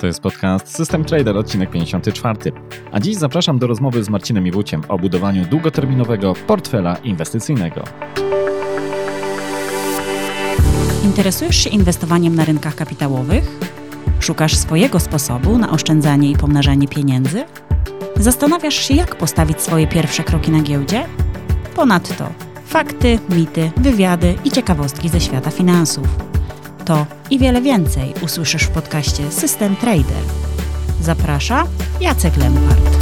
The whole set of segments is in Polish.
To jest podcast System Trader, odcinek 54. A dziś zapraszam do rozmowy z Marcinem Iwuciem o budowaniu długoterminowego portfela inwestycyjnego. Interesujesz się inwestowaniem na rynkach kapitałowych? Szukasz swojego sposobu na oszczędzanie i pomnażanie pieniędzy? Zastanawiasz się, jak postawić swoje pierwsze kroki na giełdzie? Ponadto fakty, mity, wywiady i ciekawostki ze świata finansów. To i wiele więcej usłyszysz w podcaście System Trader. Zaprasza Jacek Lempart.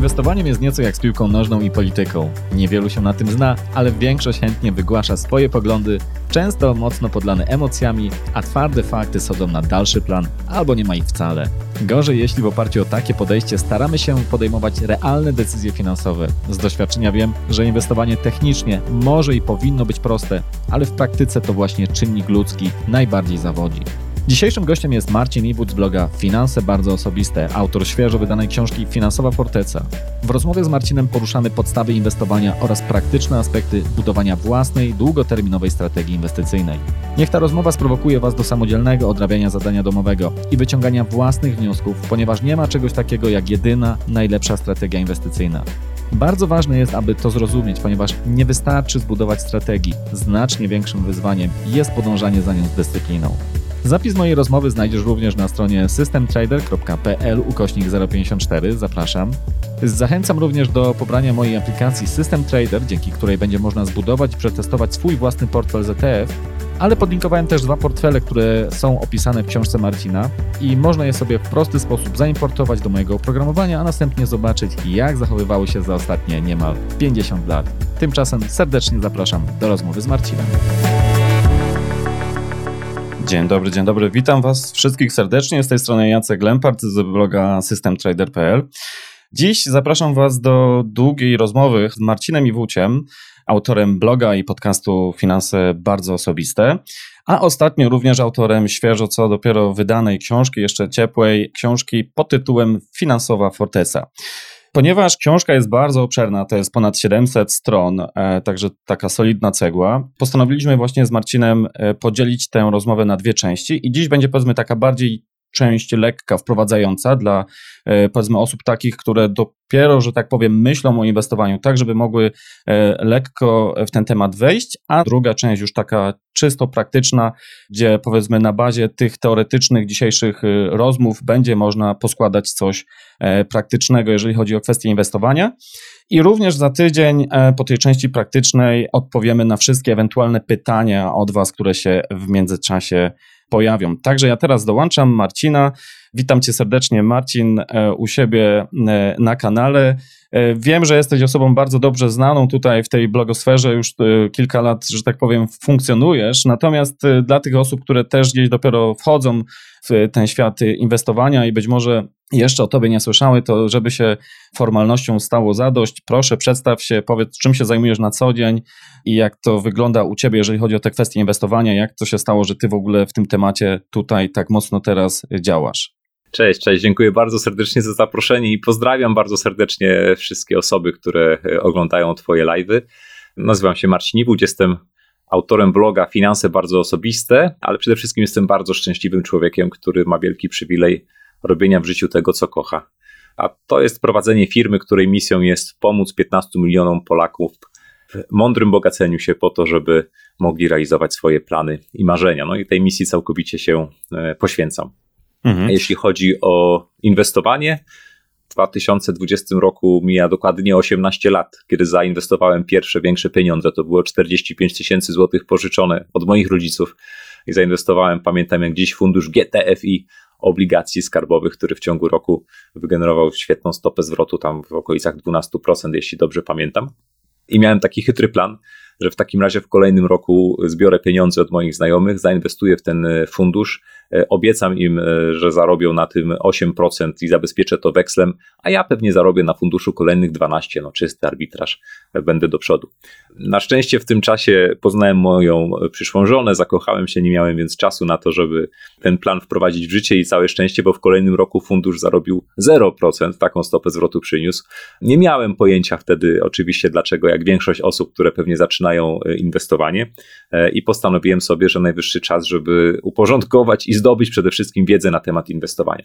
Inwestowaniem jest nieco jak z piłką nożną i polityką. Niewielu się na tym zna, ale większość chętnie wygłasza swoje poglądy, często mocno podlane emocjami, a twarde fakty schodzą na dalszy plan albo nie ma ich wcale. Gorzej, jeśli w oparciu o takie podejście staramy się podejmować realne decyzje finansowe. Z doświadczenia wiem, że inwestowanie technicznie może i powinno być proste, ale w praktyce to właśnie czynnik ludzki najbardziej zawodzi. Dzisiejszym gościem jest Marcin Iwód z bloga Finanse Bardzo Osobiste, autor świeżo wydanej książki Finansowa Forteca. W rozmowie z Marcinem poruszamy podstawy inwestowania oraz praktyczne aspekty budowania własnej, długoterminowej strategii inwestycyjnej. Niech ta rozmowa sprowokuje Was do samodzielnego odrabiania zadania domowego i wyciągania własnych wniosków, ponieważ nie ma czegoś takiego jak jedyna, najlepsza strategia inwestycyjna. Bardzo ważne jest, aby to zrozumieć, ponieważ nie wystarczy zbudować strategii. Znacznie większym wyzwaniem jest podążanie za nią z dyscypliną. Zapis mojej rozmowy znajdziesz również na stronie systemtrader.pl ukośnik 054. Zapraszam. Zachęcam również do pobrania mojej aplikacji System Trader, dzięki której będzie można zbudować i przetestować swój własny portfel ZTF, ale podlinkowałem też dwa portfele, które są opisane w książce Marcina i można je sobie w prosty sposób zaimportować do mojego oprogramowania, a następnie zobaczyć, jak zachowywały się za ostatnie niemal 50 lat. Tymczasem serdecznie zapraszam do rozmowy z Marcinem. Dzień dobry, dzień dobry. Witam Was wszystkich serdecznie. Z tej strony Jacek Lempart z bloga systemtrader.pl. Dziś zapraszam Was do długiej rozmowy z Marcinem Iwuciem, autorem bloga i podcastu Finanse Bardzo Osobiste, a ostatnio również autorem świeżo co dopiero wydanej książki, jeszcze ciepłej książki pod tytułem Finansowa Forteza. Ponieważ książka jest bardzo obszerna, to jest ponad 700 stron, e, także taka solidna cegła, postanowiliśmy właśnie z Marcinem e, podzielić tę rozmowę na dwie części i dziś będzie powiedzmy taka bardziej część lekka, wprowadzająca dla e, powiedzmy osób takich, które dopiero, że tak powiem, myślą o inwestowaniu, tak żeby mogły e, lekko w ten temat wejść, a druga część już taka czysto praktyczna, gdzie powiedzmy na bazie tych teoretycznych dzisiejszych e, rozmów będzie można poskładać coś praktycznego, jeżeli chodzi o kwestie inwestowania. I również za tydzień po tej części praktycznej odpowiemy na wszystkie ewentualne pytania od Was, które się w międzyczasie pojawią. Także ja teraz dołączam Marcina. Witam cię serdecznie, Marcin, e, u siebie e, na kanale. E, wiem, że jesteś osobą bardzo dobrze znaną tutaj w tej blogosferze, już kilka lat, że tak powiem, funkcjonujesz. Natomiast dla tych osób, które też gdzieś dopiero wchodzą w ten świat inwestowania i być może jeszcze o tobie nie słyszały, to żeby się formalnością stało zadość, proszę przedstaw się, powiedz czym się zajmujesz na co dzień i jak to wygląda u ciebie, jeżeli chodzi o te kwestie inwestowania, jak to się stało, że ty w ogóle w tym temacie tutaj tak mocno teraz działasz. Cześć, cześć, dziękuję bardzo serdecznie za zaproszenie i pozdrawiam bardzo serdecznie wszystkie osoby, które e, oglądają Twoje live'y. Nazywam się Marcin Iwódź, jestem autorem bloga Finanse Bardzo Osobiste, ale przede wszystkim jestem bardzo szczęśliwym człowiekiem, który ma wielki przywilej robienia w życiu tego, co kocha. A to jest prowadzenie firmy, której misją jest pomóc 15 milionom Polaków w mądrym bogaceniu się po to, żeby mogli realizować swoje plany i marzenia. No i tej misji całkowicie się e, poświęcam. Mhm. A jeśli chodzi o inwestowanie, w 2020 roku mija dokładnie 18 lat, kiedy zainwestowałem pierwsze większe pieniądze. To było 45 tysięcy złotych pożyczone od moich rodziców i zainwestowałem, pamiętam jak dziś, fundusz GTFI obligacji skarbowych, który w ciągu roku wygenerował świetną stopę zwrotu, tam w okolicach 12%, jeśli dobrze pamiętam. I miałem taki chytry plan, że w takim razie w kolejnym roku zbiorę pieniądze od moich znajomych, zainwestuję w ten fundusz, E, obiecam im, e, że zarobią na tym 8% i zabezpieczę to wekslem, a ja pewnie zarobię na funduszu kolejnych 12, no czysty arbitraż, e, będę do przodu. Na szczęście w tym czasie poznałem moją przyszłą żonę, zakochałem się, nie miałem więc czasu na to, żeby ten plan wprowadzić w życie i całe szczęście, bo w kolejnym roku fundusz zarobił 0%, taką stopę zwrotu przyniósł. Nie miałem pojęcia wtedy oczywiście dlaczego, jak większość osób, które pewnie zaczynają znają inwestowanie i postanowiłem sobie, że najwyższy czas, żeby uporządkować i zdobyć przede wszystkim wiedzę na temat inwestowania.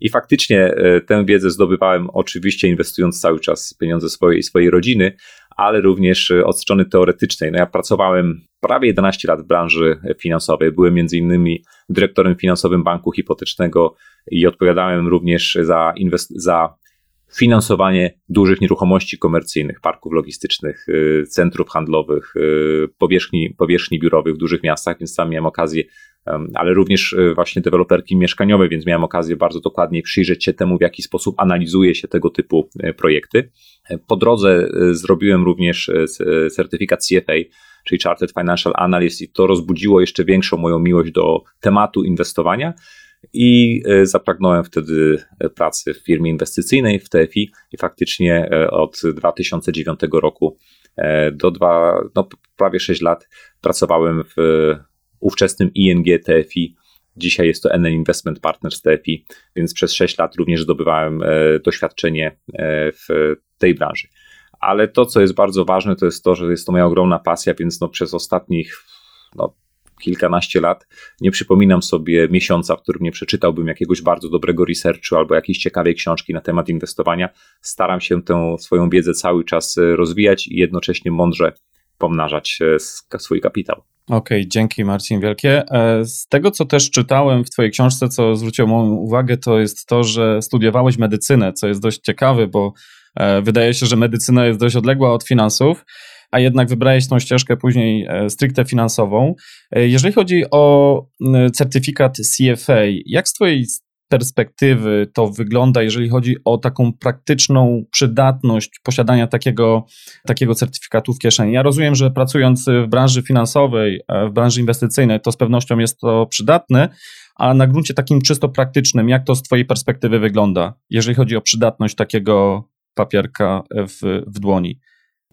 I faktycznie tę wiedzę zdobywałem oczywiście inwestując cały czas pieniądze swojej, swojej rodziny, ale również od strony teoretycznej. No ja pracowałem prawie 11 lat w branży finansowej. Byłem między innymi dyrektorem finansowym banku hipotecznego i odpowiadałem również za, inwest- za finansowanie dużych nieruchomości komercyjnych, parków logistycznych, y, centrów handlowych, y, powierzchni, powierzchni biurowych w dużych miastach, więc tam miałem okazję, ale również y, właśnie deweloperki mieszkaniowe, więc miałem okazję bardzo dokładnie przyjrzeć się temu, w jaki sposób analizuje się tego typu projekty. Po drodze zrobiłem również certyfikat CFA, czyli Chartered Financial Analyst, i to rozbudziło jeszcze większą moją miłość do tematu inwestowania i e, zapragnąłem wtedy e, pracy w firmie inwestycyjnej w TFI i faktycznie e, od 2009 roku do dwa, no, prawie 6 lat pracowałem w ówczesnym ING TFI. Dzisiaj jest to NN Investment Partners TFI, więc przez 6 lat również zdobywałem doświadczenie w tej branży. Ale to, co jest bardzo ważne, to jest to, że jest to moja ogromna pasja, więc no, przez ostatnich no, kilkanaście lat, nie przypominam sobie miesiąca, w którym nie przeczytałbym jakiegoś bardzo dobrego researchu albo jakiejś ciekawej książki na temat inwestowania. Staram się tę swoją wiedzę cały czas e, rozwijać i jednocześnie mądrze pomnażać e, swój kapitał. Okej, okay, dzięki Marcin wielkie. E, z tego, co też czytałem w Twojej książce, co zwróciło moją uwagę, to jest to, że studiowałeś medycynę, co jest dość ciekawe, bo wydaje się, że medycyna jest dość odległa od finansów a jednak wybrałeś tą ścieżkę później e, stricte finansową. E, jeżeli chodzi o certyfikat CFA, jak z Twojej perspektywy to wygląda, jeżeli chodzi o taką praktyczną przydatność posiadania takiego, takiego certyfikatu w kieszeni? Ja rozumiem, że pracując w branży finansowej, e, w branży inwestycyjnej, to z pewnością jest to przydatne, a na gruncie takim czysto praktycznym, jak to z Twojej perspektywy wygląda, jeżeli chodzi o przydatność takiego papierka w, w dłoni?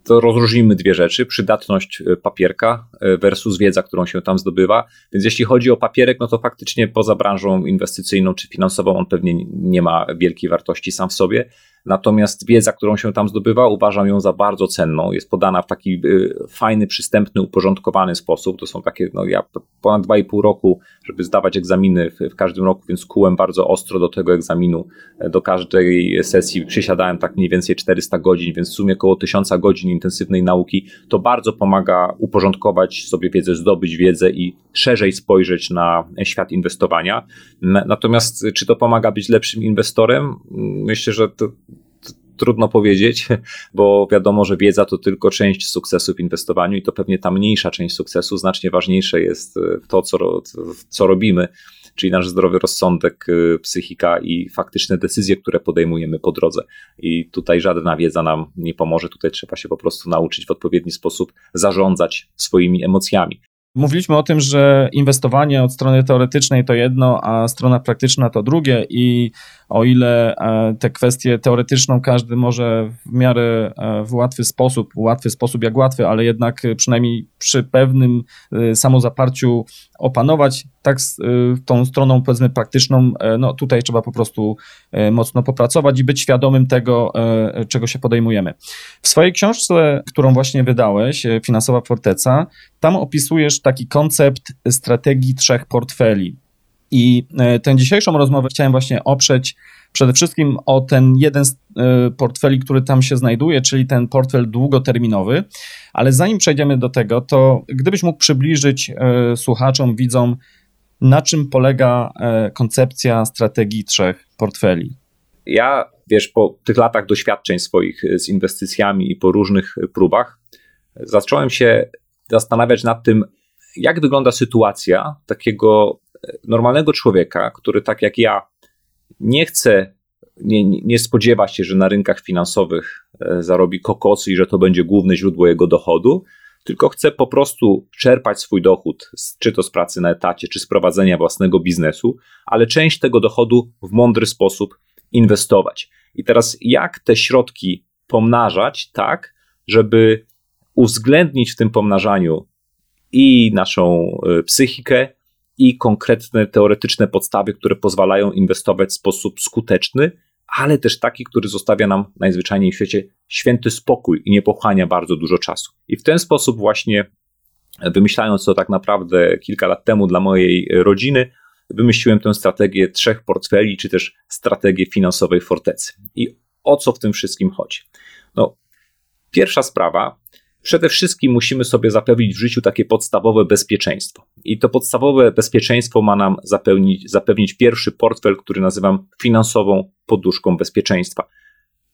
To rozróżnimy dwie rzeczy: przydatność e, papierka e, versus wiedza, którą się tam zdobywa. Więc jeśli chodzi o papierek, no to faktycznie poza branżą inwestycyjną czy finansową on pewnie nie ma wielkiej wartości sam w sobie. Natomiast wiedza, którą się tam zdobywa, uważam ją za bardzo cenną. Jest podana w taki y, fajny, przystępny, uporządkowany sposób. To są takie, no ja ponad 2,5 roku, żeby zdawać egzaminy w, w, każdym roku, więc kułem bardzo ostro do tego egzaminu. Do każdej sesji przysiadałem tak mniej więcej 400 godzin, więc w sumie około 1000 godzin intensywnej nauki. To bardzo pomaga uporządkować sobie wiedzę, zdobyć wiedzę i szerzej spojrzeć na świat inwestowania. Natomiast czy to pomaga być lepszym inwestorem? Myślę, że to trudno powiedzieć, bo wiadomo, że wiedza to tylko część sukcesu w inwestowaniu i to pewnie ta mniejsza część sukcesu. Znacznie ważniejsze jest e, to, co, co robimy, czyli nasz zdrowy rozsądek, e, psychika i faktyczne decyzje, które podejmujemy po drodze. I tutaj żadna wiedza nam nie pomoże. Tutaj trzeba się po prostu nauczyć w odpowiedni sposób zarządzać swoimi emocjami. Mówiliśmy o tym, że inwestowanie od strony teoretycznej to jedno, a strona praktyczna to drugie i o ile e, te kwestie teoretyczną każdy może w miarę e, w łatwy sposób, łatwy sposób jak łatwy, ale jednak przynajmniej przy pewnym e, samozaparciu opanować, tak tą stroną powiedzmy praktyczną, no tutaj trzeba po prostu mocno popracować i być świadomym tego, czego się podejmujemy. W swojej książce, którą właśnie wydałeś, Finansowa Forteca, tam opisujesz taki koncept strategii trzech portfeli. I e, tę dzisiejszą rozmowę chciałem właśnie oprzeć przede wszystkim o ten jeden z e, portfeli, który tam się znajduje, czyli ten portfel długoterminowy. Ale zanim przejdziemy do tego, to gdybyś mógł przybliżyć e, słuchaczom, widzom, na czym polega koncepcja strategii trzech portfeli? Ja, wiesz, po tych latach doświadczeń swoich z inwestycjami i po różnych próbach, zacząłem się zastanawiać nad tym, jak wygląda sytuacja takiego normalnego człowieka, który tak jak ja nie chce, nie, nie spodziewa się, że na rynkach finansowych e, zarobi kokosy i że to będzie główne źródło jego dochodu, tylko chce po prostu czerpać swój dochód, czy to z pracy na etacie, czy z prowadzenia własnego biznesu, ale część tego dochodu w mądry sposób inwestować. I teraz jak te środki pomnażać tak, żeby uwzględnić w tym pomnażaniu i naszą e, psychikę, i konkretne teoretyczne podstawy, które pozwalają inwestować w sposób skuteczny, ale też taki, który zostawia nam najzwyczajniej w świecie święty spokój i nie pochłania bardzo dużo czasu. I w ten sposób właśnie wymyślając to tak naprawdę kilka lat temu dla mojej rodziny, wymyśliłem tę strategię trzech portfeli, czy też strategię finansowej fortecy. I o co w tym wszystkim chodzi? No, pierwsza sprawa, przede wszystkim musimy sobie zapewnić w życiu takie podstawowe bezpieczeństwo. I to podstawowe bezpieczeństwo ma nam zapewnić, zapewnić pierwszy portfel, który nazywam finansową poduszką bezpieczeństwa.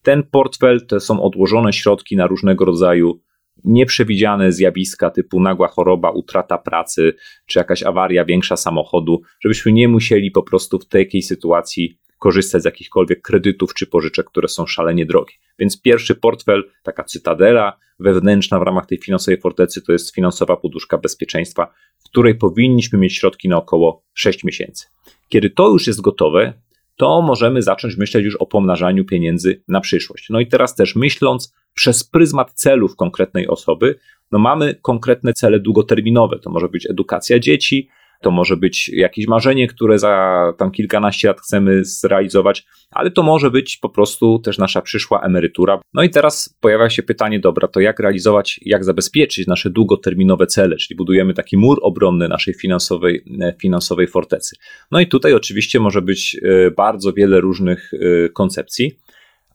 Ten portfel to są odłożone środki na różnego rodzaju nieprzewidziane zjawiska typu nagła choroba, utrata pracy, czy jakaś awaria większa samochodu, żebyśmy nie musieli po prostu w takiej sytuacji korzystać z jakichkolwiek kredytów czy pożyczek, które są szalenie drogie. Więc pierwszy portfel, taka cytadela wewnętrzna w ramach tej finansowej fortecy, to jest finansowa poduszka bezpieczeństwa, w której powinniśmy mieć środki na około 6 miesięcy. Kiedy to już jest gotowe, to możemy zacząć myśleć już o pomnażaniu pieniędzy na przyszłość. No i teraz też myśląc przez pryzmat celów konkretnej osoby, no mamy konkretne cele długoterminowe. To może być edukacja dzieci, to może być jakieś marzenie, które za tam kilkanaście lat chcemy zrealizować, ale to może być po prostu też nasza przyszła emerytura. No i teraz pojawia się pytanie, dobra, to jak realizować, jak zabezpieczyć nasze długoterminowe cele, czyli budujemy taki mur obronny naszej finansowej, e, finansowej fortecy. No i tutaj oczywiście może być e, bardzo wiele różnych e, koncepcji,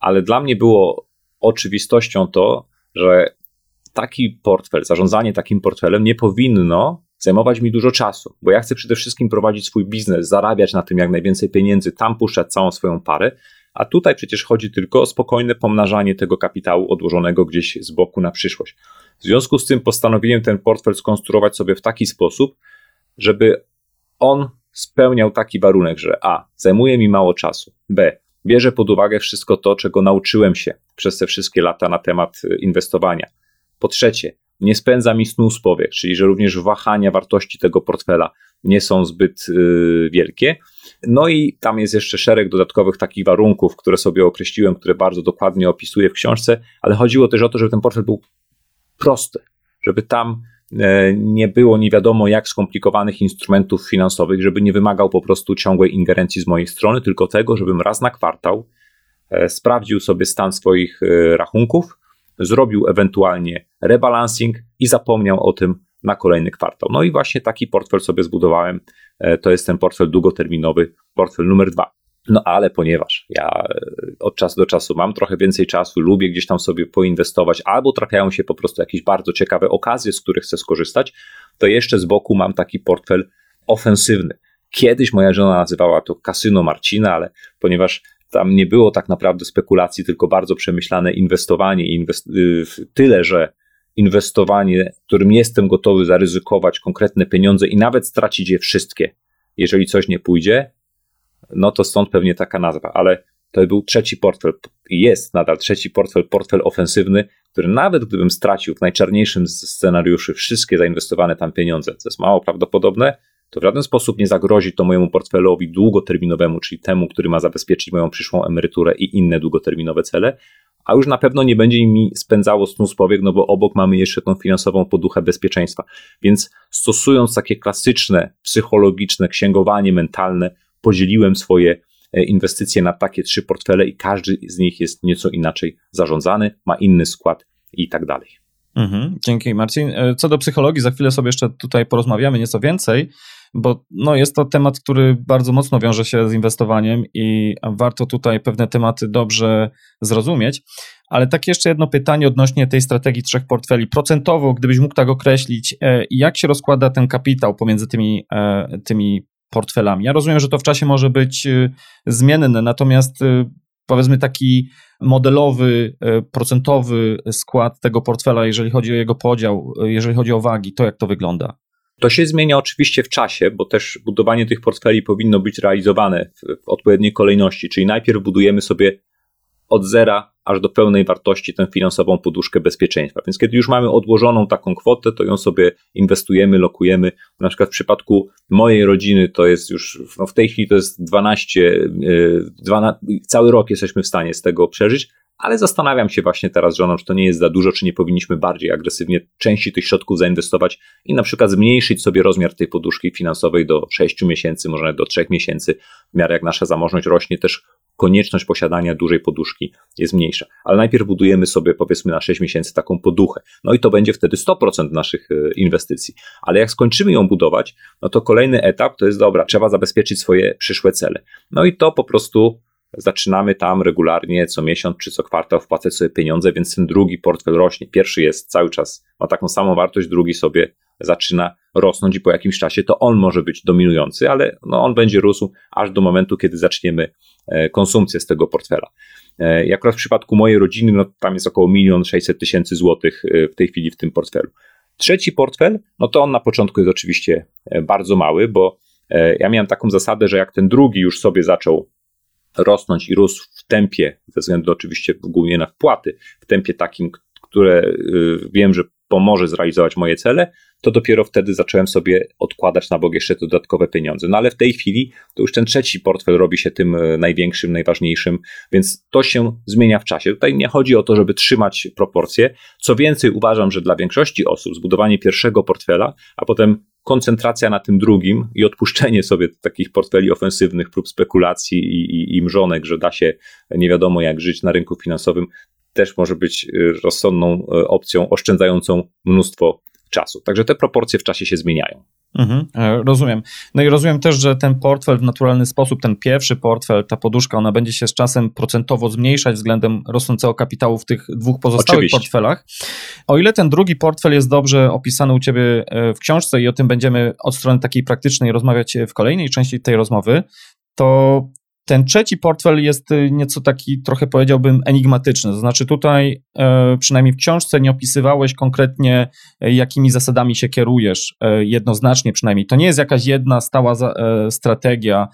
ale dla mnie było oczywistością to, że taki portfel, zarządzanie takim portfelem nie powinno zajmować mi dużo czasu, bo ja chcę przede wszystkim prowadzić swój biznes, zarabiać na tym jak najwięcej pieniędzy, tam puszczać całą swoją parę, a tutaj przecież chodzi tylko o spokojne pomnażanie tego kapitału odłożonego gdzieś z boku na przyszłość. W związku z tym postanowiłem ten portfel skonstruować sobie w taki sposób, żeby on spełniał taki warunek, że A. Zajmuje mi mało czasu, B. Bierze pod uwagę wszystko to, czego nauczyłem się przez te wszystkie lata na temat y, inwestowania. Po trzecie, nie spędza mi snu z powiek, czyli że również wahania wartości tego portfela nie są zbyt yy, wielkie. No i tam jest jeszcze szereg dodatkowych takich warunków, które sobie określiłem, które bardzo dokładnie opisuję w książce, ale chodziło też o to, żeby ten portfel był prosty, żeby tam e, nie było nie wiadomo jak skomplikowanych instrumentów finansowych, żeby nie wymagał po prostu ciągłej ingerencji z mojej strony, tylko tego, żebym raz na kwartał e, sprawdził sobie stan swoich e, rachunków, zrobił ewentualnie rebalancing i zapomniał o tym na kolejny kwartał. No i właśnie taki portfel sobie zbudowałem. E, to jest ten portfel długoterminowy, portfel numer dwa. No ale ponieważ ja e, od czasu do czasu mam trochę więcej czasu, lubię gdzieś tam sobie poinwestować, albo trafiają się po prostu jakieś bardzo ciekawe okazje, z których chcę skorzystać, to jeszcze z boku mam taki portfel ofensywny. Kiedyś moja żona nazywała to kasyno Marcina, ale ponieważ tam nie było tak naprawdę spekulacji, tylko bardzo przemyślane inwestowanie. Inwest y, tyle, że inwestowanie, którym jestem gotowy zaryzykować konkretne pieniądze i nawet stracić je wszystkie, jeżeli coś nie pójdzie, no to stąd pewnie taka nazwa. Ale to był trzeci portfel jest nadal trzeci portfel, portfel ofensywny, który nawet gdybym stracił w najczarniejszym scenariuszu wszystkie zainwestowane tam pieniądze, co jest mało prawdopodobne, to w żaden sposób nie zagrozi to mojemu portfelowi długoterminowemu, czyli temu, który ma zabezpieczyć moją przyszłą emeryturę i inne długoterminowe cele, a już na pewno nie będzie mi spędzało snu z powiek, no bo obok mamy jeszcze tą finansową poduchę bezpieczeństwa. Więc stosując takie klasyczne, psychologiczne księgowanie mentalne, podzieliłem swoje e, inwestycje na takie trzy portfele i każdy z nich jest nieco inaczej zarządzany, ma inny skład i tak dalej. Mhm, dzięki Marcin. E, co do psychologii, za chwilę sobie jeszcze tutaj porozmawiamy nieco więcej, bo no, jest to temat, który bardzo mocno wiąże się z inwestowaniem i warto tutaj pewne tematy dobrze zrozumieć. Ale tak jeszcze jedno pytanie odnośnie tej strategii trzech portfeli. Procentowo, gdybyś mógł tak określić, e, jak się rozkłada ten kapitał pomiędzy tymi, e, tymi portfelami? Ja rozumiem, że to w czasie może być zmienne, natomiast powiedzmy taki modelowy, procentowy skład tego portfela, jeżeli chodzi o jego podział, jeżeli chodzi o wagi, to jak to wygląda? To się zmienia oczywiście w czasie, bo też budowanie tych portfeli powinno być realizowane w, w odpowiedniej kolejności, czyli najpierw budujemy sobie od zera aż do pełnej wartości tę finansową poduszkę bezpieczeństwa. Więc kiedy już mamy odłożoną taką kwotę, to ją sobie inwestujemy, lokujemy. Na przykład w przypadku mojej rodziny to jest już, no w tej chwili to jest 12, 12, yy, cały rok jesteśmy w stanie z tego przeżyć, ale zastanawiam się właśnie teraz żoną, czy to nie jest za dużo, czy nie powinniśmy bardziej agresywnie części tych środków zainwestować i na przykład zmniejszyć sobie rozmiar tej poduszki finansowej do 6 miesięcy, może nawet do 3 miesięcy, w miarę jak nasza zamożność rośnie, też konieczność posiadania dużej poduszki jest mniejsza. Ale najpierw budujemy sobie powiedzmy na 6 miesięcy taką poduchę. No i to będzie wtedy 100% naszych e, inwestycji. Ale jak skończymy ją budować, no to kolejny etap to jest dobra, trzeba zabezpieczyć swoje przyszłe cele. No i to po prostu zaczynamy tam regularnie co miesiąc czy co kwartał wpłacać sobie pieniądze, więc ten drugi portfel rośnie. Pierwszy jest cały czas, ma taką samą wartość, drugi sobie zaczyna rosnąć i po jakimś czasie to on może być dominujący, ale no on będzie rósł aż do momentu, kiedy zaczniemy e, konsumpcję z tego portfela. E, jak w przypadku mojej rodziny, no tam jest około 1 600 tysięcy złotych e, w tej chwili w tym portfelu. Trzeci portfel, no to on na początku jest oczywiście bardzo mały, bo ja miałem taką zasadę, że jak ten drugi już sobie zaczął rosnąć i rósł w tempie, ze względu oczywiście głównie na wpłaty, w tempie takim, które wiem, że pomoże zrealizować moje cele, to dopiero wtedy zacząłem sobie odkładać na bok jeszcze dodatkowe pieniądze. No ale w tej chwili to już ten trzeci portfel robi się tym e, największym, najważniejszym, więc to się zmienia w czasie. Tutaj nie chodzi o to, żeby trzymać proporcje. Co więcej, uważam, że dla większości osób zbudowanie pierwszego portfela, a potem koncentracja na tym drugim i odpuszczenie sobie takich portfeli ofensywnych prób spekulacji i, i, i mrzonek, że da się nie wiadomo jak żyć na rynku finansowym, też może być y, rozsądną y, opcją oszczędzającą mnóstwo czasu. Także te proporcje w czasie się zmieniają. Mhm, e, rozumiem. No i rozumiem też, że ten portfel w naturalny sposób, ten pierwszy portfel, ta poduszka, ona będzie się z czasem procentowo zmniejszać względem rosnącego kapitału w tych dwóch pozostałych Oczywiście. portfelach. O ile ten drugi portfel jest dobrze opisany u Ciebie e, w książce i o tym będziemy od strony takiej praktycznej rozmawiać w kolejnej części tej rozmowy, to ten trzeci portfel jest y, nieco taki, trochę powiedziałbym, enigmatyczny. To znaczy, tutaj, e, przynajmniej w książce, nie opisywałeś konkretnie, e, jakimi zasadami się kierujesz, e, jednoznacznie przynajmniej. To nie jest jakaś jedna stała strategia,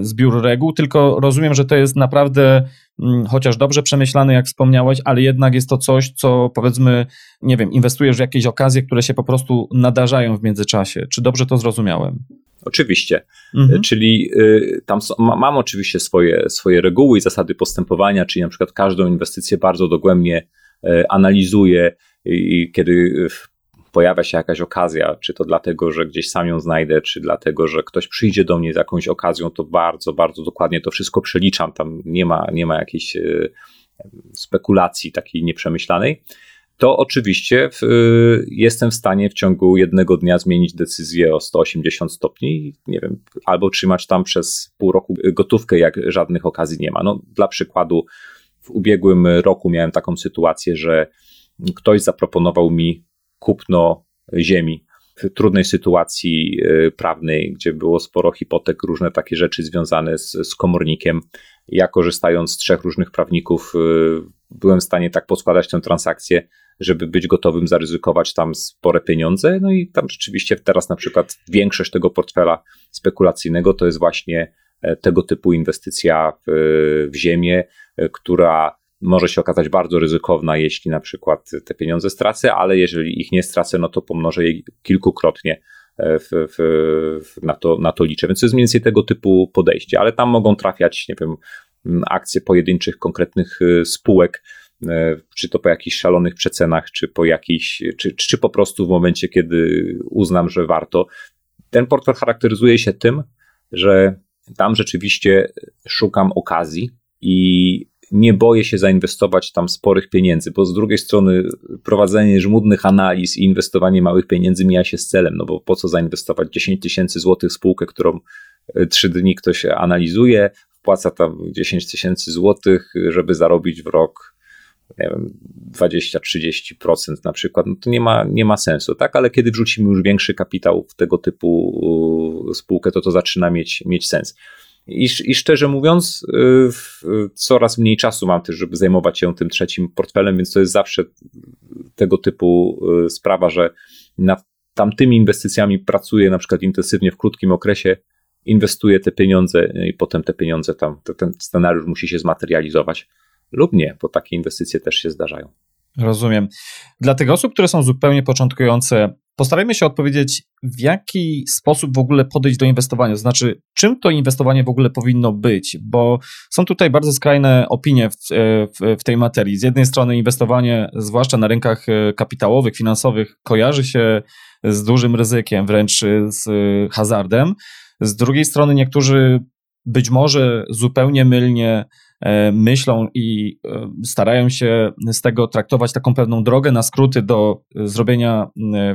zbiór reguł, tylko rozumiem, że to jest naprawdę, mm, chociaż dobrze przemyślane, jak wspomniałeś, ale jednak jest to coś, co powiedzmy, nie wiem, inwestujesz w jakieś okazje, które się po prostu nadarzają w międzyczasie. Czy dobrze to zrozumiałem? Oczywiście. Mhm. Czyli y, tam mam oczywiście swoje, swoje reguły i zasady postępowania, czyli na przykład każdą inwestycję bardzo dogłębnie y, analizuję i kiedy pojawia się jakaś okazja, czy to dlatego, że gdzieś sam ją znajdę, czy dlatego, że ktoś przyjdzie do mnie z jakąś okazją, to bardzo, bardzo dokładnie to wszystko przeliczam. Tam nie ma, nie ma jakiejś y, spekulacji takiej nieprzemyślanej to oczywiście w, y, jestem w stanie w ciągu jednego dnia zmienić decyzję o 180 stopni, nie wiem, albo trzymać tam przez pół roku gotówkę, jak żadnych okazji nie ma. No, dla przykładu, w ubiegłym roku miałem taką sytuację, że ktoś zaproponował mi kupno ziemi w trudnej sytuacji y, prawnej, gdzie było sporo hipotek, różne takie rzeczy związane z, z komornikiem. Ja korzystając z trzech różnych prawników, y, byłem w stanie tak poskładać tę transakcję, żeby być gotowym zaryzykować tam spore pieniądze. No i tam rzeczywiście teraz na przykład większość tego portfela spekulacyjnego to jest właśnie e, tego typu inwestycja w, w ziemię, e, która może się okazać bardzo ryzykowna, jeśli na przykład te pieniądze stracę, ale jeżeli ich nie stracę, no to pomnożę je kilkukrotnie. E, w, w, na, to, na to liczę. Więc to jest mniej więcej tego typu podejście, ale tam mogą trafiać, nie wiem, akcje pojedynczych, konkretnych spółek, E, czy to po jakichś szalonych przecenach, czy po jakichś, czy, czy po prostu w momencie, kiedy uznam, że warto. Ten portfel charakteryzuje się tym, że tam rzeczywiście szukam okazji i nie boję się zainwestować tam sporych pieniędzy, bo z drugiej strony prowadzenie żmudnych analiz i inwestowanie małych pieniędzy mija się z celem, no bo po co zainwestować 10 tysięcy złotych w spółkę, którą 3 dni ktoś analizuje, wpłaca tam 10 tysięcy złotych, żeby zarobić w rok nie wiem, 20-30% na przykład, no to nie ma, nie ma sensu, tak? Ale kiedy wrzucimy już większy kapitał w tego typu spółkę, to to zaczyna mieć, mieć sens. I, I szczerze mówiąc, y, coraz mniej czasu mam też, żeby zajmować się tym trzecim portfelem, więc to jest zawsze tego typu y, sprawa, że nad tamtymi inwestycjami pracuję na przykład intensywnie w krótkim okresie, inwestuję te pieniądze i potem te pieniądze tam, ten scenariusz musi się zmaterializować lub nie, bo takie inwestycje też się zdarzają. Rozumiem. Dla tych osób, które są zupełnie początkujące, postarajmy się odpowiedzieć, w jaki sposób w ogóle podejść do inwestowania. To znaczy, czym to inwestowanie w ogóle powinno być, bo są tutaj bardzo skrajne opinie w, w, w tej materii. Z jednej strony, inwestowanie, zwłaszcza na rynkach e, kapitałowych, finansowych, kojarzy się z dużym ryzykiem, wręcz z hazardem. Z drugiej strony, niektórzy być może zupełnie mylnie e, myślą i e, starają się z tego traktować taką pewną drogę na skróty do zrobienia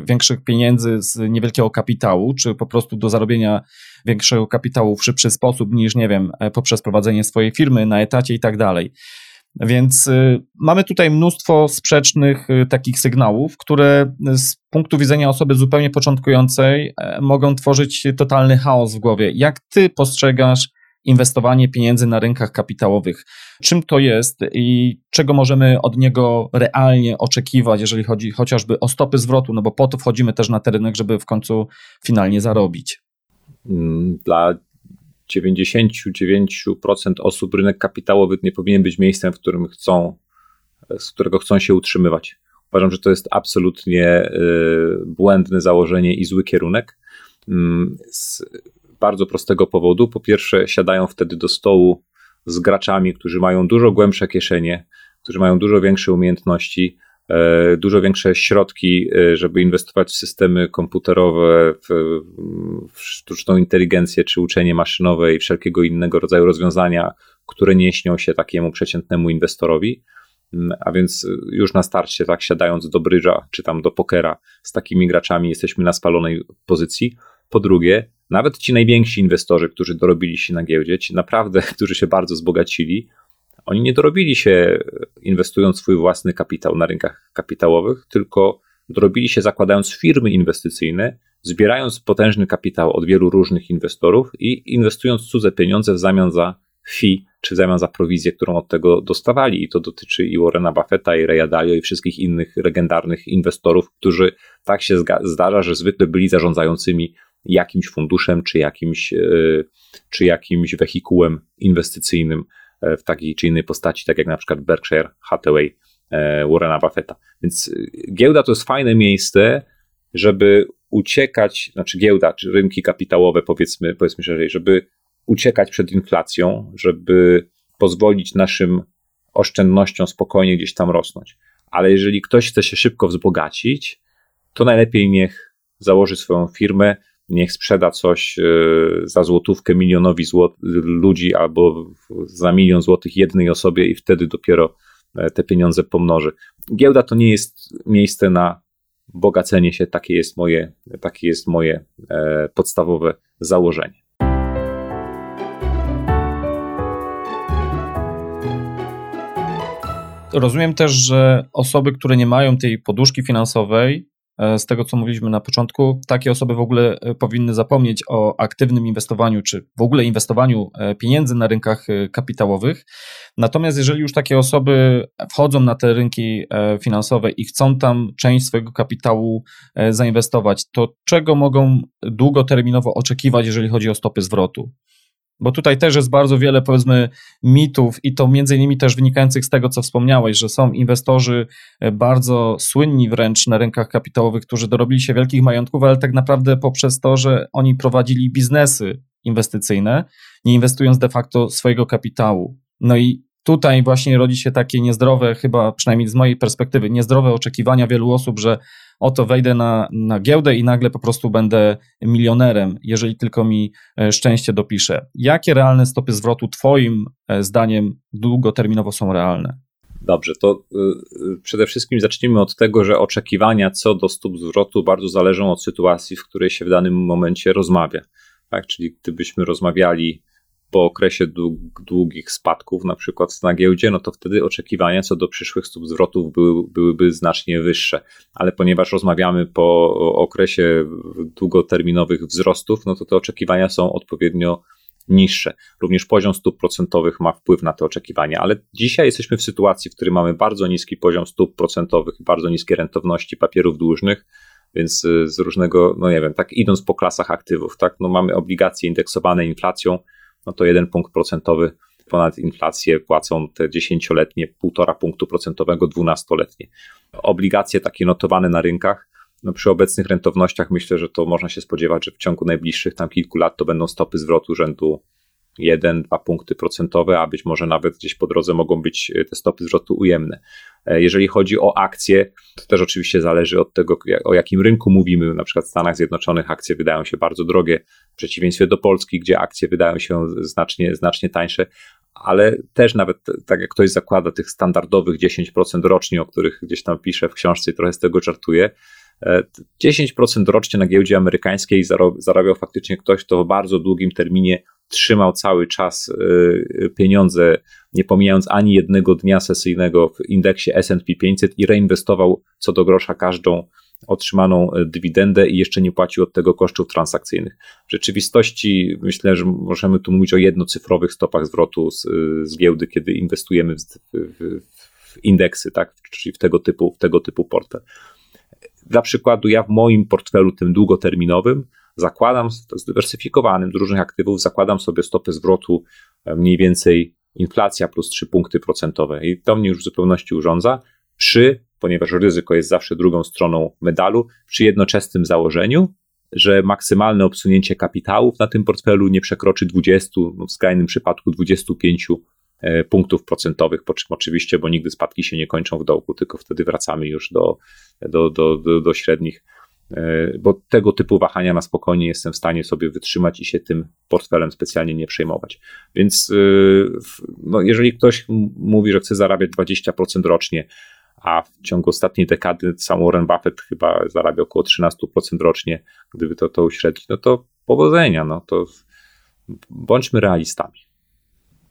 większych pieniędzy z niewielkiego kapitału, czy po prostu do zarobienia większego kapitału w szybszy sposób niż, nie wiem, poprzez prowadzenie swojej firmy na etacie i tak dalej. Więc mamy tutaj mnóstwo sprzecznych takich sygnałów, które z punktu widzenia osoby zupełnie początkującej e, mogą tworzyć totalny chaos w głowie. Jak ty postrzegasz inwestowanie pieniędzy na rynkach kapitałowych? Czym to jest i czego możemy od niego realnie oczekiwać, jeżeli chodzi chociażby o stopy zwrotu? No bo po to wchodzimy też na ten rynek, żeby w końcu finalnie zarobić. Mm, dla 99% osób rynek kapitałowy nie powinien być miejscem, w którym chcą, z którego chcą się utrzymywać. Uważam, że to jest absolutnie y, błędne założenie i zły kierunek. Bardzo prostego powodu. Po pierwsze, siadają wtedy do stołu z graczami, którzy mają dużo głębsze kieszenie, którzy mają dużo większe umiejętności, E, dużo większe środki, e, żeby inwestować w systemy komputerowe, w, w sztuczną inteligencję czy uczenie maszynowe i wszelkiego innego rodzaju rozwiązania, które nie śnią się takiemu przeciętnemu inwestorowi. Mm, a więc już na starcie, tak siadając do brydża czy tam do pokera z takimi graczami, jesteśmy na spalonej pozycji. Po drugie, nawet ci najwięksi inwestorzy, którzy dorobili się na giełdzie, ci naprawdę, którzy się bardzo wzbogacili, oni nie dorobili się inwestując swój własny kapitał na rynkach kapitałowych, tylko dorobili się zakładając firmy inwestycyjne, zbierając potężny kapitał od wielu różnych inwestorów i inwestując cudze pieniądze w zamian za fee, czy w zamian za prowizję, którą od tego dostawali. I to dotyczy i Warrena Buffetta, i Raya Dalio, i wszystkich innych legendarnych inwestorów, którzy tak się zdarza, że zwykle byli zarządzającymi jakimś funduszem, czy jakimś, e, czy jakimś wehikułem inwestycyjnym E, w takiej czy innej postaci, tak jak na przykład Berkshire Hathaway e, Warrena Buffetta. Więc giełda to jest fajne miejsce, żeby uciekać, znaczy giełda, czy rynki kapitałowe, powiedzmy, powiedzmy szerzej, żeby uciekać przed inflacją, żeby pozwolić naszym oszczędnościom spokojnie gdzieś tam rosnąć. Ale jeżeli ktoś chce się szybko wzbogacić, to najlepiej niech założy swoją firmę, niech sprzeda coś e, za złotówkę milionowi złot, ludzi albo za milion złotych jednej osobie i wtedy dopiero e, te pieniądze pomnoży. Giełda to nie jest miejsce na bogacenie się, takie jest moje, takie jest moje e, podstawowe założenie. Rozumiem też, że osoby, które nie mają tej poduszki finansowej, z tego, co mówiliśmy na początku, takie osoby w ogóle e, powinny zapomnieć o aktywnym inwestowaniu, czy w ogóle inwestowaniu e, pieniędzy na rynkach kapitałowych. Natomiast jeżeli już takie osoby wchodzą na te rynki finansowe i chcą tam część swojego kapitału zainwestować, to czego mogą długoterminowo oczekiwać, jeżeli chodzi o stopy zwrotu? Bo tutaj też jest bardzo wiele, powiedzmy, mitów i to między innymi też wynikających z tego, co wspomniałeś, że są inwestorzy e, bardzo słynni wręcz na rynkach kapitałowych, którzy dorobili się wielkich majątków, ale tak naprawdę poprzez to, że oni prowadzili biznesy inwestycyjne, nie inwestując de facto swojego kapitału. No i tutaj właśnie rodzi się takie niezdrowe, chyba przynajmniej z mojej perspektywy, niezdrowe oczekiwania wielu osób, że oto wejdę na, na giełdę i nagle po prostu będę milionerem, jeżeli tylko mi e, szczęście dopisze. Jakie realne stopy zwrotu Twoim e, zdaniem długoterminowo są realne? Dobrze, to y, przede wszystkim zacznijmy od tego, że oczekiwania co do stóp zwrotu bardzo zależą od sytuacji, w której się w danym momencie rozmawia. Tak? Czyli gdybyśmy rozmawiali po okresie długich spadków, na przykład na giełdzie, no to wtedy oczekiwania co do przyszłych stóp zwrotów były, byłyby znacznie wyższe. Ale ponieważ rozmawiamy po okresie długoterminowych wzrostów, no to te oczekiwania są odpowiednio niższe. Również poziom stóp procentowych ma wpływ na te oczekiwania, ale dzisiaj jesteśmy w sytuacji, w której mamy bardzo niski poziom stóp procentowych i bardzo niskie rentowności papierów dłużnych, więc y, z różnego, no nie wiem, tak idąc po klasach aktywów, tak, no mamy obligacje indeksowane inflacją, no to jeden punkt procentowy ponad inflację płacą te dziesięcioletnie, półtora punktu procentowego dwunastoletnie. Obligacje takie notowane na rynkach, no przy obecnych rentownościach myślę, że to można się spodziewać, że w ciągu najbliższych tam kilku lat to będą stopy zwrotu rzędu 1-2 punkty procentowe, a być może nawet gdzieś po drodze mogą być te stopy zwrotu ujemne. Jeżeli chodzi o akcje, to też oczywiście zależy od tego, o jakim rynku mówimy. Na przykład w Stanach Zjednoczonych akcje wydają się bardzo drogie, w przeciwieństwie do Polski, gdzie akcje wydają się znacznie, znacznie tańsze, ale też nawet tak jak ktoś zakłada tych standardowych 10% rocznie, o których gdzieś tam piszę w książce i trochę z tego żartuję, 10% rocznie na giełdzie amerykańskiej zarabiał faktycznie ktoś, kto w bardzo długim terminie trzymał cały czas y, pieniądze, nie pomijając ani jednego dnia sesyjnego w indeksie SP 500 i reinwestował co do grosza każdą otrzymaną dywidendę i jeszcze nie płacił od tego kosztów transakcyjnych. W rzeczywistości myślę, że możemy tu mówić o jednocyfrowych stopach zwrotu z, z giełdy, kiedy inwestujemy w, w, w indeksy, tak? czyli w tego typu, w tego typu portfel. Dla przykładu, ja w moim portfelu, tym długoterminowym, zakładam, zdywersyfikowanym z różnych aktywów, zakładam sobie stopę zwrotu e, mniej więcej inflacja plus 3 punkty procentowe. I to mnie już w zupełności urządza, przy, ponieważ ryzyko jest zawsze drugą stroną medalu, przy jednoczesnym założeniu, że maksymalne obsunięcie kapitałów na tym portfelu nie przekroczy 20, no w skrajnym przypadku 25 E, punktów procentowych, po czym oczywiście, bo nigdy spadki się nie kończą w dołku, tylko wtedy wracamy już do, do, do, do, do średnich e, bo tego typu wahania na spokojnie jestem w stanie sobie wytrzymać i się tym portfelem specjalnie nie przejmować. Więc e, no, jeżeli ktoś mówi, że chce zarabiać 20% rocznie, a w ciągu ostatniej dekady sam Warren Buffett chyba zarabia około 13% rocznie, gdyby to, to uśrednić, no to powodzenia, no to bądźmy realistami.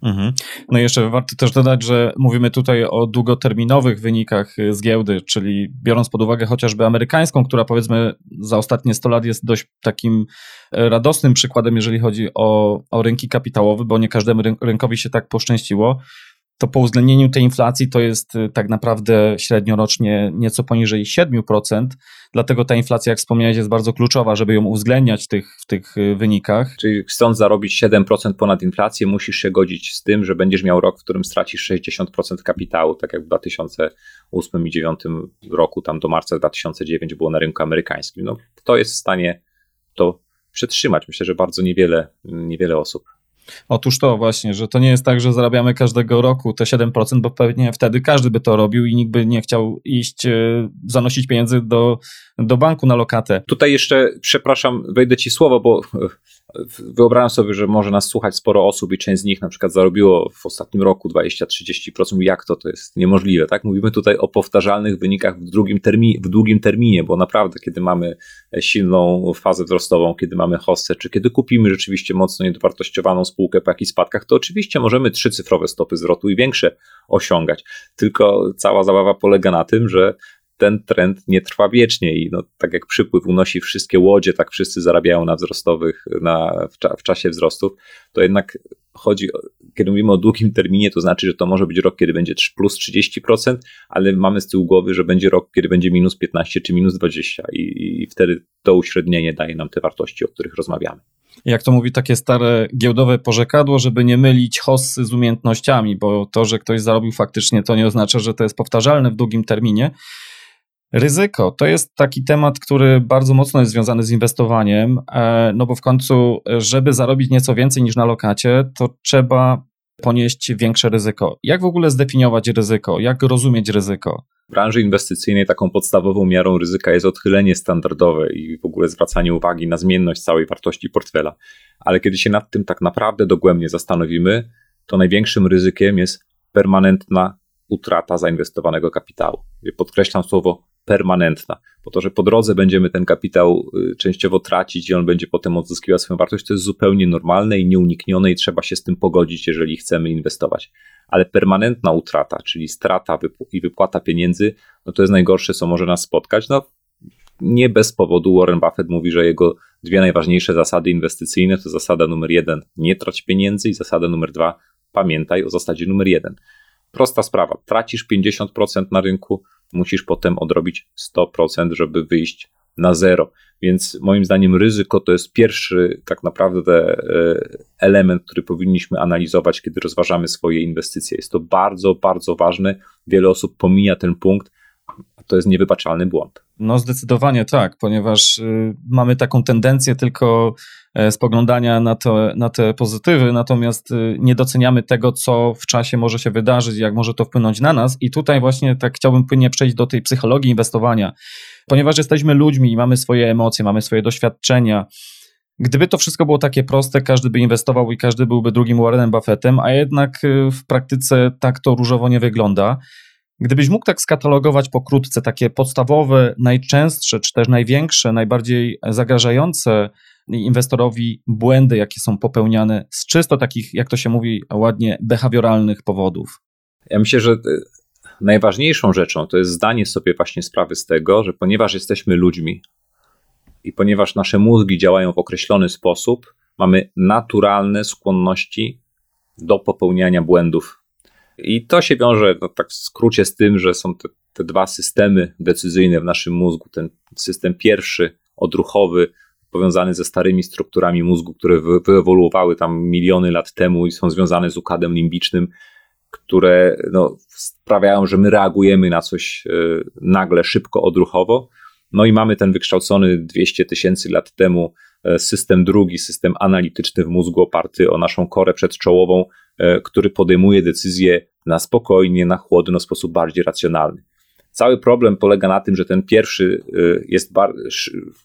Mhm. No i jeszcze warto też dodać, że mówimy tutaj o długoterminowych wynikach z giełdy, czyli biorąc pod uwagę chociażby amerykańską, która powiedzmy za ostatnie 100 lat jest dość takim e, radosnym przykładem, jeżeli chodzi o, o rynki kapitałowe, bo nie każdemu rynkowi się tak poszczęściło to po uwzględnieniu tej inflacji to jest y, tak naprawdę średnio rocznie nieco poniżej 7%. Dlatego ta inflacja, jak wspomniałeś, jest bardzo kluczowa, żeby ją uwzględniać w tych, w tych y, wynikach. Czyli chcąc zarobić 7% ponad inflację, musisz się godzić z tym, że będziesz miał rok, w którym stracisz 60% kapitału, tak jak w 2008 i 2009 roku, tam do marca 2009 było na rynku amerykańskim. No, kto jest w stanie to przetrzymać? Myślę, że bardzo niewiele, niewiele osób. Otóż to właśnie, że to nie jest tak, że zarabiamy każdego roku te 7%, bo pewnie wtedy każdy by to robił i nikt by nie chciał iść, e, zanosić pieniędzy do, do banku na lokatę. Tutaj jeszcze, przepraszam, wejdę ci słowo, bo wyobrażam sobie, że może nas słuchać sporo osób i część z nich na przykład zarobiło w ostatnim roku 20-30%. Jak to? To jest niemożliwe, tak? Mówimy tutaj o powtarzalnych wynikach w, drugim termi w długim terminie, bo naprawdę, kiedy mamy silną fazę wzrostową, kiedy mamy hossę, czy kiedy kupimy rzeczywiście mocno niedowartościowaną spółkę po jakichś spadkach, to oczywiście możemy trzycyfrowe stopy zwrotu i większe osiągać. Tylko cała zabawa polega na tym, że ten trend nie trwa wiecznie i no, tak jak przypływ unosi wszystkie łodzie, tak wszyscy zarabiają na wzrostowych, na, w, w czasie wzrostów, to jednak chodzi, kiedy mówimy o długim terminie, to znaczy, że to może być rok, kiedy będzie plus 30%, ale mamy z tyłu głowy, że będzie rok, kiedy będzie minus 15 czy minus 20 i, i wtedy to uśrednienie daje nam te wartości, o których rozmawiamy jak to mówi takie stare giełdowe porzekadło, żeby nie mylić hossy z umiejętnościami, bo to, że ktoś zarobił faktycznie, to nie oznacza, że to jest powtarzalne w długim terminie. Ryzyko to jest taki temat, który bardzo mocno jest związany z inwestowaniem, e, no bo w końcu, żeby zarobić nieco więcej niż na lokacie, to trzeba ponieść większe ryzyko. Jak w ogóle zdefiniować ryzyko? Jak rozumieć ryzyko? W branży inwestycyjnej taką podstawową miarą ryzyka jest odchylenie standardowe i w ogóle zwracanie uwagi na zmienność całej wartości portfela. Ale kiedy się nad tym tak naprawdę dogłębnie zastanowimy, to największym ryzykiem jest permanentna utrata zainwestowanego kapitału. Podkreślam słowo permanentna, po to, że po drodze będziemy ten kapitał y, częściowo tracić i on będzie potem odzyskiwał swoją wartość, to jest zupełnie normalne i nieuniknione i trzeba się z tym pogodzić, jeżeli chcemy inwestować. Ale permanentna utrata, czyli strata i wypłata pieniędzy, no to jest najgorsze, co może nas spotkać. No, nie bez powodu Warren Buffett mówi, że jego dwie najważniejsze zasady inwestycyjne to zasada numer jeden, nie trać pieniędzy i zasada numer dwa, pamiętaj o zasadzie numer jeden. Prosta sprawa, tracisz 50% na rynku, musisz potem odrobić 100%, żeby wyjść na zero. Więc moim zdaniem ryzyko to jest pierwszy tak naprawdę e, element, który powinniśmy analizować, kiedy rozważamy swoje inwestycje. Jest to bardzo, bardzo ważne. Wiele osób pomija ten punkt, to jest niewybaczalny błąd. No zdecydowanie tak, ponieważ y, mamy taką tendencję tylko e, spoglądania na, to, na te pozytywy, natomiast y, nie doceniamy tego, co w czasie może się wydarzyć, jak może to wpłynąć na nas. I tutaj właśnie tak chciałbym płynnie przejść do tej psychologii inwestowania, ponieważ jesteśmy ludźmi i mamy swoje emocje, mamy swoje doświadczenia. Gdyby to wszystko było takie proste, każdy by inwestował i każdy byłby drugim Warrenem Buffettem, a jednak y, w praktyce tak to różowo nie wygląda. Gdybyś mógł tak skatalogować pokrótce takie podstawowe, najczęstsze, czy też największe, najbardziej zagrażające inwestorowi błędy, jakie są popełniane z czysto takich, jak to się mówi ładnie, behawioralnych powodów? Ja myślę, że najważniejszą rzeczą to jest zdanie sobie właśnie sprawy z tego, że ponieważ jesteśmy ludźmi i ponieważ nasze mózgi działają w określony sposób, mamy naturalne skłonności do popełniania błędów i to się wiąże, no, tak w skrócie, z tym, że są te, te dwa systemy decyzyjne w naszym mózgu. Ten system pierwszy, odruchowy, powiązany ze starymi strukturami mózgu, które wyewoluowały tam miliony lat temu i są związane z układem limbicznym, które no, sprawiają, że my reagujemy na coś y, nagle, szybko, odruchowo. No i mamy ten wykształcony 200 tysięcy lat temu e, system drugi, system analityczny w mózgu oparty o naszą korę przedczołową, e, który podejmuje decyzje na spokojnie, na chłodno, w sposób bardziej racjonalny. Cały problem polega na tym, że ten pierwszy e, jest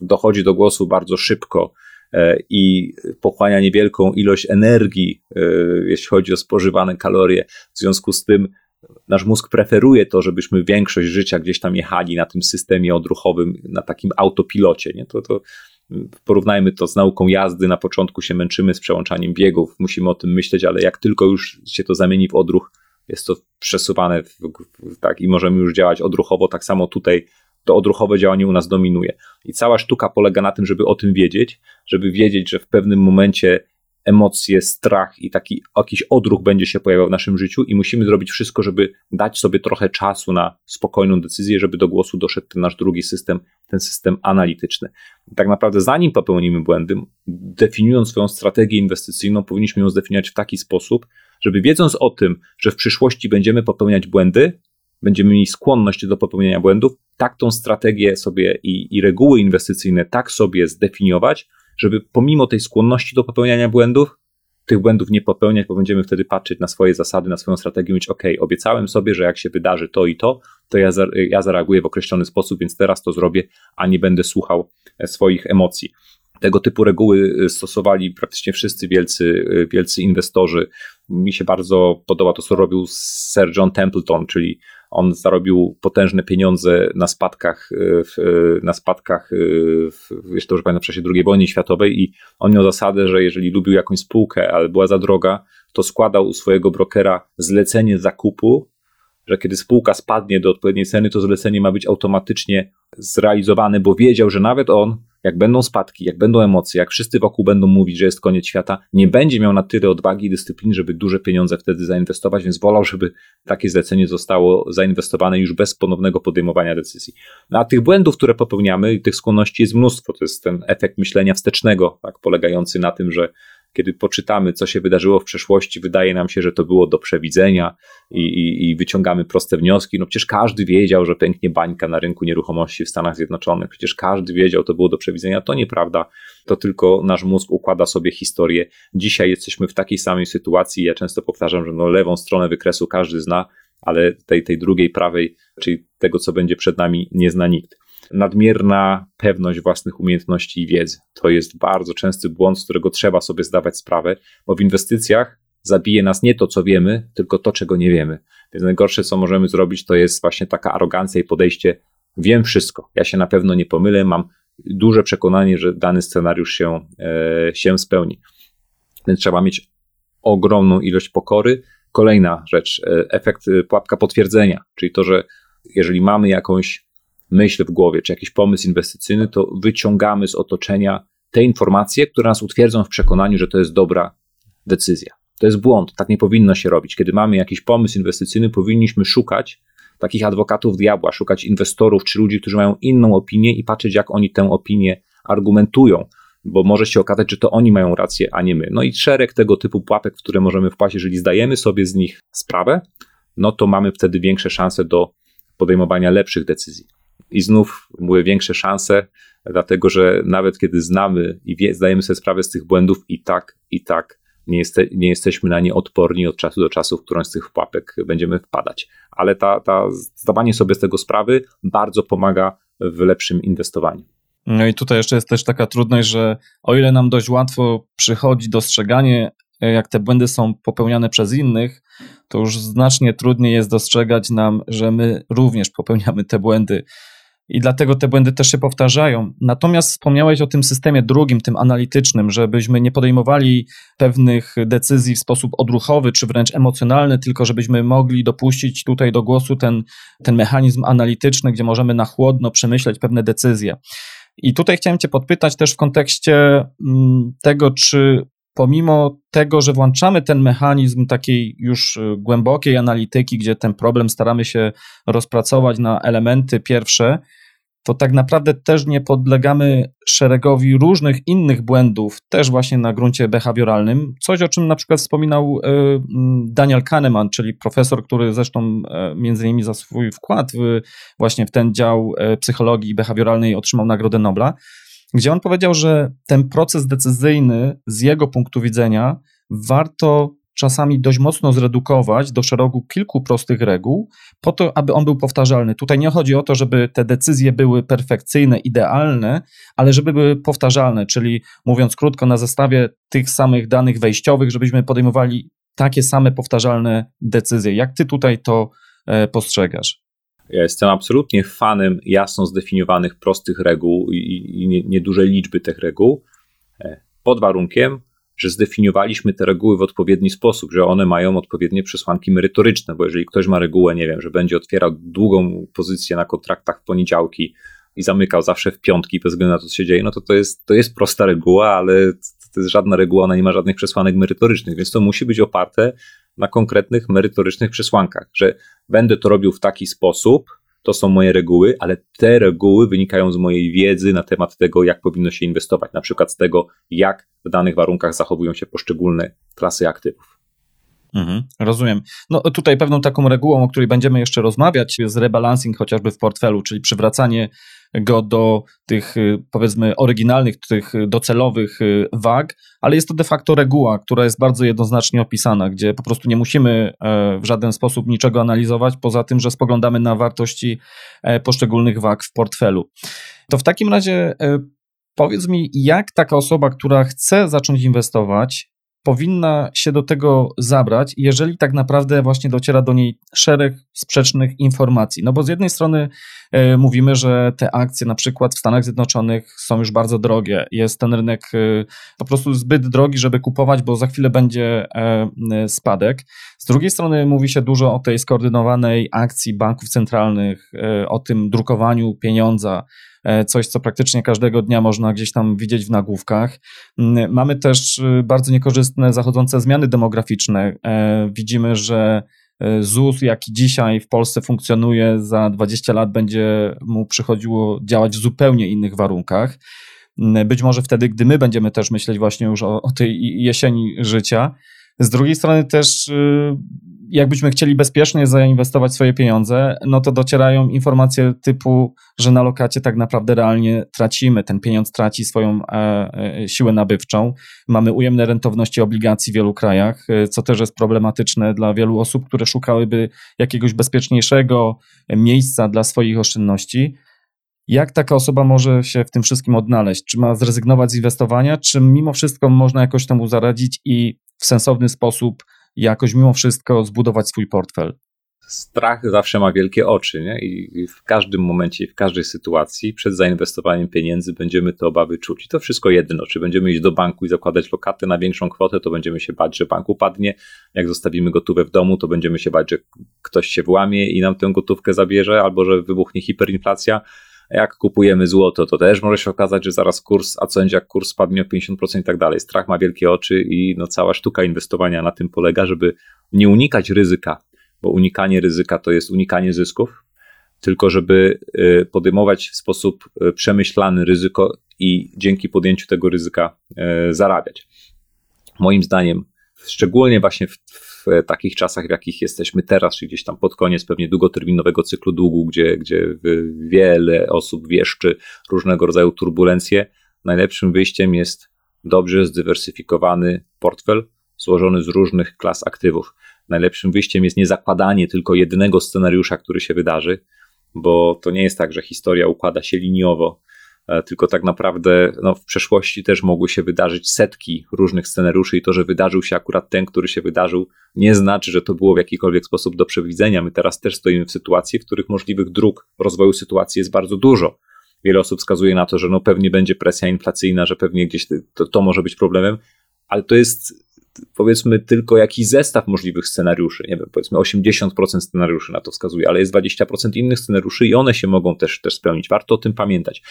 dochodzi do głosu bardzo szybko i pochłania niewielką ilość energii, jeśli chodzi o spożywane kalorie. W związku z tym nasz mózg preferuje to, żebyśmy większość życia gdzieś tam jechali na tym systemie odruchowym, na takim autopilocie. Nie? To, to porównajmy to z nauką jazdy. Na początku się męczymy z przełączaniem biegów, musimy o tym myśleć, ale jak tylko już się to zamieni w odruch, jest to przesuwane w, tak i możemy już działać odruchowo. Tak samo tutaj to odruchowe działanie u nas dominuje. I cała sztuka polega na tym, żeby o tym wiedzieć, żeby wiedzieć, że w pewnym momencie emocje, strach i taki jakiś odruch będzie się pojawiał w naszym życiu i musimy zrobić wszystko, żeby dać sobie trochę czasu na spokojną decyzję, żeby do głosu doszedł ten nasz drugi system, ten system analityczny. tak naprawdę zanim popełnimy błędy, definiując swoją strategię inwestycyjną, powinniśmy ją zdefiniować w taki sposób, żeby wiedząc o tym, że w przyszłości będziemy popełniać błędy, będziemy mieli skłonność do popełniania błędów, tak tą strategię sobie i, i reguły inwestycyjne tak sobie zdefiniować, żeby pomimo tej skłonności do popełniania błędów, tych błędów nie popełniać, bo będziemy wtedy patrzeć na swoje zasady, na swoją strategię i mówić, ok, obiecałem sobie, że jak się wydarzy to i to, to ja, ja zareaguję w określony sposób, więc teraz to zrobię, a nie będę słuchał e, swoich emocji. Tego typu reguły e, stosowali praktycznie wszyscy wielcy, e, wielcy inwestorzy. Mi się bardzo podoba to, co robił Sir John Templeton, czyli on zarobił potężne pieniądze na spadkach, e, e, na spadkach, e, jeszcze dobrze pamiętam, w czasie II wojny światowej i on miał zasadę, że jeżeli lubił jakąś spółkę, ale była za droga, to składał u swojego brokera zlecenie zakupu, że kiedy spółka spadnie do odpowiedniej ceny, to zlecenie ma być automatycznie zrealizowane, bo wiedział, że nawet on jak będą spadki, jak będą emocje, jak wszyscy wokół będą mówić, że jest koniec świata, nie będzie miał na tyle odwagi i dyscypliny, żeby duże pieniądze wtedy zainwestować, więc wolał, żeby takie zlecenie zostało zainwestowane już bez ponownego podejmowania decyzji. No, a tych błędów, które popełniamy i tych skłonności jest mnóstwo. To jest ten efekt myślenia wstecznego, tak, polegający na tym, że kiedy poczytamy, co się wydarzyło w przeszłości, wydaje nam się, że to było do przewidzenia i, i, i, wyciągamy proste wnioski. No przecież każdy wiedział, że pęknie bańka na rynku nieruchomości w Stanach Zjednoczonych. Przecież każdy wiedział, to było do przewidzenia. To nieprawda. To tylko nasz mózg układa sobie historię. Dzisiaj jesteśmy w takiej samej sytuacji. Ja często powtarzam, że no lewą stronę wykresu każdy zna, ale tej, tej drugiej, prawej, czyli tego, co będzie przed nami, nie zna nikt nadmierna pewność własnych umiejętności i wiedzy. To jest bardzo częsty błąd, z którego trzeba sobie zdawać sprawę, bo w inwestycjach zabije nas nie to, co wiemy, tylko to, czego nie wiemy. Więc najgorsze, co możemy zrobić, to jest właśnie taka arogancja i podejście: wiem wszystko, ja się na pewno nie pomylę, mam duże przekonanie, że dany scenariusz się, e, się spełni. Więc trzeba mieć ogromną ilość pokory. Kolejna rzecz, e, efekt e, pułapka potwierdzenia, czyli to, że jeżeli mamy jakąś myśl w głowie, czy jakiś pomysł inwestycyjny, to wyciągamy z otoczenia te informacje, które nas utwierdzą w przekonaniu, że to jest dobra decyzja. To jest błąd, tak nie powinno się robić. Kiedy mamy jakiś pomysł inwestycyjny, powinniśmy szukać takich adwokatów diabła, szukać inwestorów czy ludzi, którzy mają inną opinię i patrzeć, jak oni tę opinię argumentują, bo może się okazać, że to oni mają rację, a nie my. No i szereg tego typu pułapek, w które możemy wpaść, jeżeli zdajemy sobie z nich sprawę, no to mamy wtedy większe szanse do podejmowania lepszych decyzji. I znów mówię większe szanse, dlatego że nawet kiedy znamy i wie, zdajemy sobie sprawę z tych błędów, i tak, i tak nie, jeste, nie jesteśmy na nie odporni od czasu do czasu, w którąś z tych pułapek będziemy wpadać. Ale ta, ta zdawanie sobie z tego sprawy bardzo pomaga w lepszym inwestowaniu. No i tutaj jeszcze jest też taka trudność, że o ile nam dość łatwo przychodzi dostrzeganie, jak te błędy są popełniane przez innych, to już znacznie trudniej jest dostrzegać nam, że my również popełniamy te błędy i dlatego te błędy też się powtarzają. Natomiast wspomniałeś o tym systemie drugim, tym analitycznym, żebyśmy nie podejmowali pewnych decyzji w sposób odruchowy czy wręcz emocjonalny, tylko żebyśmy mogli dopuścić tutaj do głosu ten, ten mechanizm analityczny, gdzie możemy na chłodno przemyśleć pewne decyzje. I tutaj chciałem Cię podpytać też w kontekście mm, tego, czy pomimo tego, że włączamy ten mechanizm takiej już głębokiej analityki, gdzie ten problem staramy się rozpracować na elementy pierwsze, to tak naprawdę też nie podlegamy szeregowi różnych innych błędów, też właśnie na gruncie behawioralnym. Coś, o czym na przykład wspominał e, Daniel Kahneman, czyli profesor, który zresztą e, między innymi za swój wkład w, właśnie w ten dział e, psychologii behawioralnej otrzymał Nagrodę Nobla, gdzie on powiedział, że ten proces decyzyjny z jego punktu widzenia warto czasami dość mocno zredukować do szeregu kilku prostych reguł, po to, aby on był powtarzalny. Tutaj nie chodzi o to, żeby te decyzje były perfekcyjne, idealne, ale żeby były powtarzalne, czyli mówiąc krótko, na zestawie tych samych danych wejściowych, żebyśmy podejmowali takie same powtarzalne decyzje. Jak ty tutaj to e, postrzegasz? Ja jestem absolutnie fanem jasno zdefiniowanych, prostych reguł i, i niedużej liczby tych reguł, e, pod warunkiem, że zdefiniowaliśmy te reguły w odpowiedni sposób, że one mają odpowiednie przesłanki merytoryczne, bo jeżeli ktoś ma regułę, nie wiem, że będzie otwierał długą pozycję na kontraktach w poniedziałki i zamykał zawsze w piątki bez względu na to, co się dzieje, no to to jest, to jest prosta reguła, ale to jest żadna reguła, ona nie ma żadnych przesłanek merytorycznych, więc to musi być oparte na konkretnych merytorycznych przesłankach, że będę to robił w taki sposób, to są moje reguły, ale te reguły wynikają z mojej wiedzy na temat tego, jak powinno się inwestować, na przykład z tego, jak w danych warunkach zachowują się poszczególne klasy aktywów. Mhm, rozumiem. No tutaj pewną taką regułą, o której będziemy jeszcze rozmawiać, jest rebalancing chociażby w portfelu, czyli przywracanie go do tych y, powiedzmy oryginalnych, tych docelowych y, wag, ale jest to de facto reguła, która jest bardzo jednoznacznie opisana, gdzie po prostu nie musimy e, w żaden sposób niczego analizować, poza tym, że spoglądamy na wartości e, poszczególnych wag w portfelu. To w takim razie e, powiedz mi, jak taka osoba, która chce zacząć inwestować, powinna się do tego zabrać, jeżeli tak naprawdę właśnie dociera do niej szereg sprzecznych informacji. No bo z jednej strony e, mówimy, że te akcje na przykład w Stanach Zjednoczonych są już bardzo drogie. Jest ten rynek e, po prostu zbyt drogi, żeby kupować, bo za chwilę będzie e, spadek. Z drugiej strony mówi się dużo o tej skoordynowanej akcji banków centralnych, o tym drukowaniu pieniądza, coś, co praktycznie każdego dnia można gdzieś tam widzieć w nagłówkach. Mm, mamy też y, bardzo niekorzystne zachodzące zmiany demograficzne. E, widzimy, że e, ZUS, jaki dzisiaj w Polsce funkcjonuje, za 20 lat będzie mu przychodziło działać w zupełnie innych warunkach. Mm, być może wtedy, gdy my będziemy też myśleć właśnie już o, o tej jesieni życia. Z drugiej strony też y, jakbyśmy chcieli bezpiecznie zainwestować swoje pieniądze, no to docierają informacje typu, że na lokacie tak naprawdę realnie tracimy. Ten pieniądz traci swoją e, e, siłę nabywczą. Mamy ujemne rentowności obligacji w wielu krajach, e, co też jest problematyczne dla wielu osób, które szukałyby jakiegoś bezpieczniejszego miejsca dla swoich oszczędności. Jak taka osoba może się w tym wszystkim odnaleźć? Czy ma zrezygnować z inwestowania, czy mimo wszystko można jakoś temu zaradzić i w sensowny sposób jakoś mimo wszystko zbudować swój portfel? Strach zawsze ma wielkie oczy, nie? I w każdym momencie, w każdej sytuacji przed zainwestowaniem pieniędzy będziemy te obawy czuć. I to wszystko jedno. Czy będziemy iść do banku i zakładać lokatę na większą kwotę, to będziemy się bać, że bank upadnie. Jak zostawimy gotówkę w domu, to będziemy się bać, że ktoś się włamie i nam tę gotówkę zabierze, albo że wybuchnie hiperinflacja jak kupujemy złoto, to też może się okazać, że zaraz kurs, a co będzie jak kurs spadnie o 50% i tak dalej. Strach ma wielkie oczy i no cała sztuka inwestowania na tym polega, żeby nie unikać ryzyka, bo unikanie ryzyka to jest unikanie zysków, tylko żeby y, podejmować w sposób y, przemyślany ryzyko i dzięki podjęciu tego ryzyka y, zarabiać. Moim zdaniem, szczególnie właśnie w, w takich czasach, w jakich jesteśmy teraz, czy gdzieś tam pod koniec pewnie długoterminowego cyklu długu, gdzie, gdzie wiele osób wieszczy różnego rodzaju turbulencje, najlepszym wyjściem jest dobrze zdywersyfikowany portfel złożony z różnych klas aktywów. Najlepszym wyjściem jest nie zakładanie tylko jednego scenariusza, który się wydarzy, bo to nie jest tak, że historia układa się liniowo, tylko tak naprawdę no, w przeszłości też mogły się wydarzyć setki różnych scenariuszy i to, że wydarzył się akurat ten, który się wydarzył, nie znaczy, że to było w jakikolwiek sposób do przewidzenia. My teraz też stoimy w sytuacji, w których możliwych dróg rozwoju sytuacji jest bardzo dużo. Wiele osób wskazuje na to, że no pewnie będzie presja inflacyjna, że pewnie gdzieś to, to może być problemem, ale to jest powiedzmy tylko jakiś zestaw możliwych scenariuszy. Nie wiem, powiedzmy 80% scenariuszy na to wskazuje, ale jest 20% innych scenariuszy i one się mogą też, też spełnić. Warto o tym pamiętać.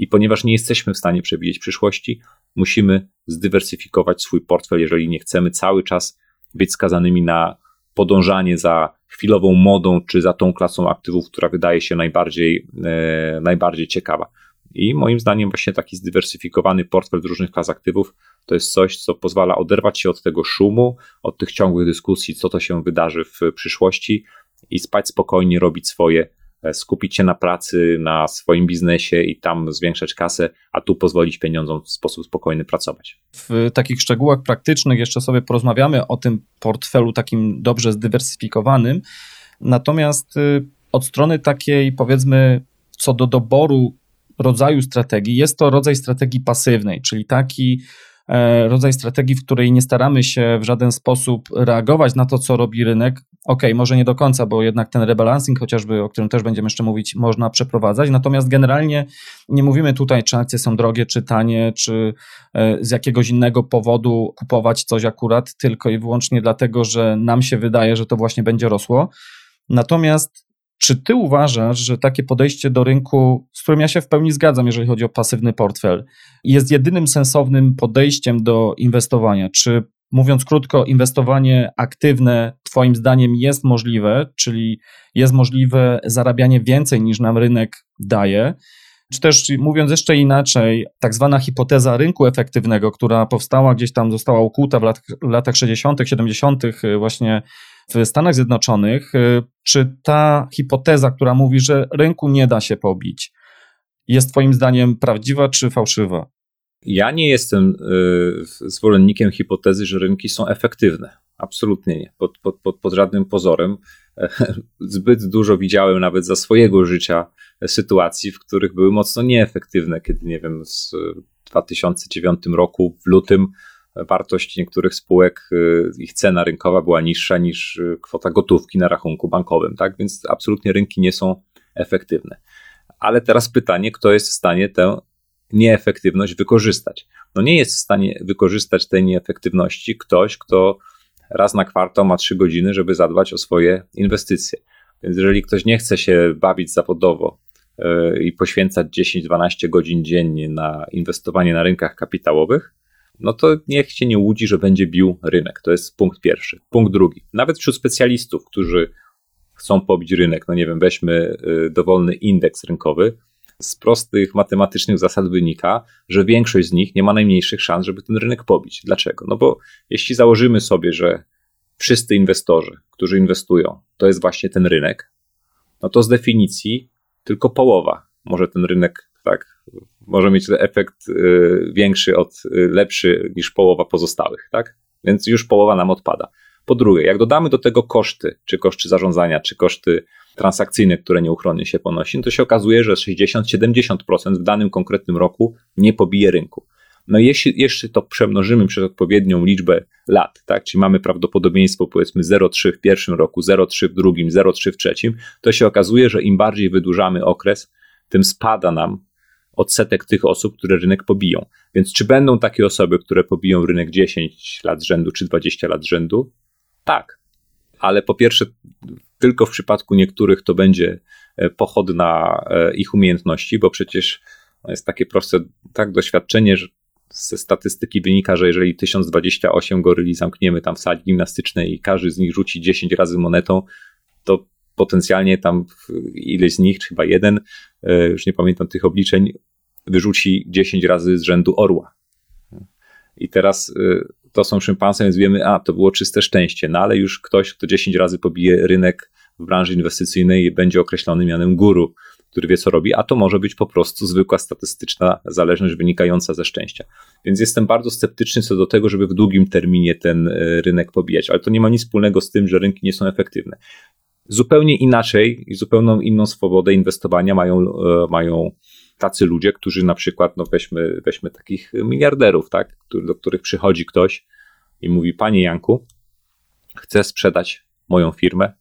I ponieważ nie jesteśmy w stanie przewidzieć przyszłości, musimy zdywersyfikować swój portfel, jeżeli nie chcemy cały czas być skazanymi na podążanie za chwilową modą, czy za tą klasą aktywów, która wydaje się najbardziej, e, najbardziej ciekawa. I moim zdaniem właśnie taki zdywersyfikowany portfel z różnych klas aktywów to jest coś, co pozwala oderwać się od tego szumu, od tych ciągłych dyskusji, co to się wydarzy w przyszłości i spać spokojnie, robić swoje, skupić się na pracy, na swoim biznesie i tam zwiększać kasę, a tu pozwolić pieniądzom w sposób spokojny pracować. W takich szczegółach praktycznych jeszcze sobie porozmawiamy o tym portfelu takim dobrze zdywersyfikowanym. Natomiast y, od strony takiej, powiedzmy, co do doboru rodzaju strategii, jest to rodzaj strategii pasywnej, czyli taki e, rodzaj strategii, w której nie staramy się w żaden sposób reagować na to, co robi rynek. Ok, może nie do końca, bo jednak ten rebalancing, chociażby o którym też będziemy jeszcze mówić, można przeprowadzać. Natomiast generalnie nie mówimy tutaj, czy akcje są drogie, czy tanie, czy e, z jakiegoś innego powodu kupować coś akurat, tylko i wyłącznie dlatego, że nam się wydaje, że to właśnie będzie rosło. Natomiast czy ty uważasz, że takie podejście do rynku, z którym ja się w pełni zgadzam, jeżeli chodzi o pasywny portfel, jest jedynym sensownym podejściem do inwestowania? Czy mówiąc krótko, inwestowanie aktywne Twoim zdaniem jest możliwe, czyli jest możliwe zarabianie więcej niż nam rynek daje? Czy też mówiąc jeszcze inaczej, tak zwana hipoteza rynku efektywnego, która powstała gdzieś tam, została ukuta w lat, latach 60., 70., właśnie w Stanach Zjednoczonych, y, czy ta hipoteza, która mówi, że rynku nie da się pobić, jest Twoim zdaniem prawdziwa czy fałszywa? Ja nie jestem y, zwolennikiem hipotezy, że rynki są efektywne. Absolutnie nie. Pod, pod, pod, pod żadnym pozorem. Zbyt dużo widziałem nawet za swojego życia sytuacji, w których były mocno nieefektywne, kiedy nie wiem, w 2009 roku w lutym wartość niektórych spółek, y, ich cena rynkowa była niższa niż kwota gotówki na rachunku bankowym, tak? Więc absolutnie rynki nie są efektywne. Ale teraz pytanie, kto jest w stanie tę nieefektywność wykorzystać? No nie jest w stanie wykorzystać tej nieefektywności ktoś, kto raz na kwartał ma trzy godziny, żeby zadbać o swoje inwestycje. Więc jeżeli ktoś nie chce się bawić zawodowo y, i poświęcać 10-12 godzin dziennie na inwestowanie na rynkach kapitałowych, no to niech się nie łudzi, że będzie bił rynek. To jest punkt pierwszy. Punkt drugi. Nawet wśród specjalistów, którzy chcą pobić rynek, no nie wiem, weźmy y, dowolny indeks rynkowy, z prostych matematycznych zasad wynika, że większość z nich nie ma najmniejszych szans, żeby ten rynek pobić. Dlaczego? No bo jeśli założymy sobie, że wszyscy inwestorzy, którzy inwestują, to jest właśnie ten rynek, no to z definicji tylko połowa może ten rynek tak może mieć efekt y, większy od, y, lepszy niż połowa pozostałych, tak? Więc już połowa nam odpada. Po drugie, jak dodamy do tego koszty, czy koszty zarządzania, czy koszty transakcyjne, które nieuchronnie się ponosi, no to się okazuje, że 60-70% w danym konkretnym roku nie pobije rynku. No jeśli jeszcze to przemnożymy przez odpowiednią liczbę lat, tak, czyli mamy prawdopodobieństwo powiedzmy 0,3 w pierwszym roku, 0,3 w drugim, 0,3 w trzecim, to się okazuje, że im bardziej wydłużamy okres, tym spada nam odsetek tych osób, które rynek pobiją. Więc czy będą takie osoby, które pobiją rynek 10 lat rzędu, czy 20 lat rzędu? Tak. Ale po pierwsze, tylko w przypadku niektórych to będzie e, pochod na e, ich umiejętności, bo przecież jest takie proste tak doświadczenie, że ze statystyki wynika, że jeżeli 1028 goryli zamkniemy tam w sali gimnastycznej i każdy z nich rzuci 10 razy monetą, to potencjalnie tam ileś z nich, chyba jeden, e, już nie pamiętam tych obliczeń, wyrzuci 10 razy z rzędu orła. I teraz to są szympansy, więc wiemy, a to było czyste szczęście, no ale już ktoś, kto 10 razy pobije rynek w branży inwestycyjnej, będzie określony mianem guru, który wie, co robi, a to może być po prostu zwykła statystyczna zależność wynikająca ze szczęścia. Więc jestem bardzo sceptyczny co do tego, żeby w długim terminie ten e, rynek pobijać, ale to nie ma nic wspólnego z tym, że rynki nie są efektywne. Zupełnie inaczej i zupełną inną swobodę inwestowania mają, e, mają tacy ludzie, którzy na przykład, no weźmy, weźmy takich miliarderów, tak, do których przychodzi ktoś i mówi: Panie Janku, chcę sprzedać moją firmę.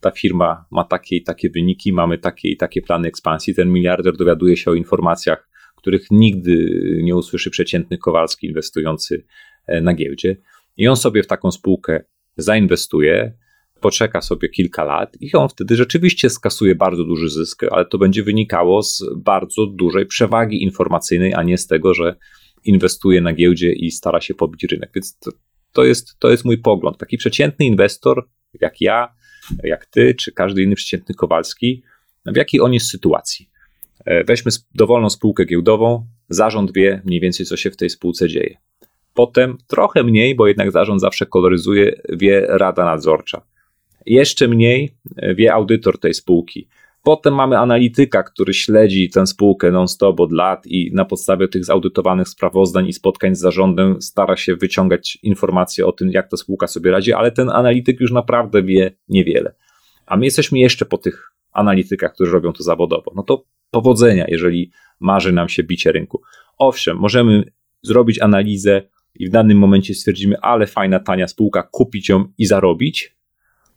Ta firma ma takie i takie wyniki, mamy takie i takie plany ekspansji. Ten miliarder dowiaduje się o informacjach, których nigdy nie usłyszy przeciętny Kowalski inwestujący e, na giełdzie. I on sobie w taką spółkę zainwestuje, poczeka sobie kilka lat i on wtedy rzeczywiście skasuje bardzo duży zysk, ale to będzie wynikało z bardzo dużej przewagi informacyjnej, a nie z tego, że inwestuje na giełdzie i stara się pobić rynek. Więc to, to, jest, to jest mój pogląd. Taki przeciętny inwestor, jak ja, jak ty, czy każdy inny przeciętny Kowalski, w jakiej on jest sytuacji. E, weźmy dowolną spółkę giełdową, zarząd wie mniej więcej, co się w tej spółce dzieje. Potem trochę mniej, bo jednak zarząd zawsze koloryzuje, wie rada nadzorcza. Jeszcze mniej e, wie audytor tej spółki. Potem mamy analityka, który śledzi tę spółkę non-stop od lat i na podstawie tych zaudytowanych sprawozdań i spotkań z zarządem stara się wyciągać informacje o tym, jak ta spółka sobie radzi, ale ten analityk już naprawdę wie niewiele. A my jesteśmy jeszcze po tych analitykach, którzy robią to zawodowo. No to powodzenia, jeżeli marzy nam się bicie rynku. Owszem, możemy zrobić analizę i w danym momencie stwierdzimy, ale fajna, tania spółka, kupić ją i zarobić,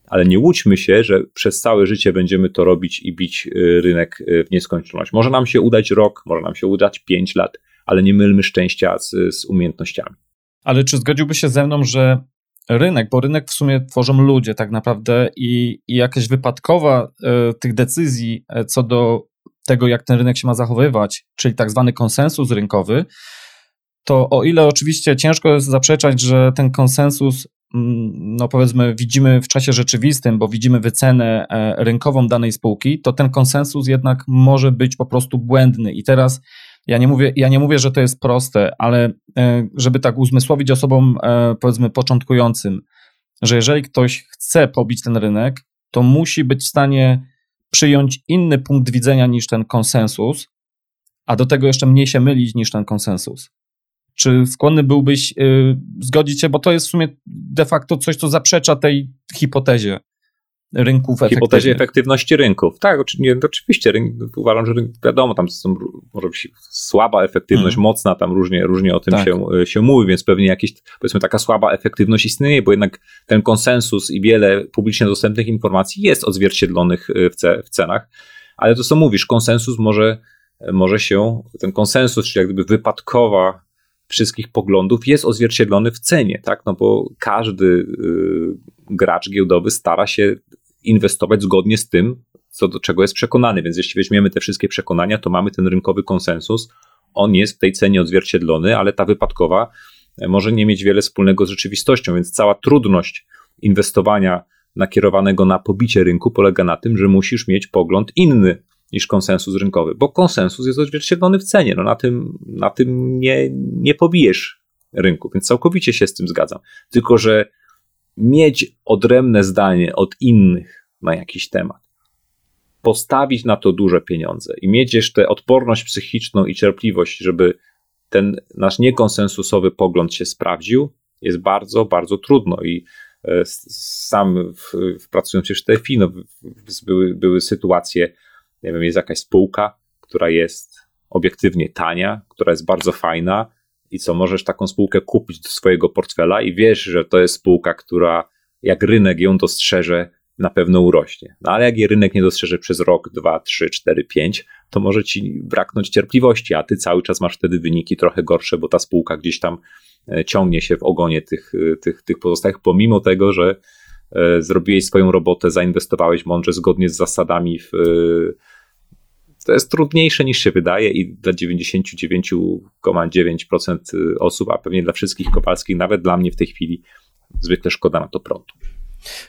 ale nie łudźmy się, że przez całe życie będziemy to robić i bić y, rynek y, w nieskończoność. Może nam się udać rok, może nam się udać pięć lat, ale nie mylmy szczęścia z, z umiejętnościami. Ale czy zgodziłby się ze mną, że rynek, bo rynek w sumie tworzą ludzie tak naprawdę i, i jakaś wypadkowa y, tych decyzji y, co do tego, jak ten rynek się ma zachowywać, czyli tak zwany konsensus rynkowy, to o ile oczywiście ciężko jest zaprzeczać, że ten konsensus no powiedzmy, widzimy w czasie rzeczywistym, bo widzimy wycenę e, rynkową danej spółki, to ten konsensus jednak może być po prostu błędny. I teraz ja nie mówię, ja nie mówię że to jest proste, ale e, żeby tak uzmysłowić osobom, e, powiedzmy, początkującym, że jeżeli ktoś chce pobić ten rynek, to musi być w stanie przyjąć inny punkt widzenia niż ten konsensus, a do tego jeszcze mniej się mylić niż ten konsensus. Czy skłonny byłbyś yy, zgodzić się, bo to jest w sumie de facto coś, co zaprzecza tej hipotezie rynków Hipotezie efektywności rynków. Tak, oczywiście. Uważam, że wiadomo, tam są, może być słaba efektywność, hmm. mocna, tam różnie, różnie o tym tak. się, się mówi, więc pewnie jakieś, powiedzmy, taka słaba efektywność istnieje, bo jednak ten konsensus i wiele publicznie dostępnych informacji jest odzwierciedlonych y, w, ce, w cenach. Ale to, co mówisz, konsensus może, może się, ten konsensus, czyli jak gdyby wypadkowa wszystkich poglądów jest odzwierciedlony w cenie, tak? No bo każdy y, gracz giełdowy stara się inwestować zgodnie z tym, co do czego jest przekonany. Więc jeśli weźmiemy te wszystkie przekonania, to mamy ten rynkowy konsensus. On jest w tej cenie odzwierciedlony, ale ta wypadkowa e, może nie mieć wiele wspólnego z rzeczywistością, więc cała trudność inwestowania nakierowanego na pobicie rynku polega na tym, że musisz mieć pogląd inny niż konsensus rynkowy, bo konsensus jest odzwierciedlony w cenie. No na tym, na tym nie, nie pobijesz rynku, więc całkowicie się z tym zgadzam. Tylko, że mieć odrębne zdanie od innych na jakiś temat, postawić na to duże pieniądze i mieć jeszcze odporność psychiczną i cierpliwość, żeby ten nasz niekonsensusowy pogląd się sprawdził, jest bardzo, bardzo trudno i e, sam w, w pracując w TFI, no, były, były sytuacje, nie wiem, jest jakaś spółka, która jest obiektywnie tania, która jest bardzo fajna i co możesz taką spółkę kupić do swojego portfela i wiesz, że to jest spółka, która jak rynek ją dostrzeże, na pewno urośnie. No ale jak jej rynek nie dostrzeże przez rok, dwa, trzy, cztery, pięć, to może ci braknąć cierpliwości, a ty cały czas masz wtedy wyniki trochę gorsze, bo ta spółka gdzieś tam e, ciągnie się w ogonie tych, e, tych, tych pozostałych, pomimo tego, że zrobiłeś swoją robotę, zainwestowałeś mądrze, zgodnie z zasadami. W, e, to jest trudniejsze niż się wydaje i dla 99,9% osób, a pewnie dla wszystkich Kowalskich, nawet dla mnie w tej chwili, zwykle szkoda na to prądu.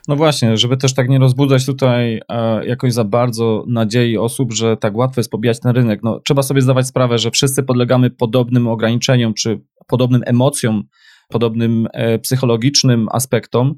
No właśnie, żeby też tak nie rozbudzać tutaj e, jakoś za bardzo nadziei osób, że tak łatwo jest pobijać ten rynek. No, trzeba sobie zdawać sprawę, że wszyscy podlegamy podobnym ograniczeniom czy podobnym emocjom podobnym e, psychologicznym aspektom.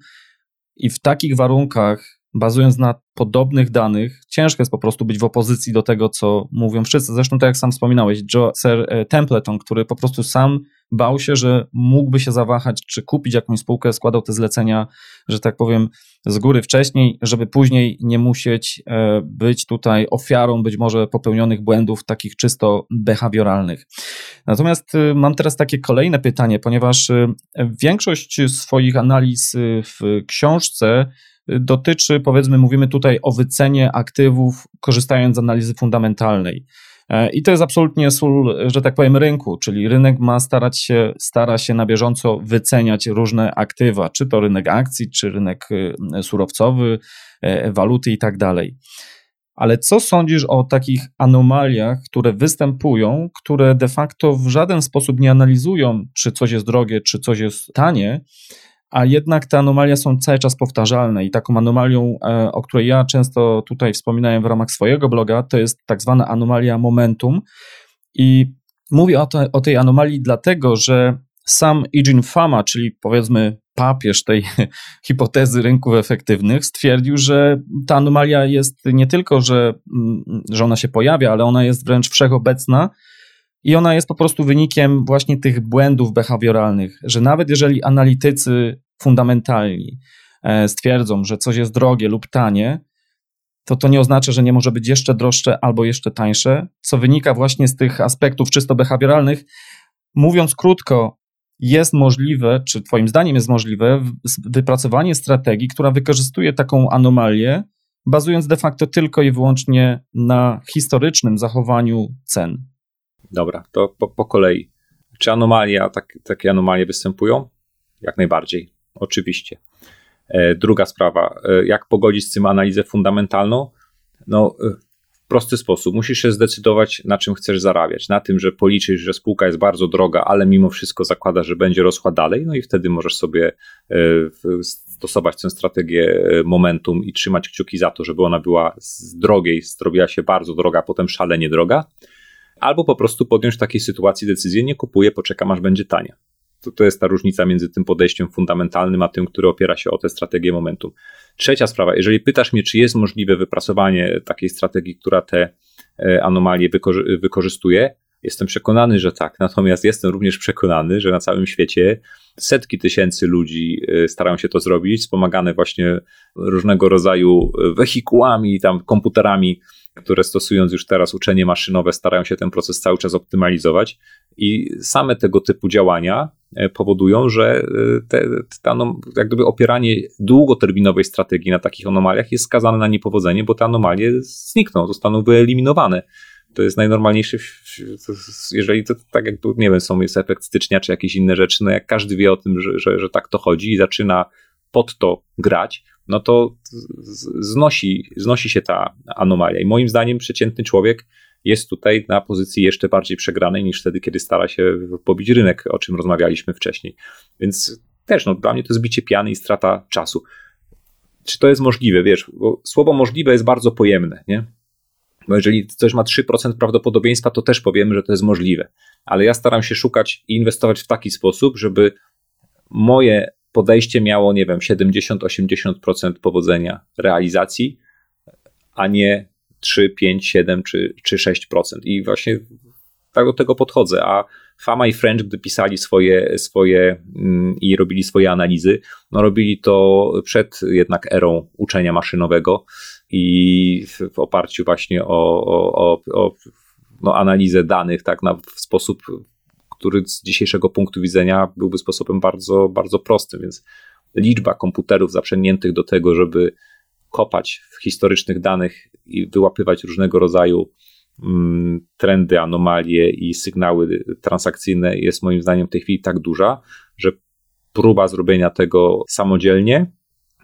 I w takich warunkach, bazując na podobnych danych, ciężko jest po prostu być w opozycji do tego, co mówią wszyscy. Zresztą, tak jak sam wspominałeś, Joe, Sir e, Templeton, który po prostu sam bał się, że mógłby się zawahać, czy kupić jakąś spółkę, składał te zlecenia, że tak powiem, z góry wcześniej, żeby później nie musieć e, być tutaj ofiarą być może popełnionych błędów takich czysto behawioralnych. Natomiast e, mam teraz takie kolejne pytanie, ponieważ większość swoich analiz w książce dotyczy, powiedzmy, mówimy tutaj o wycenie aktywów, korzystając z analizy fundamentalnej. E, I to jest absolutnie sól, że tak powiem, rynku, czyli rynek ma starać się, stara się na bieżąco wyceniać różne aktywa, czy to rynek akcji, czy rynek y, surowcowy, e, waluty i tak dalej. Ale co sądzisz o takich anomaliach, które występują, które de facto w żaden sposób nie analizują, czy coś jest drogie, czy coś jest tanie, a jednak te anomalie są cały czas powtarzalne i taką anomalią, e, o której ja często tutaj wspominałem w ramach swojego bloga, to jest tak zwana anomalia momentum. I mówię o, to, o tej anomalii dlatego, że sam Eugene Fama, czyli powiedzmy papież tej hipotezy rynków efektywnych, stwierdził, że ta anomalia jest nie tylko, że, mm, że ona się pojawia, ale ona jest wręcz wszechobecna i ona jest po prostu wynikiem właśnie tych błędów behawioralnych, że nawet jeżeli analitycy fundamentalni e, stwierdzą, że coś jest drogie lub tanie, to to nie oznacza, że nie może być jeszcze droższe albo jeszcze tańsze, co wynika właśnie z tych aspektów czysto behawioralnych. Mówiąc krótko, jest możliwe, czy Twoim zdaniem jest możliwe, wypracowanie strategii, która wykorzystuje taką anomalię, bazując de facto tylko i wyłącznie na historycznym zachowaniu cen. Dobra, to po, po kolei. Czy anomalia, tak, takie anomalie występują? Jak najbardziej, oczywiście. E, druga sprawa, e, jak pogodzić z tym analizę fundamentalną? No, e, w prosty sposób. Musisz się zdecydować, na czym chcesz zarabiać. Na tym, że policzysz, że spółka jest bardzo droga, ale mimo wszystko zakłada, że będzie rosła dalej, no i wtedy możesz sobie stosować tę strategię momentum i trzymać kciuki za to, żeby ona była z drogiej, zrobiła się bardzo droga, potem szalenie droga albo po prostu podjąć w takiej sytuacji decyzję, nie kupuję, poczekam aż będzie tania. To, to jest ta różnica między tym podejściem fundamentalnym, a tym, które opiera się o tę strategię momentum. Trzecia sprawa, jeżeli pytasz mnie, czy jest możliwe wypracowanie takiej strategii, która te e, anomalie wykorzy wykorzystuje, jestem przekonany, że tak. Natomiast jestem również przekonany, że na całym świecie setki tysięcy ludzi e, starają się to zrobić, wspomagane właśnie różnego rodzaju wehikułami, tam komputerami, które stosując już teraz uczenie maszynowe starają się ten proces cały czas optymalizować i same tego typu działania e, powodują, że e, te, te, jak gdyby opieranie długoterminowej strategii na takich anomaliach jest skazane na niepowodzenie, bo te anomalie znikną, zostaną wyeliminowane. To jest najnormalniejszy, jeżeli to tak jak, nie wiem, są, jest efekt stycznia czy jakieś inne rzeczy, no jak każdy wie o tym, że, że, że tak to chodzi i zaczyna pod to grać, no to znosi, znosi się ta anomalia. I moim zdaniem przeciętny człowiek jest tutaj na pozycji jeszcze bardziej przegranej niż wtedy, kiedy stara się pobić rynek, o czym rozmawialiśmy wcześniej. Więc też, no, dla mnie to jest bicie piany i strata czasu. Czy to jest możliwe? Wiesz, słowo możliwe jest bardzo pojemne, nie? Bo jeżeli coś ma 3% prawdopodobieństwa, to też powiemy, że to jest możliwe. Ale ja staram się szukać i inwestować w taki sposób, żeby moje podejście miało, nie wiem, 70-80% powodzenia realizacji, a nie 3, 5, 7 czy, czy 6%. I właśnie tak do tego podchodzę. A Fama i French, gdy pisali swoje, swoje mm, i robili swoje analizy, no robili to przed jednak erą uczenia maszynowego i w, oparciu właśnie o, o, o, o no, analizę danych, tak, na, w sposób który z dzisiejszego punktu widzenia byłby sposobem bardzo, bardzo prostym, więc liczba komputerów zaprzęgniętych do tego, żeby kopać w historycznych danych i wyłapywać różnego rodzaju mm, trendy, anomalie i sygnały transakcyjne jest moim zdaniem w tej chwili tak duża, że próba zrobienia tego samodzielnie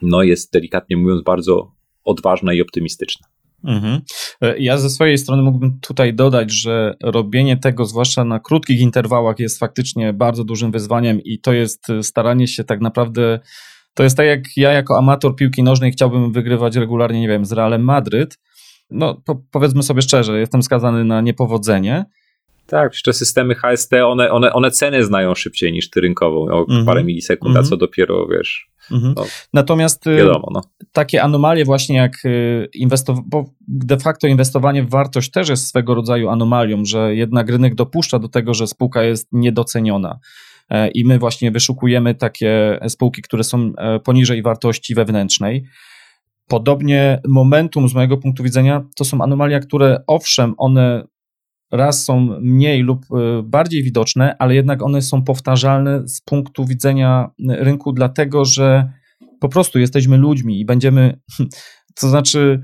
no jest delikatnie mówiąc bardzo odważna i optymistyczna. Mhm. E, ja ze swojej strony mógłbym tutaj dodać, że robienie tego, zwłaszcza na krótkich interwałach, jest faktycznie bardzo dużym wyzwaniem i to jest e, staranie się tak naprawdę. To jest tak jak ja, jako amator piłki nożnej, chciałbym wygrywać regularnie, nie wiem, z Realem Madryt. No, po, powiedzmy sobie szczerze, jestem skazany na niepowodzenie. Tak, przecież te systemy HST, one, one, one ceny znają szybciej niż ty rynkową, o Mhm. parę milisekund, a Mhm. co dopiero, wiesz, Mhm. No. Natomiast y, wiadomo, no. takie anomalie właśnie jak inwestowanie, bo de facto inwestowanie w wartość też jest swego rodzaju anomalią, że jednak rynek dopuszcza do tego, że spółka jest niedoceniona. E, I my właśnie wyszukujemy takie spółki, które są e, poniżej wartości wewnętrznej. Podobnie momentum z mojego punktu widzenia to są anomalia, które owszem, one raz są mniej lub e, bardziej widoczne, ale jednak one są powtarzalne z punktu widzenia rynku, dlatego że po prostu jesteśmy ludźmi i będziemy, to znaczy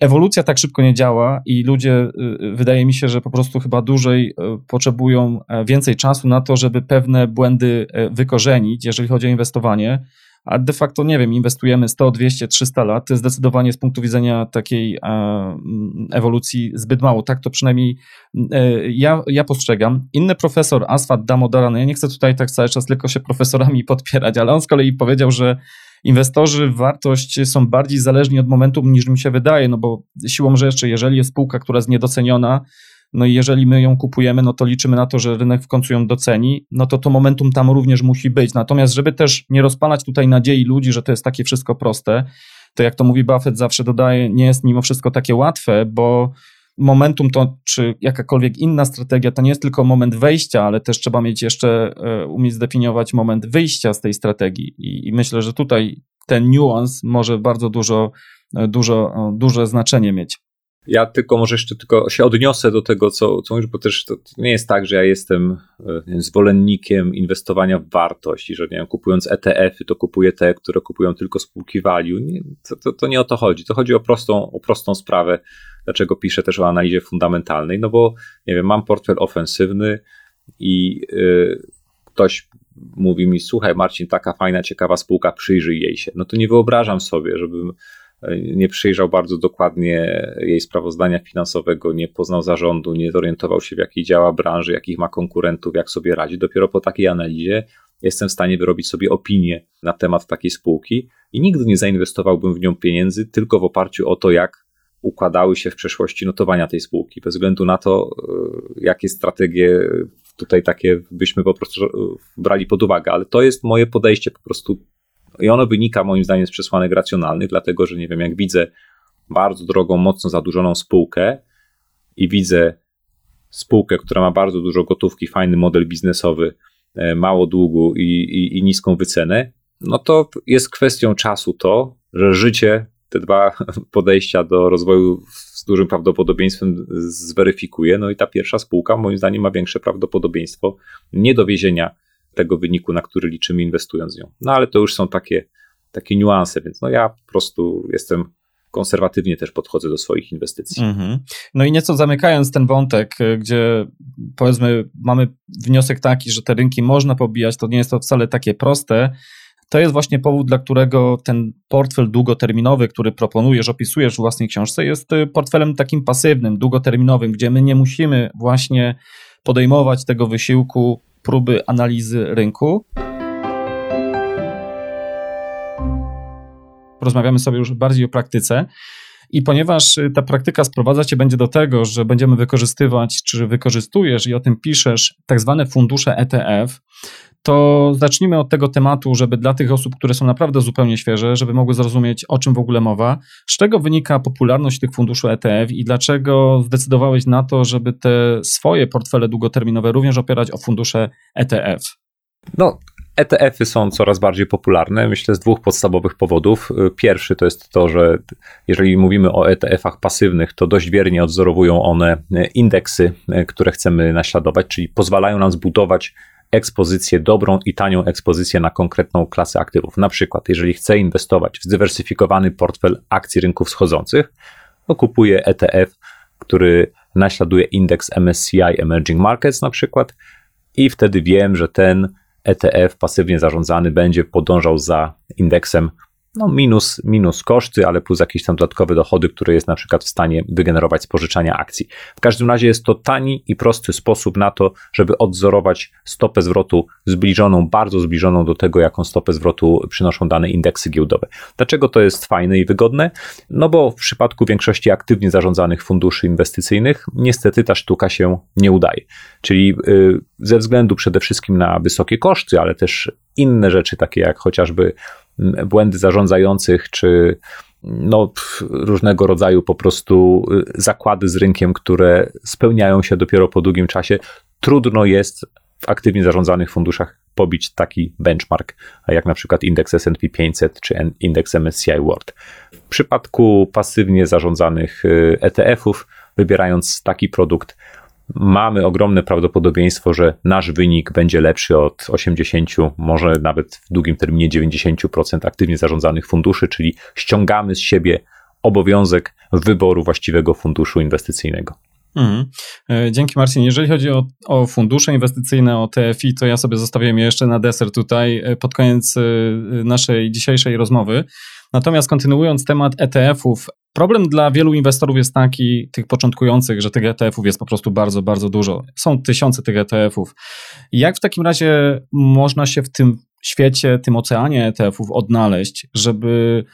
ewolucja tak szybko nie działa i ludzie, y, wydaje mi się, że po prostu chyba dłużej potrzebują e, więcej czasu na to, żeby pewne błędy e, wykorzenić, jeżeli chodzi o inwestowanie. A de facto, nie wiem, inwestujemy 100, 200, 300 lat, zdecydowanie z punktu widzenia takiej e, mm, ewolucji zbyt mało. Tak to przynajmniej e, ja, ja postrzegam. Inny profesor, Asfat Damodaran, ja nie chcę tutaj tak cały czas tylko się profesorami podpierać, ale on z kolei powiedział, że inwestorzy wartość są bardziej zależni od momentu niż mi się wydaje, no bo siłą rzeczy, jeżeli jest spółka, która jest niedoceniona, no i jeżeli my ją kupujemy, no to liczymy na to, że rynek w końcu ją doceni, no to to momentum tam również musi być. Natomiast, żeby też nie rozpalać tutaj nadziei ludzi, że to jest takie wszystko proste, to jak to mówi Buffett zawsze dodaje, nie jest mimo wszystko takie łatwe, bo momentum to, czy jakakolwiek inna strategia, to nie jest tylko moment wejścia, ale też trzeba mieć jeszcze, e, umieć zdefiniować moment wyjścia z tej strategii. I, i myślę, że tutaj ten niuans może bardzo dużo, e, dużo, duże znaczenie mieć. Ja tylko może jeszcze tylko się odniosę do tego, co, co mówisz, bo też to, nie jest tak, że ja jestem e, wiem, zwolennikiem inwestowania w wartość i że nie wiem, kupując ETF-y, to kupuję te, które kupują tylko spółki value. Nie, to, to, to nie o to chodzi. To chodzi o prostą, o prostą sprawę, dlaczego piszę też o analizie fundamentalnej, no bo nie wiem, mam portfel ofensywny i y, ktoś mówi mi, słuchaj Marcin, taka fajna, ciekawa spółka, przyjrzyj jej się. No to nie wyobrażam sobie, żebym nie przyjrzał bardzo dokładnie jej sprawozdania finansowego, nie poznał zarządu, nie zorientował się, w jakiej działa branży, jakich ma konkurentów, jak sobie radzi. Dopiero po takiej analizie jestem w stanie wyrobić sobie opinię na temat takiej spółki i nigdy nie zainwestowałbym w nią pieniędzy tylko w oparciu o to, jak układały się w przeszłości notowania tej spółki, bez względu na to, jakie strategie tutaj takie byśmy po prostu brali pod uwagę, ale to jest moje podejście po prostu i ono wynika moim zdaniem z przesłanek racjonalnych, dlatego że nie wiem, jak widzę bardzo drogą, mocno zadłużoną spółkę i widzę spółkę, która ma bardzo dużo gotówki, fajny model biznesowy, mało długu i, i, i niską wycenę, no to jest kwestią czasu to, że życie te dwa podejścia do rozwoju z dużym prawdopodobieństwem zweryfikuje. No i ta pierwsza spółka, moim zdaniem, ma większe prawdopodobieństwo niedowiezienia tego wyniku, na który liczymy inwestując w nią. No ale to już są takie, takie niuanse, więc no ja po prostu jestem konserwatywnie też podchodzę do swoich inwestycji. Mm-hmm. No i nieco zamykając ten wątek, gdzie powiedzmy mamy wniosek taki, że te rynki można pobijać, to nie jest to wcale takie proste. To jest właśnie powód, dla którego ten portfel długoterminowy, który proponujesz, opisujesz w własnej książce, jest portfelem takim pasywnym, długoterminowym, gdzie my nie musimy właśnie podejmować tego wysiłku próby analizy rynku. Porozmawiamy sobie już bardziej o praktyce. I ponieważ ta praktyka sprowadza cię będzie do tego, że będziemy wykorzystywać, czy wykorzystujesz i o tym piszesz, tak zwane fundusze ETF, to zacznijmy od tego tematu, żeby dla tych osób, które są naprawdę zupełnie świeże, żeby mogły zrozumieć, o czym w ogóle mowa, z czego wynika popularność tych funduszy ETF i dlaczego zdecydowałeś na to, żeby te swoje portfele długoterminowe również opierać o fundusze ETF? No, ETF-y są coraz bardziej popularne, myślę, z dwóch podstawowych powodów. Pierwszy to jest to, że jeżeli mówimy o ETF-ach pasywnych, to dość wiernie odzorowują one indeksy, które chcemy naśladować, czyli pozwalają nam zbudować ekspozycję, dobrą i tanią ekspozycję na konkretną klasę aktywów. Na przykład, jeżeli chcę inwestować w zdywersyfikowany portfel akcji rynków wschodzących, to kupuję ETF, który naśladuje indeks MSCI Emerging Markets na przykład i wtedy wiem, że ten ETF pasywnie zarządzany będzie podążał za indeksem no minus, minus koszty, ale plus jakieś tam dodatkowe dochody, które jest na przykład w stanie wygenerować z pożyczania akcji. W każdym razie jest to tani i prosty sposób na to, żeby odzorować stopę zwrotu zbliżoną, bardzo zbliżoną do tego, jaką stopę zwrotu przynoszą dane indeksy giełdowe. Dlaczego to jest fajne i wygodne? No bo w przypadku większości aktywnie zarządzanych funduszy inwestycyjnych niestety ta sztuka się nie udaje. Czyli y, ze względu przede wszystkim na wysokie koszty, ale też inne rzeczy, takie jak chociażby błędy zarządzających, czy no, różnego rodzaju po prostu y, zakłady z rynkiem, które spełniają się dopiero po długim czasie, trudno jest w aktywnie zarządzanych funduszach pobić taki benchmark, jak na przykład indeks S&P 500 czy indeks MSCI World. W przypadku pasywnie zarządzanych y, ETF-ów, wybierając taki produkt, mamy ogromne prawdopodobieństwo, że nasz wynik będzie lepszy od 80, może nawet w długim terminie 90% aktywnie zarządzanych funduszy, czyli ściągamy z siebie obowiązek wyboru właściwego funduszu inwestycyjnego. Mhm. E, dzięki Marcin. Jeżeli chodzi o, o, fundusze inwestycyjne, o TFI, to ja sobie zostawiłem je jeszcze na deser tutaj e, pod koniec e, naszej dzisiejszej rozmowy. Natomiast kontynuując temat ETF-ów, problem dla wielu inwestorów jest taki, tych początkujących, że tych ETF-ów jest po prostu bardzo, bardzo dużo. Są tysiące tych ETF-ów. Jak w takim razie można się w tym świecie, tym oceanie ETF-ów odnaleźć, żeby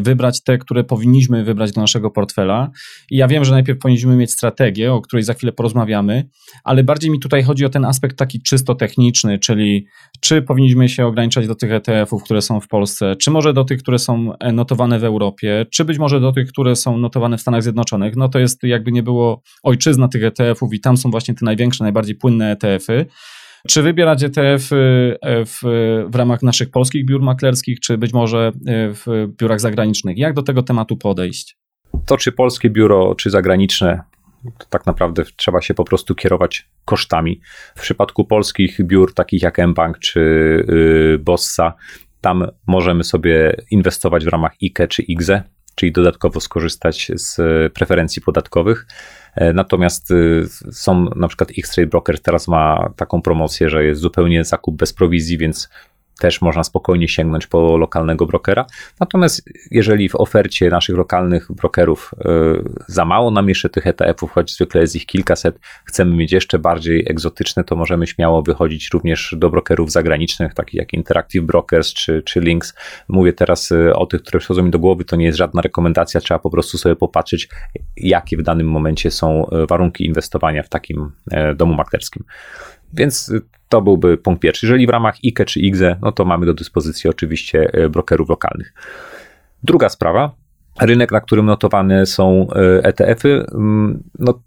wybrać te, które powinniśmy wybrać do naszego portfela. I ja wiem, że najpierw powinniśmy mieć strategię, o której za chwilę porozmawiamy, ale bardziej mi tutaj chodzi o ten aspekt taki czysto techniczny, czyli czy powinniśmy się ograniczać do tych ETF-ów, które są w Polsce, czy może do tych, które są e, notowane w Europie, czy być może do tych, które są notowane w Stanach Zjednoczonych. No to jest jakby nie było ojczyzna tych ETF-ów i tam są właśnie te największe, najbardziej płynne ETF-y. Czy wybierać ETF e, w, w ramach naszych polskich biur maklerskich, czy być może e, w biurach zagranicznych? Jak do tego tematu podejść? To, czy polskie biuro, czy zagraniczne, tak naprawdę trzeba się po prostu kierować kosztami. W przypadku polskich biur, takich jak mBank czy y, Bossa, tam możemy sobie inwestować w ramach IKE czy IGZE, czyli dodatkowo skorzystać z preferencji podatkowych. E, natomiast y, są na przykład X-Trade Broker teraz ma taką promocję, że jest zupełnie zakup bez prowizji, więc też można spokojnie sięgnąć po lokalnego brokera. Natomiast jeżeli w ofercie naszych lokalnych brokerów y, za mało nam jeszcze tych ETF-ów, choć zwykle jest ich kilkaset, chcemy mieć jeszcze bardziej egzotyczne, to możemy śmiało wychodzić również do brokerów zagranicznych, takich jak Interactive Brokers czy, czy Links. Mówię teraz y, o tych, które przychodzą mi do głowy, to nie jest żadna rekomendacja, trzeba po prostu sobie popatrzeć, jakie w danym momencie są y, warunki inwestowania w takim domu maklerskim. Więc to byłby punkt pierwszy. Jeżeli w ramach IKE czy IGZE, no to mamy do dyspozycji oczywiście e, brokerów lokalnych. Druga sprawa, rynek, na którym notowane są ETF-y, mm, no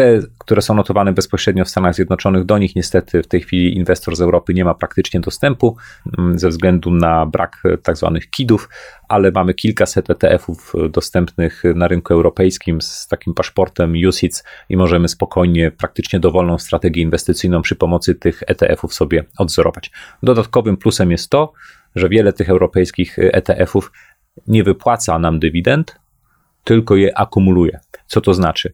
te, które są notowane bezpośrednio w Stanach Zjednoczonych, do nich niestety w tej chwili inwestor z Europy nie ma praktycznie dostępu mm, ze względu na brak e, tak zwanych KID-ów, ale mamy kilkaset ETF-ów e, dostępnych na rynku europejskim z takim paszportem UCITS i możemy spokojnie, praktycznie dowolną strategię inwestycyjną przy pomocy tych ETF-ów sobie odzorować. Dodatkowym plusem jest to, że wiele tych europejskich ETF-ów nie wypłaca nam dywidend, tylko je akumuluje. Co to znaczy?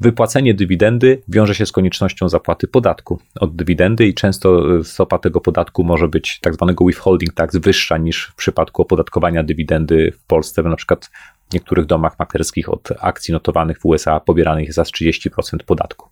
Wypłacenie dywidendy wiąże się z koniecznością zapłaty podatku. Od dywidendy i często e, stopa tego podatku może być tak zwanego withholding tax wyższa niż w przypadku opodatkowania dywidendy w Polsce, na przykład w niektórych domach maklerskich od akcji notowanych w USA pobieranych jest za 30% podatku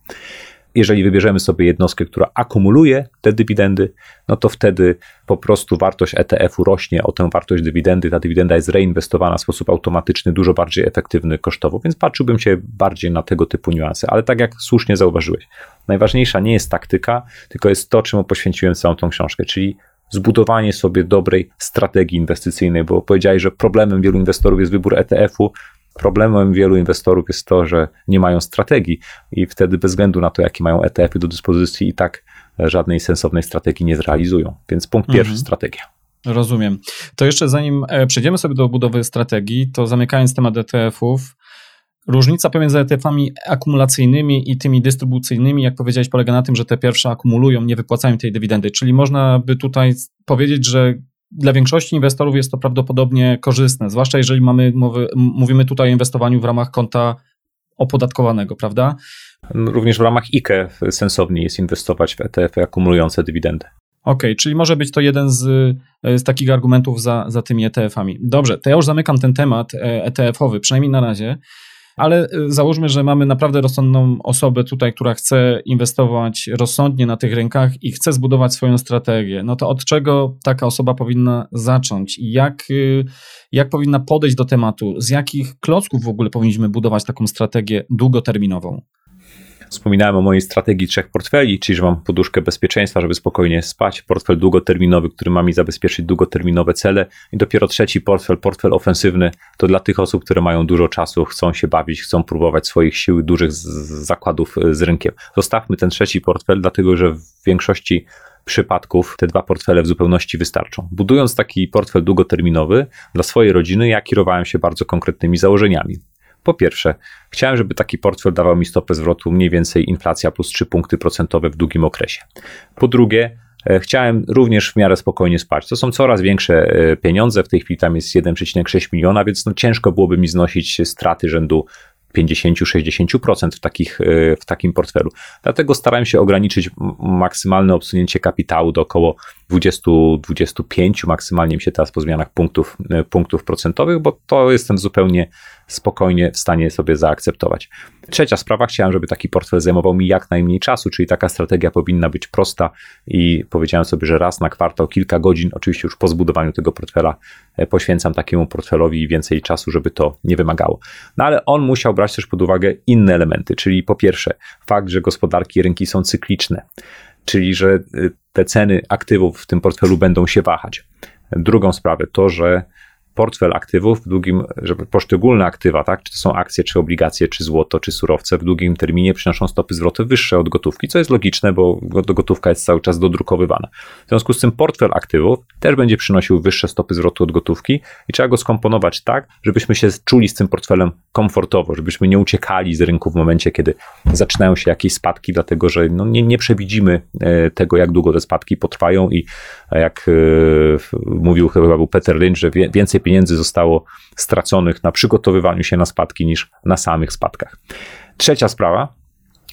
jeżeli wybierzemy sobie jednostkę, która akumuluje te dywidendy, no to wtedy po prostu wartość ETF-u rośnie o tę wartość dywidendy. Ta dywidenda jest reinwestowana w sposób automatyczny, dużo bardziej efektywny kosztowo, więc patrzyłbym się bardziej na tego typu niuanse. Ale tak jak słusznie zauważyłeś, najważniejsza nie jest taktyka, tylko jest to, czemu poświęciłem całą tą książkę, czyli zbudowanie sobie dobrej strategii inwestycyjnej, bo powiedziałeś, że problemem wielu inwestorów jest wybór ETF-u, Problemem wielu inwestorów jest to, że nie mają strategii i wtedy bez względu na to, jakie mają ETF-y do dyspozycji, i tak żadnej sensownej strategii nie zrealizują. Więc punkt pierwszy, mhm. strategia. Rozumiem. To jeszcze zanim e, przejdziemy sobie do budowy strategii, to zamykając temat ETF-ów, różnica pomiędzy ETF-ami akumulacyjnymi i tymi dystrybucyjnymi, jak powiedziałeś, polega na tym, że te pierwsze akumulują, nie wypłacają tej dywidendy. Czyli można by tutaj powiedzieć, że dla większości inwestorów jest to prawdopodobnie korzystne, zwłaszcza jeżeli mamy mowy, mówimy tutaj o inwestowaniu w ramach konta opodatkowanego, prawda? Również w ramach IKE sensownie jest inwestować w ETF-y akumulujące dywidendy. okay, czyli może być to jeden z, z takich argumentów za, za tymi ETF-ami. Dobrze, to ja już zamykam ten temat ETF-owy, przynajmniej na razie. Ale załóżmy, że mamy naprawdę rozsądną osobę tutaj, która chce inwestować rozsądnie na tych rynkach i chce zbudować swoją strategię. No to od czego taka osoba powinna zacząć? Jak, jak powinna podejść do tematu? Z jakich klocków w ogóle powinniśmy budować taką strategię długoterminową? Wspominałem o mojej strategii trzech portfeli, czyli że mam poduszkę bezpieczeństwa, żeby spokojnie spać, portfel długoterminowy, który ma mi zabezpieczyć długoterminowe cele i dopiero trzeci portfel, portfel ofensywny, to dla tych osób, które mają dużo czasu, chcą się bawić, chcą próbować swoich sił dużych zakładów z rynkiem. Zostawmy ten trzeci portfel, dlatego że w większości przypadków te dwa portfele w zupełności wystarczą. Budując taki portfel długoterminowy dla swojej rodziny, ja kierowałem się bardzo konkretnymi założeniami. Po pierwsze, chciałem, żeby taki portfel dawał mi stopę zwrotu mniej więcej inflacja plus 3 punkty procentowe w długim okresie. Po drugie, e, chciałem również w miarę spokojnie spać. To są coraz większe e, pieniądze, w tej chwili tam jest 1,6 miliona, więc no ciężko byłoby mi znosić straty rzędu 50-60% w, takich, e, w takim portfelu. Dlatego starałem się ograniczyć maksymalne obsunięcie kapitału do około 20-25, maksymalnie mi się teraz po zmianach punktów, punktów procentowych, bo to jestem zupełnie spokojnie w stanie sobie zaakceptować. Trzecia sprawa, chciałem, żeby taki portfel zajmował mi jak najmniej czasu, czyli taka strategia powinna być prosta i powiedziałem sobie, że raz na kwartał, kilka godzin, oczywiście już po zbudowaniu tego portfela, e, poświęcam takiemu portfelowi więcej czasu, żeby to nie wymagało. No ale on musiał brać też pod uwagę inne elementy, czyli po pierwsze fakt, że gospodarki i rynki są cykliczne, czyli że y, te ceny aktywów w tym portfelu będą się wahać. Drugą sprawę to, że portfel aktywów w długim, żeby poszczególne aktywa, tak, czy to są akcje, czy obligacje, czy złoto, czy surowce, w długim terminie przynoszą stopy zwrotu wyższe od gotówki, co jest logiczne, bo gotówka jest cały czas dodrukowywana. W związku z tym portfel aktywów też będzie przynosił wyższe stopy zwrotu od gotówki i trzeba go skomponować tak, żebyśmy się czuli z tym portfelem komfortowo, żebyśmy nie uciekali z rynku w momencie, kiedy zaczynają się jakieś spadki, dlatego że no, nie, nie przewidzimy e, tego, jak długo te spadki potrwają i jak e, mówił chyba był Peter Lynch, że więcej pieniędzy zostało straconych na przygotowywaniu się na spadki niż na samych spadkach. Trzecia sprawa,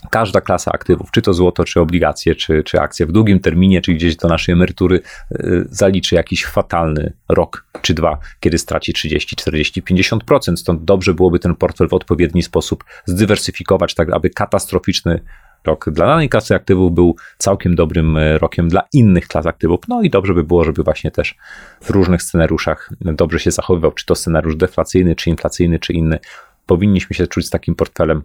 każda klasa aktywów, czy to złoto, czy obligacje, czy, czy akcje w długim terminie, czy gdzieś do naszej emerytury, yy, zaliczy jakiś fatalny rok czy dwa, kiedy straci 30, 40, 50%. Stąd dobrze byłoby ten portfel w odpowiedni sposób zdywersyfikować, tak aby katastroficzny rok dla danej klasy aktywów był całkiem dobrym e, rokiem dla innych klas aktywów. No i dobrze by było, żeby właśnie też w różnych scenariuszach dobrze się zachowywał, czy to scenariusz deflacyjny, czy inflacyjny, czy inny. Powinniśmy się czuć z takim portfelem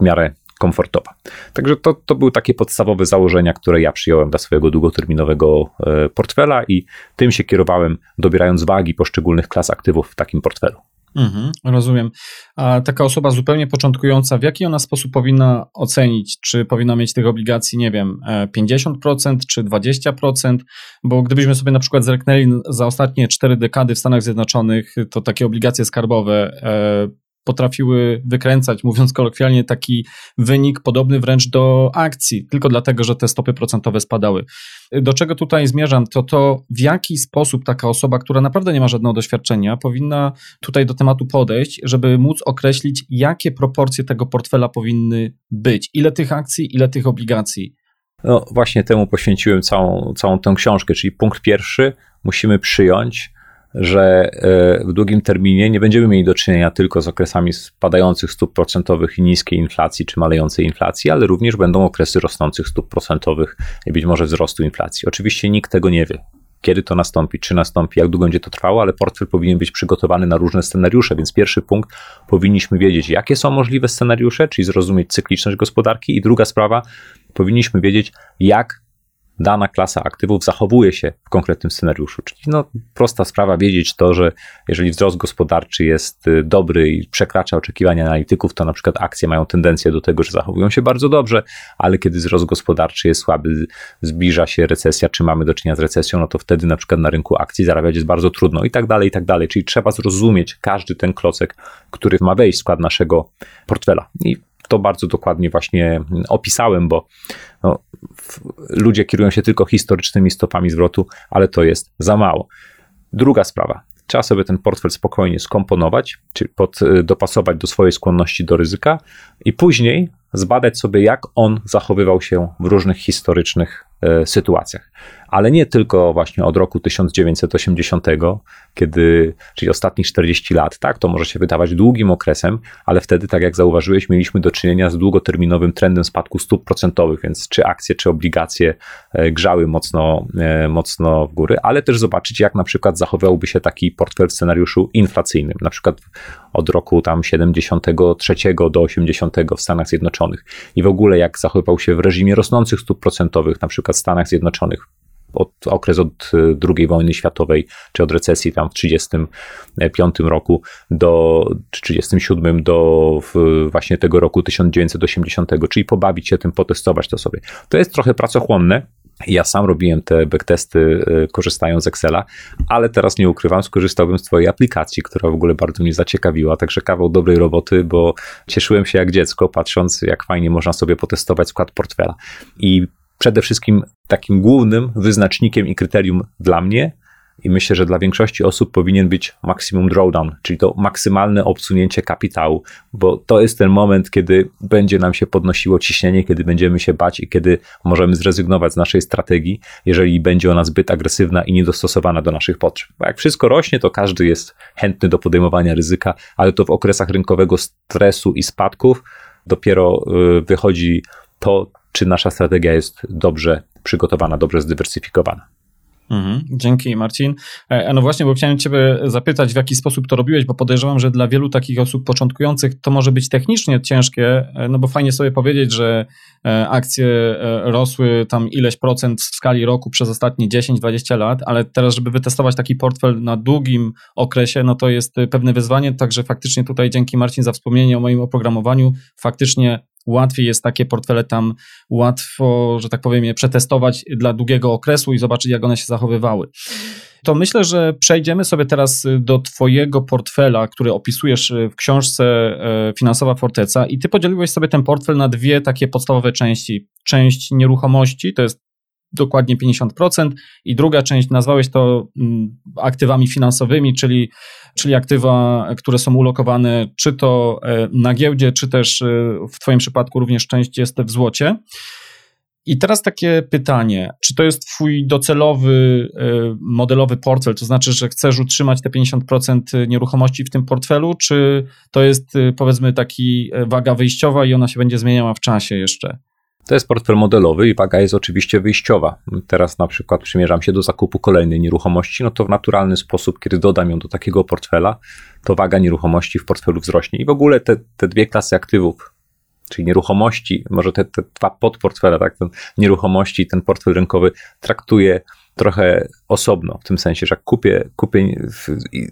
w miarę komfortowo. Także to, to były takie podstawowe założenia, które ja przyjąłem dla swojego długoterminowego e, portfela i tym się kierowałem, dobierając wagi poszczególnych klas aktywów w takim portfelu. Mhm, rozumiem. A taka osoba zupełnie początkująca, w jaki ona sposób powinna ocenić, czy powinna mieć tych obligacji, nie wiem, 50% e, czy 20%? Bo gdybyśmy sobie na przykład zerknęli za ostatnie cztery dekady w Stanach Zjednoczonych, to takie obligacje skarbowe e, potrafiły wykręcać, mówiąc kolokwialnie, taki wynik podobny wręcz do akcji, tylko dlatego, że te stopy procentowe spadały. Do czego tutaj zmierzam, to to, w jaki sposób taka osoba, która naprawdę nie ma żadnego doświadczenia, powinna tutaj do tematu podejść, żeby móc określić, jakie proporcje tego portfela powinny być, ile tych akcji, ile tych obligacji. No właśnie temu poświęciłem całą, całą tę książkę, czyli punkt pierwszy, musimy przyjąć, że e, w długim terminie nie będziemy mieli do czynienia tylko z okresami spadających stóp procentowych i niskiej inflacji czy malejącej inflacji, ale również będą okresy rosnących stóp procentowych i być może wzrostu inflacji. Oczywiście nikt tego nie wie. Kiedy to nastąpi, czy nastąpi, jak długo będzie to trwało, ale portfel powinien być przygotowany na różne scenariusze, więc pierwszy punkt powinniśmy wiedzieć, jakie są możliwe scenariusze, czyli zrozumieć cykliczność gospodarki, i druga sprawa, powinniśmy wiedzieć, jak dana klasa aktywów zachowuje się w konkretnym scenariuszu. Czyli no, prosta sprawa wiedzieć to, że jeżeli wzrost gospodarczy jest y, dobry i przekracza oczekiwania analityków, to na przykład akcje mają tendencję do tego, że zachowują się bardzo dobrze, ale kiedy wzrost gospodarczy jest słaby, zbliża się recesja, czy mamy do czynienia z recesją, no to wtedy na przykład na rynku akcji zarabiać jest bardzo trudno i tak dalej, i tak dalej. Czyli trzeba zrozumieć każdy ten klocek, który ma wejść w skład naszego portfela. I to bardzo dokładnie właśnie opisałem, bo no, ludzie kierują się tylko historycznymi stopami zwrotu, ale to jest za mało. Druga sprawa. Trzeba sobie ten portfel spokojnie skomponować, czyli pod, y, dopasować do swojej skłonności do ryzyka i później zbadać sobie, jak on zachowywał się w różnych historycznych e, sytuacjach. Ale nie tylko właśnie od roku 1980, kiedy, czyli ostatnich 40 lat, tak, to może się wydawać długim okresem, ale wtedy, tak jak zauważyłeś, mieliśmy do czynienia z długoterminowym trendem spadku stóp procentowych, więc czy akcje, czy obligacje e, grzały mocno, e, mocno w górę, ale też zobaczyć, jak na przykład zachowałby się taki portfel w scenariuszu inflacyjnym, na przykład od roku tam 73 do 80 w Stanach Zjednoczonych. I w ogóle jak zachowywał się w reżimie rosnących stóp procentowych, na przykład w Stanach Zjednoczonych od, okres od e, II wojny światowej, czy od recesji tam w 1935 roku do, czy 1937 do właśnie tego roku 1980, czyli pobawić się tym, potestować to sobie. To jest trochę pracochłonne, ja sam robiłem te backtesty e, korzystając z Excela, ale teraz nie ukrywam, skorzystałbym z Twojej aplikacji, która w ogóle bardzo mnie zaciekawiła. Także kawał dobrej roboty, bo cieszyłem się jak dziecko, patrząc, jak fajnie można sobie potestować skład portfela. I przede wszystkim takim głównym wyznacznikiem i kryterium dla mnie i myślę, że dla większości osób powinien być maksimum drawdown, czyli to maksymalne obsunięcie kapitału, bo to jest ten moment, kiedy będzie nam się podnosiło ciśnienie, kiedy będziemy się bać i kiedy możemy zrezygnować z naszej strategii, jeżeli będzie ona zbyt agresywna i niedostosowana do naszych potrzeb. Bo jak wszystko rośnie, to każdy jest chętny do podejmowania ryzyka, ale to w okresach rynkowego stresu i spadków dopiero y, wychodzi to, czy nasza strategia jest dobrze przygotowana, dobrze zdywersyfikowana. Mhm, dzięki, Marcin. E, no właśnie, bo chciałem Ciebie zapytać, w jaki sposób to robiłeś, bo podejrzewam, że dla wielu takich osób początkujących to może być technicznie ciężkie, e, no bo fajnie sobie powiedzieć, że e, akcje rosły tam ileś procent w skali roku przez ostatnie 10-20 lat, ale teraz, żeby wytestować taki portfel na długim okresie, no to jest pewne wyzwanie, także faktycznie tutaj dzięki Marcin za wspomnienie o moim oprogramowaniu, faktycznie łatwiej jest takie portfele tam łatwo, że tak powiem, je przetestować dla długiego okresu i zobaczyć, jak one się zachowywały. To myślę, że przejdziemy sobie teraz do Twojego portfela, który opisujesz w książce e, Finansowa Forteca, i Ty podzieliłeś sobie ten portfel na dwie takie podstawowe części. Część nieruchomości, to jest dokładnie 50%, i druga część nazwałeś to mm, aktywami finansowymi, czyli czyli aktywa, które są ulokowane czy to e, na giełdzie, czy też e, w Twoim przypadku również część jest w złocie. I teraz takie pytanie, czy to jest Twój docelowy, e, modelowy portfel, to znaczy, że chcesz utrzymać te 50% nieruchomości w tym portfelu, czy to jest powiedzmy taki waga wyjściowa i ona się będzie zmieniała w czasie jeszcze? To jest portfel modelowy i waga jest oczywiście wyjściowa. Teraz na przykład przymierzam się do zakupu kolejnej nieruchomości, no to w naturalny sposób, kiedy dodam ją do takiego portfela, to waga nieruchomości w portfelu wzrośnie. I w ogóle te, te dwie klasy aktywów, czyli nieruchomości, może te, te dwa podportfele, tak, ten nieruchomości i ten portfel rynkowy traktuję trochę osobno, w tym sensie, że jak kupię, kupię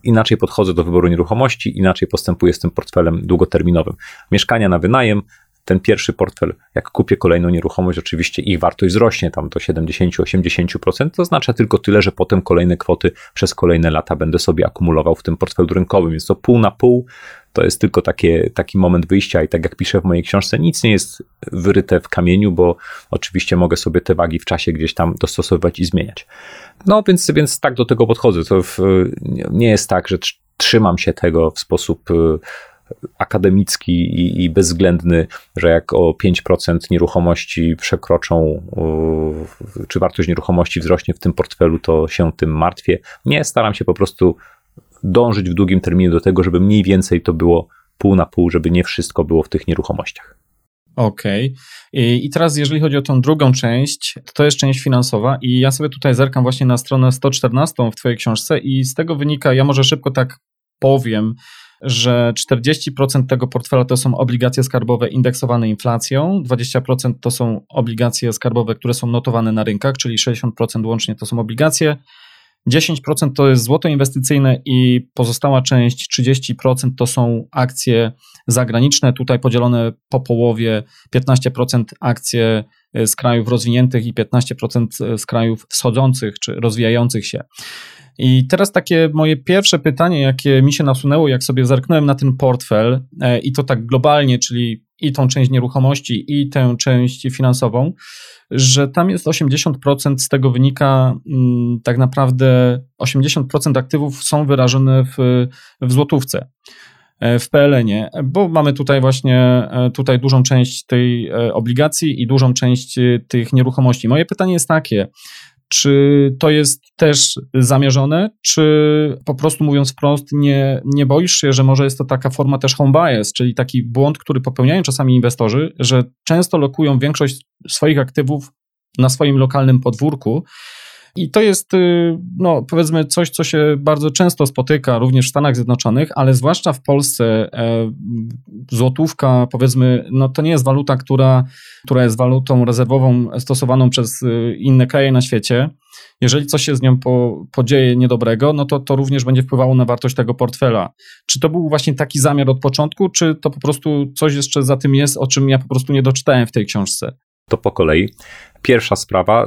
inaczej podchodzę do wyboru nieruchomości, inaczej postępuję z tym portfelem długoterminowym. Mieszkania na wynajem ten pierwszy portfel, jak kupię kolejną nieruchomość, oczywiście ich wartość wzrośnie tam do 70-80%, to oznacza tylko tyle, że potem kolejne kwoty przez kolejne lata będę sobie akumulował w tym portfelu rynkowym, więc to pół na pół to jest tylko takie, taki moment wyjścia i tak jak piszę w mojej książce, nic nie jest wyryte w kamieniu, bo oczywiście mogę sobie te wagi w czasie gdzieś tam dostosowywać i zmieniać. No więc, więc tak do tego podchodzę. To w, nie jest tak, że trzymam się tego w sposób akademicki i, i bezwzględny, że jak o 5% nieruchomości przekroczą, czy wartość nieruchomości wzrośnie w tym portfelu, to się tym martwię. Nie, staram się po prostu dążyć w długim terminie do tego, żeby mniej więcej to było pół na pół, żeby nie wszystko było w tych nieruchomościach. Okej. Okay. I teraz, jeżeli chodzi o tą drugą część, to, to jest część finansowa, i ja sobie tutaj zerkam właśnie na stronę 114 w Twojej książce, i z tego wynika, ja może szybko tak powiem, że 40% tego portfela to są obligacje skarbowe indeksowane inflacją, 20% to są obligacje skarbowe, które są notowane na rynkach, czyli 60% łącznie to są obligacje, 10% to jest złoto inwestycyjne i pozostała część 30% to są akcje zagraniczne, tutaj podzielone po połowie 15% akcje z krajów rozwiniętych i 15% z krajów wschodzących czy rozwijających się. I teraz takie moje pierwsze pytanie, jakie mi się nasunęło, jak sobie zerknąłem na ten portfel e, i to tak globalnie, czyli i tą część nieruchomości, i tę część finansową, że tam jest 80% z tego wynika mm, tak naprawdę 80% aktywów są wyrażone w, w złotówce e, w PLN-ie, bo mamy tutaj właśnie e, tutaj dużą część tej obligacji i dużą część tych nieruchomości. Moje pytanie jest takie, Czy to jest też zamierzone, czy po prostu mówiąc wprost, nie, nie boisz się, że może jest to taka forma też home bias, czyli taki błąd, który popełniają czasami inwestorzy, że często lokują większość swoich aktywów na swoim lokalnym podwórku, i to jest, y, no, powiedzmy, coś, co się bardzo często spotyka również w Stanach Zjednoczonych, ale zwłaszcza w Polsce e, złotówka, powiedzmy, no to nie jest waluta, która, która jest walutą rezerwową stosowaną przez y, inne kraje na świecie. Jeżeli coś się z nią po, podzieje niedobrego, no to to również będzie wpływało na wartość tego portfela. Czy to był właśnie taki zamiar od początku, czy to po prostu coś jeszcze za tym jest, o czym ja po prostu nie doczytałem w tej książce? To po kolei. Pierwsza sprawa,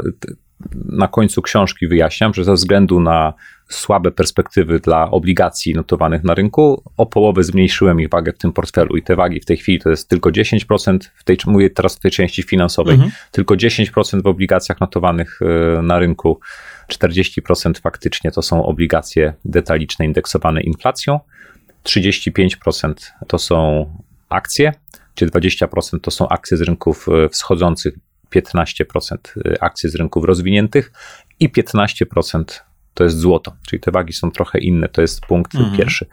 na końcu książki wyjaśniam, że ze względu na słabe perspektywy dla obligacji notowanych na rynku, o połowę zmniejszyłem ich wagę w tym portfelu i te wagi w tej chwili to jest tylko 10%, w tej, mówię teraz w tej części finansowej, mhm. tylko 10% w obligacjach notowanych e, na rynku, 40% faktycznie to są obligacje detaliczne indeksowane inflacją, 35% to są akcje, czy 20% to są akcje z rynków e, wschodzących 15% y, akcji z rynków rozwiniętych i 15% to jest złoto, czyli te wagi są trochę inne, to jest punkt mhm. pierwszy.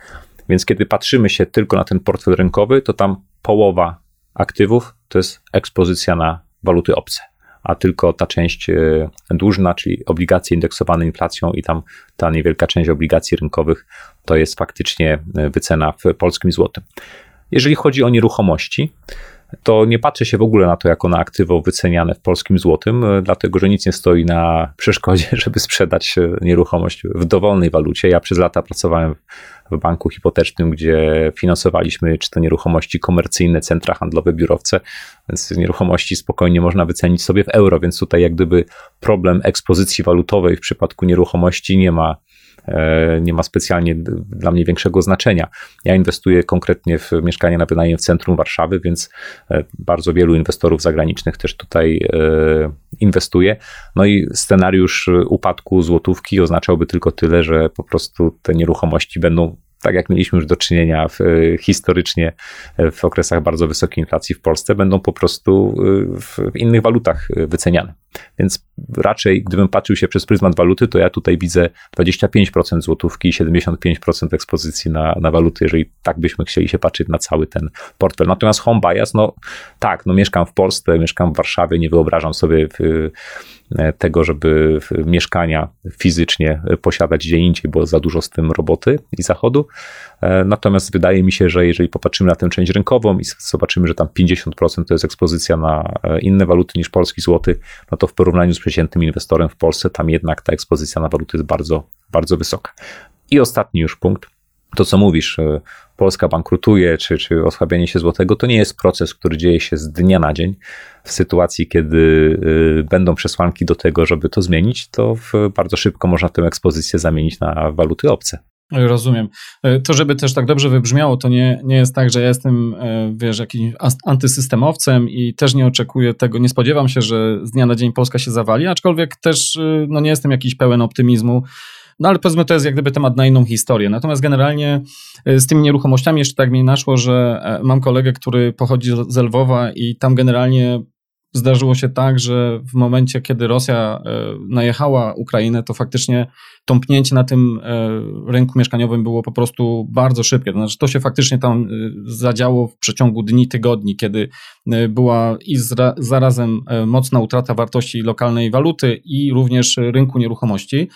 Więc kiedy patrzymy się tylko na ten portfel rynkowy, to tam połowa aktywów to jest ekspozycja na waluty obce, a tylko ta część y, dłużna, czyli obligacje indeksowane inflacją i tam ta niewielka część obligacji rynkowych to jest faktycznie y, wycena w polskim złotym. Jeżeli chodzi o nieruchomości, to nie patrzę się w ogóle na to jako na aktywo wyceniane w polskim złotym, e, dlatego że nic nie stoi na przeszkodzie, żeby sprzedać e, nieruchomość w dowolnej walucie. Ja przez lata pracowałem w banku hipotecznym, gdzie finansowaliśmy czy to nieruchomości komercyjne, centra handlowe, biurowce, więc nieruchomości spokojnie można wycenić sobie w euro, więc tutaj jak gdyby problem ekspozycji walutowej w przypadku nieruchomości nie ma nie ma specjalnie dla mnie większego znaczenia. Ja inwestuję konkretnie w mieszkanie na wynajem w centrum Warszawy, więc e, bardzo wielu inwestorów zagranicznych też tutaj e, inwestuje. No i scenariusz upadku złotówki oznaczałby tylko tyle, że po prostu te nieruchomości będą tak jak mieliśmy już do czynienia w, historycznie w okresach bardzo wysokiej inflacji w Polsce, będą po prostu w, w innych walutach wyceniane. Więc raczej, gdybym patrzył się przez pryzmat waluty, to ja tutaj widzę 25% złotówki i 75% ekspozycji na, na waluty, jeżeli tak byśmy chcieli się patrzeć na cały ten portfel. Natomiast home bias, no tak, no mieszkam w Polsce, mieszkam w Warszawie, nie wyobrażam sobie w, e, tego, żeby mieszkania fizycznie posiadać gdzie indziej, bo za dużo z tym roboty i zachodu. E, natomiast wydaje mi się, że jeżeli popatrzymy na tę część rynkową i zobaczymy, że tam 50% to jest ekspozycja na e, inne waluty niż polski złoty, no to w porównaniu z przeciętnym inwestorem w Polsce, tam jednak ta ekspozycja na waluty jest bardzo, bardzo wysoka. I ostatni już punkt. To, co mówisz, e, Polska bankrutuje, czy, czy osłabianie się złotego, to nie jest proces, który dzieje się z dnia na dzień. W sytuacji, kiedy będą przesłanki do tego, żeby to zmienić, to bardzo szybko można tę ekspozycję zamienić na waluty obce. Rozumiem. E, to, żeby też tak dobrze wybrzmiało, to nie, nie jest tak, że ja jestem, e, wiesz, jakimś antysystemowcem i też nie oczekuję tego, nie spodziewam się, że z dnia na dzień Polska się zawali, aczkolwiek też e, no, nie jestem jakiś pełen optymizmu. No ale powiedzmy, to jest jak gdyby temat na inną historię. Natomiast generalnie z tymi nieruchomościami jeszcze tak mi naszło, że mam kolegę, który pochodzi z Lwowa i tam generalnie zdarzyło się tak, że w momencie, kiedy Rosja e, najechała Ukrainę, to faktycznie tąpnięcie na tym e, rynku mieszkaniowym było po prostu bardzo szybkie. To znaczy, to się faktycznie tam e, zadziało w przeciągu dni, tygodni, kiedy była i zarazem mocna utrata wartości lokalnej waluty i również rynku nieruchomości.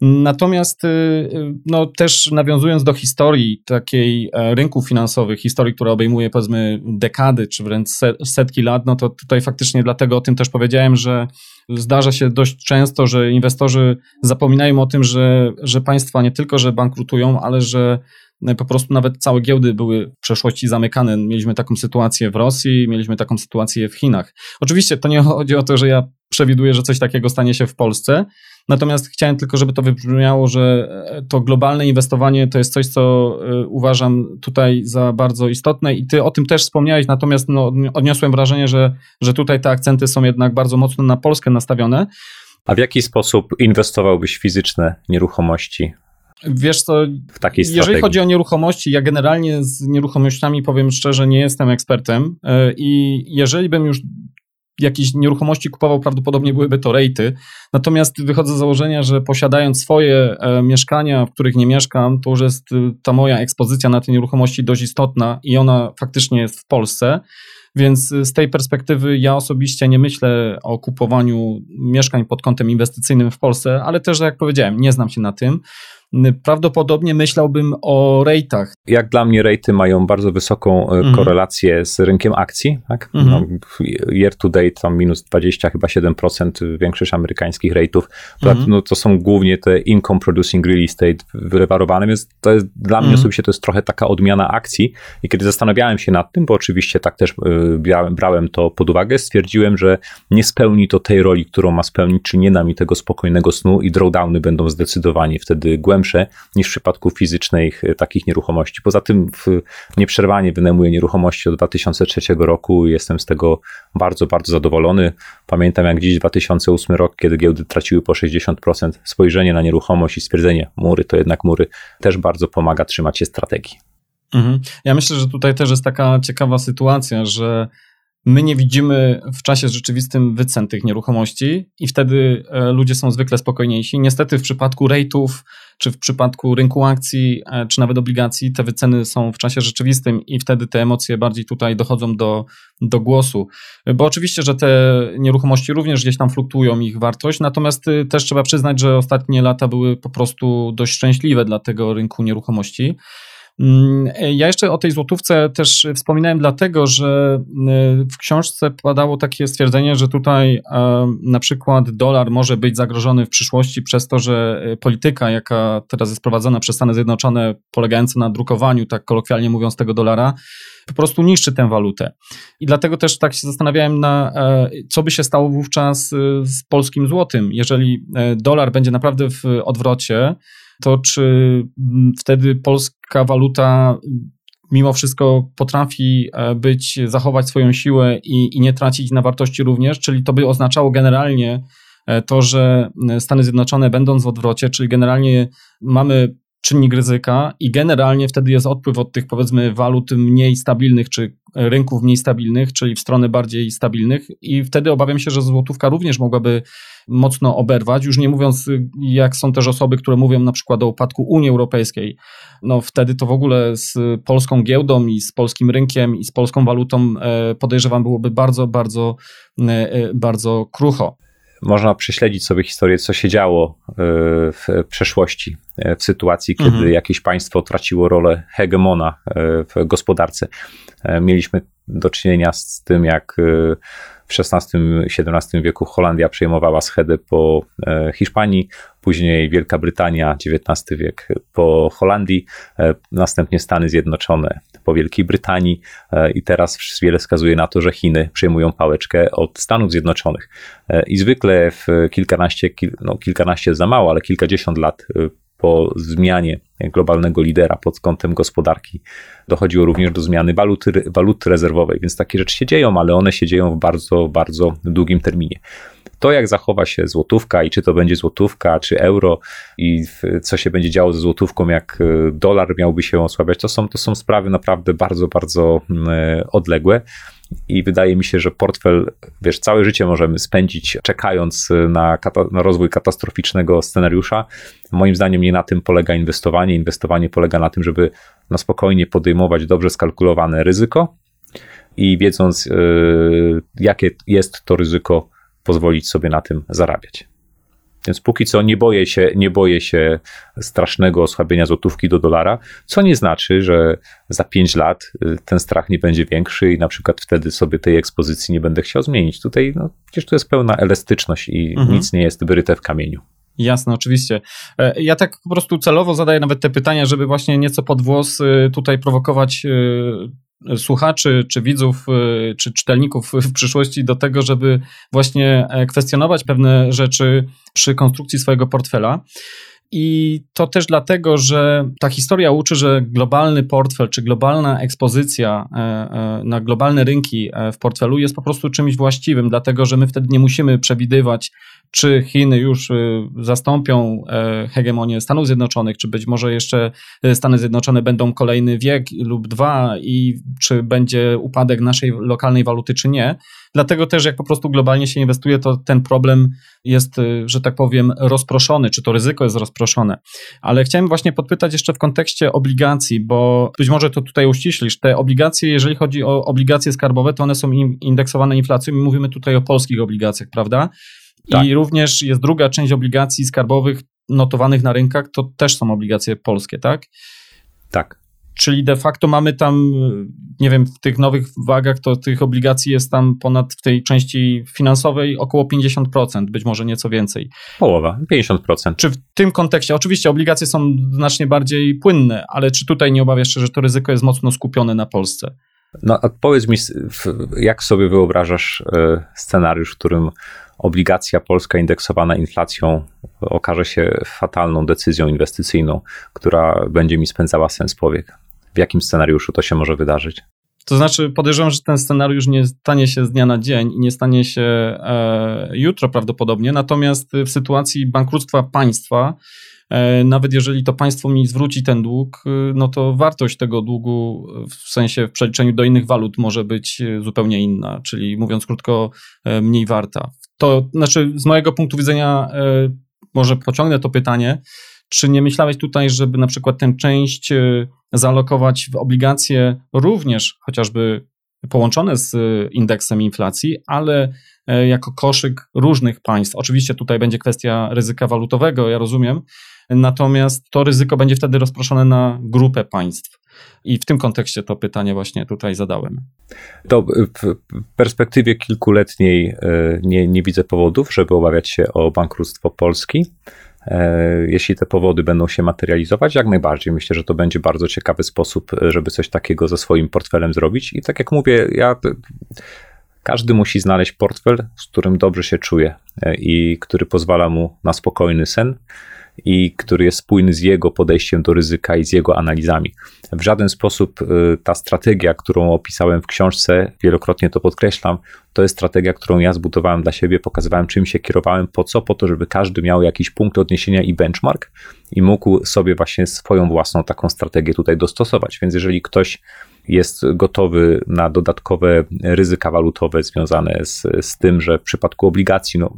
Natomiast y, y, no, też nawiązując do historii takiej e, rynków finansowych, historii, która obejmuje powiedzmy dekady czy wręcz setki lat, no to tutaj faktycznie dlatego o tym też powiedziałem, że zdarza się dość często, że inwestorzy zapominają o tym, że, że państwa nie tylko, że bankrutują, ale że e, po prostu nawet całe giełdy były w przeszłości zamykane. Mieliśmy taką sytuację w Rosji, mieliśmy taką sytuację w Chinach. Oczywiście to nie chodzi o to, że ja przewiduję, że coś takiego stanie się w Polsce, Natomiast chciałem tylko, żeby to wybrzmiało, że e, to globalne inwestowanie to jest coś, co e, uważam tutaj za bardzo istotne i ty o tym też wspomniałeś, natomiast no, odniosłem wrażenie, że, że tutaj te akcenty są jednak bardzo mocno na Polskę nastawione. A w jaki sposób inwestowałbyś fizyczne nieruchomości? Wiesz co, w takiej jeżeli chodzi o nieruchomości, ja generalnie z nieruchomościami powiem szczerze, nie jestem ekspertem e, i jeżeli bym już jakieś nieruchomości kupował, prawdopodobnie byłyby to rejty. Natomiast wychodzę z założenia, że posiadając swoje e, mieszkania, w których nie mieszkam, to już jest y, ta moja ekspozycja na te nieruchomości dość istotna i ona faktycznie jest w Polsce. Więc z tej perspektywy ja osobiście nie myślę o kupowaniu mieszkań pod kątem inwestycyjnym w Polsce, ale też, jak powiedziałem, nie znam się na tym prawdopodobnie myślałbym o rejtach. Jak dla mnie rejty mają bardzo wysoką e, mhm. korelację z rynkiem akcji. Tak? Mhm. No, year to date tam minus 20, chyba 7% większość amerykańskich rejtów. Mhm. No, to są głównie te income producing real estate wylewarowane, więc to jest, dla mnie mhm. osobiście to jest trochę taka odmiana akcji. I kiedy zastanawiałem się nad tym, bo oczywiście tak też e, brałem, brałem to pod uwagę, stwierdziłem, że nie spełni to tej roli, którą ma spełnić, czy nie da mi tego spokojnego snu i drawdowny będą zdecydowanie wtedy głębiej głębsze niż w przypadku fizycznych e, takich nieruchomości. Poza tym nieprzerwanie wynajmuję nieruchomości od 2003 roku i jestem z tego bardzo, bardzo zadowolony. Pamiętam jak dziś 2008 rok, kiedy giełdy traciły po 60%. Spojrzenie na nieruchomość i stwierdzenie mury to jednak mury też bardzo pomaga trzymać się strategii. Mhm. Ja myślę, że tutaj też jest taka ciekawa sytuacja, że my nie widzimy w czasie rzeczywistym wycen tych nieruchomości i wtedy e, ludzie są zwykle spokojniejsi. Niestety w przypadku rate'ów, czy w przypadku rynku akcji, e, czy nawet obligacji, te wyceny są w czasie rzeczywistym i wtedy te emocje bardziej tutaj dochodzą do, do głosu. Bo oczywiście, że te nieruchomości również gdzieś tam fluktuują ich wartość, natomiast y, też trzeba przyznać, że ostatnie lata były po prostu dość szczęśliwe dla tego rynku nieruchomości. Mm, ja jeszcze o tej złotówce też wspominałem dlatego, że y, w książce padało takie stwierdzenie, że tutaj e, na przykład dolar może być zagrożony w przyszłości przez to, że y, polityka, jaka teraz jest prowadzona przez Stany Zjednoczone, polegająca na drukowaniu, tak kolokwialnie mówiąc, tego dolara, po prostu niszczy tę walutę. I dlatego też tak się zastanawiałem, na, e, co by się stało wówczas z polskim złotym, jeżeli e, dolar będzie naprawdę w odwrocie to czy mm, wtedy polska waluta mimo wszystko potrafi e, być, zachować swoją siłę i, i nie tracić na wartości również, czyli to by oznaczało generalnie e, to, że e, Stany Zjednoczone będąc w odwrocie, czyli generalnie mamy czynnik ryzyka i generalnie wtedy jest odpływ od tych powiedzmy walut mniej stabilnych czy rynków mniej stabilnych, czyli w stronę bardziej stabilnych. I wtedy obawiam się, że złotówka również mogłaby mocno oberwać, już nie mówiąc jak są też osoby, które mówią na przykład o upadku Unii Europejskiej, no wtedy to w ogóle z polską giełdą i z polskim rynkiem i z polską walutą e, podejrzewam byłoby bardzo, bardzo, e, e, bardzo krucho można prześledzić sobie historię, co się działo w przeszłości, w sytuacji, kiedy mhm. jakieś państwo traciło rolę hegemona w gospodarce. Mieliśmy do czynienia z tym, jak w XVI-XVII wieku Holandia przejmowała schedę po e, Hiszpanii, później Wielka Brytania, XIX wiek po Holandii, e, następnie Stany Zjednoczone po Wielkiej Brytanii e, i teraz wiele wskazuje na to, że Chiny przejmują pałeczkę od Stanów Zjednoczonych. I zwykle w kilkanaście, no kilkanaście za mało, ale kilkadziesiąt lat po zmianie globalnego lidera pod kątem gospodarki dochodziło również do zmiany waluty, waluty rezerwowej, więc takie rzeczy się dzieją, ale one się dzieją w bardzo, bardzo długim terminie. To, jak zachowa się złotówka i czy to będzie złotówka, czy euro i co się będzie działo ze złotówką, jak e, dolar miałby się osłabiać, to są, to są sprawy naprawdę bardzo, bardzo mm, e, odległe. I wydaje mi się, że portfel, wiesz, całe życie możemy spędzić czekając na, na rozwój katastroficznego scenariusza. Moim zdaniem nie na tym polega inwestowanie. Inwestowanie polega na tym, żeby na spokojnie podejmować dobrze skalkulowane ryzyko i wiedząc, yy, jakie jest to ryzyko, pozwolić sobie na tym zarabiać. Więc póki co nie boję się, nie boję się strasznego osłabienia złotówki do dolara, co nie znaczy, że za 5 lat y, ten strach nie będzie większy i na przykład wtedy sobie tej ekspozycji nie będę chciał zmienić. Tutaj no, przecież tu jest pełna elastyczność i mhm. nic nie jest wyryte w kamieniu. Jasne, oczywiście. E, ja tak po prostu celowo zadaję nawet te pytania, żeby właśnie nieco pod włos y, tutaj prowokować y, słuchaczy, czy widzów, y, czy czytelników w przyszłości do tego, żeby właśnie e, kwestionować pewne rzeczy przy konstrukcji swojego portfela. I to też dlatego, że ta historia uczy, że globalny portfel czy globalna ekspozycja e, e, na globalne rynki w portfelu jest po prostu czymś właściwym, dlatego że my wtedy nie musimy przewidywać czy Chiny już zastąpią hegemonię Stanów Zjednoczonych, czy być może jeszcze Stany Zjednoczone będą kolejny wiek lub dwa i czy będzie upadek naszej lokalnej waluty, czy nie. Dlatego też, jak po prostu globalnie się inwestuje, to ten problem jest, że tak powiem, rozproszony, czy to ryzyko jest rozproszone. Ale chciałem właśnie podpytać jeszcze w kontekście obligacji, bo być może to tutaj uściślisz. Te obligacje, jeżeli chodzi o obligacje skarbowe, to one są indeksowane inflacją i mówimy tutaj o polskich obligacjach, prawda? Tak. I również jest druga część obligacji skarbowych notowanych na rynkach, to też są obligacje polskie, tak? Tak. Czyli de facto mamy tam, nie wiem, w tych nowych wagach to tych obligacji jest tam ponad w tej części finansowej około 50%, być może nieco więcej. Połowa, 50%. Czy w tym kontekście, oczywiście obligacje są znacznie bardziej płynne, ale czy tutaj nie obawiasz się, że to ryzyko jest mocno skupione na Polsce? No, a powiedz mi, jak sobie wyobrażasz e, scenariusz, w którym obligacja polska indeksowana inflacją okaże się fatalną decyzją inwestycyjną, która będzie mi spędzała sens powiek? W jakim scenariuszu to się może wydarzyć? To znaczy, podejrzewam, że ten scenariusz nie stanie się z dnia na dzień i nie stanie się e, jutro prawdopodobnie. Natomiast w sytuacji bankructwa państwa, e, nawet jeżeli to państwo mi zwróci ten dług, e, no to wartość tego długu w sensie w przeliczeniu do innych walut może być e, zupełnie inna, czyli mówiąc krótko, e, mniej warta. To znaczy, z mojego punktu widzenia, e, może pociągnę to pytanie, czy nie myślałeś tutaj, żeby na przykład tę część zalokować w obligacje również chociażby połączone z indeksem inflacji, ale e, jako koszyk różnych państw. Oczywiście tutaj będzie kwestia ryzyka walutowego, ja rozumiem, natomiast to ryzyko będzie wtedy rozproszone na grupę państw. I w tym kontekście to pytanie właśnie tutaj zadałem. To w perspektywie kilkuletniej e, nie, nie widzę powodów, żeby obawiać się o bankructwo Polski. E, jeśli te powody będą się materializować, jak najbardziej. Myślę, że to będzie bardzo ciekawy sposób, żeby coś takiego ze swoim portfelem zrobić. I tak jak mówię, ja. Każdy musi znaleźć portfel, z którym dobrze się czuje e, i który pozwala mu na spokojny sen i który jest spójny z jego podejściem do ryzyka i z jego analizami. W żaden sposób y, ta strategia, którą opisałem w książce, wielokrotnie to podkreślam, to jest strategia, którą ja zbudowałem dla siebie, pokazywałem czym się kierowałem, po co, po to, żeby każdy miał jakiś punkt odniesienia i benchmark i mógł sobie właśnie swoją własną taką strategię tutaj dostosować. Więc jeżeli ktoś jest gotowy na dodatkowe ryzyka walutowe związane z, z tym, że w przypadku obligacji, no,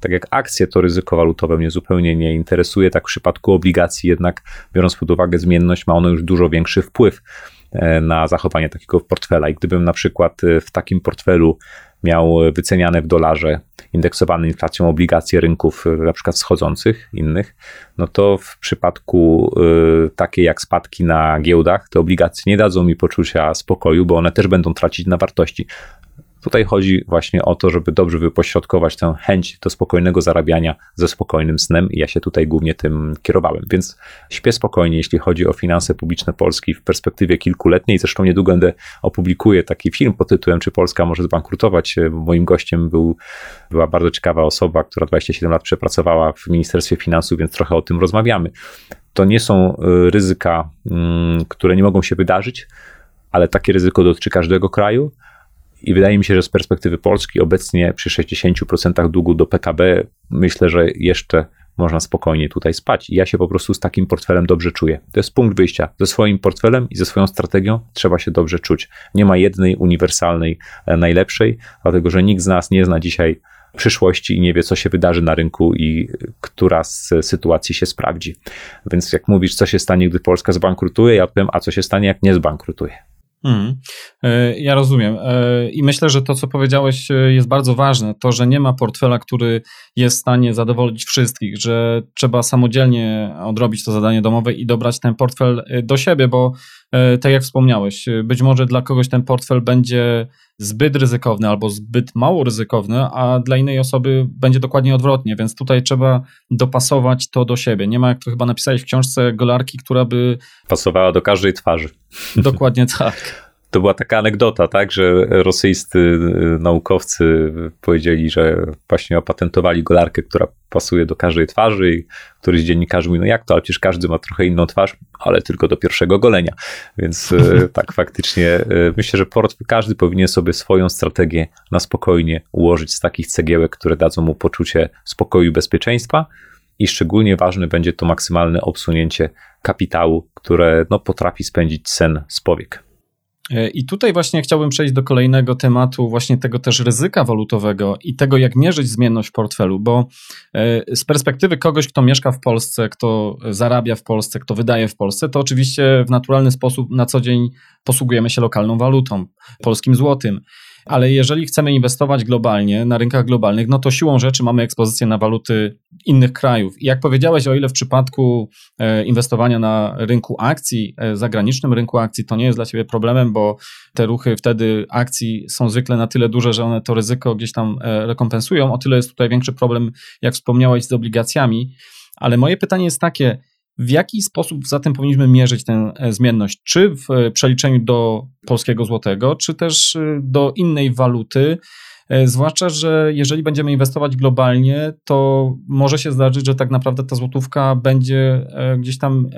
tak jak akcje, to ryzyko walutowe mnie zupełnie nie interesuje, tak w przypadku obligacji jednak, biorąc pod uwagę zmienność, ma ono już dużo większy wpływ na zachowanie takiego portfela. I gdybym na przykład e, w takim portfelu miał wyceniane w dolarze, indeksowane inflacją obligacje rynków, e, na przykład schodzących, innych, no to w przypadku y, takiej jak spadki na giełdach, te obligacje nie dadzą mi poczucia spokoju, bo one też będą tracić na wartości. Tutaj chodzi właśnie o to, żeby dobrze wypośrodkować tę chęć do spokojnego zarabiania ze spokojnym snem i ja się tutaj głównie tym kierowałem. Więc śpię spokojnie, jeśli chodzi o finanse publiczne Polski w perspektywie kilkuletniej. Zresztą niedługo będę opublikuję taki film pod tytułem Czy Polska może zbankrutować? Moim gościem był, była bardzo ciekawa osoba, która 27 lat przepracowała w Ministerstwie Finansów, więc trochę o tym rozmawiamy. To nie są y, ryzyka, mm, które nie mogą się wydarzyć, ale takie ryzyko dotyczy każdego kraju i wydaje mi się, że z perspektywy Polski obecnie przy 60% długu do PKB myślę, że jeszcze można spokojnie tutaj spać. I ja się po prostu z takim portfelem dobrze czuję. To jest punkt wyjścia. Ze swoim portfelem i ze swoją strategią trzeba się dobrze czuć. Nie ma jednej uniwersalnej, e, najlepszej, dlatego że nikt z nas nie zna dzisiaj przyszłości i nie wie, co się wydarzy na rynku i która z sytuacji się sprawdzi. Więc jak mówisz, co się stanie, gdy Polska zbankrutuje, ja powiem, a co się stanie, jak nie zbankrutuje. Hmm. Ja rozumiem. E, I myślę, że to, co powiedziałeś, e, jest bardzo ważne. To, że nie ma portfela, który jest w stanie zadowolić wszystkich, że trzeba samodzielnie odrobić to zadanie domowe i dobrać ten portfel do siebie, bo tak jak wspomniałeś, być może dla kogoś ten portfel będzie zbyt ryzykowny albo zbyt mało ryzykowny, a dla innej osoby będzie dokładnie odwrotnie, więc tutaj trzeba dopasować to do siebie. Nie ma, jak to chyba napisałeś w książce, golarki, która by. Pasowała do każdej twarzy. Dokładnie tak. To była taka anegdota, tak, że rosyjscy y, naukowcy powiedzieli, że właśnie opatentowali golarkę, która pasuje do każdej twarzy i któryś dziennikarz mówi, no jak to, ale przecież każdy ma trochę inną twarz, ale tylko do pierwszego golenia. Więc y, tak faktycznie y, myślę, że port, każdy powinien sobie swoją strategię na spokojnie ułożyć z takich cegiełek, które dadzą mu poczucie spokoju i bezpieczeństwa, i szczególnie ważne będzie to maksymalne obsunięcie kapitału, które no, potrafi spędzić sen z powiek. E, I tutaj właśnie chciałbym przejść do kolejnego tematu, właśnie tego też ryzyka walutowego i tego, jak mierzyć zmienność w portfelu, bo e, z perspektywy kogoś, kto mieszka w Polsce, kto zarabia w Polsce, kto wydaje w Polsce, to oczywiście w naturalny sposób na co dzień posługujemy się lokalną walutą, polskim złotym ale jeżeli chcemy inwestować globalnie, na rynkach globalnych, no to siłą rzeczy mamy ekspozycję na waluty innych krajów. I jak powiedziałeś, o ile w przypadku e, inwestowania na rynku akcji, e, zagranicznym rynku akcji, to nie jest dla ciebie problemem, bo te ruchy wtedy akcji są zwykle na tyle duże, że one to ryzyko gdzieś tam e, rekompensują. O tyle jest tutaj większy problem, jak wspomniałeś, z obligacjami. Ale moje pytanie jest takie, w jaki sposób zatem powinniśmy mierzyć tę e, zmienność? Czy w e, przeliczeniu do polskiego złotego, czy też e, do innej waluty? Zwłaszcza, że jeżeli będziemy inwestować globalnie, to może się zdarzyć, że tak naprawdę ta złotówka będzie gdzieś tam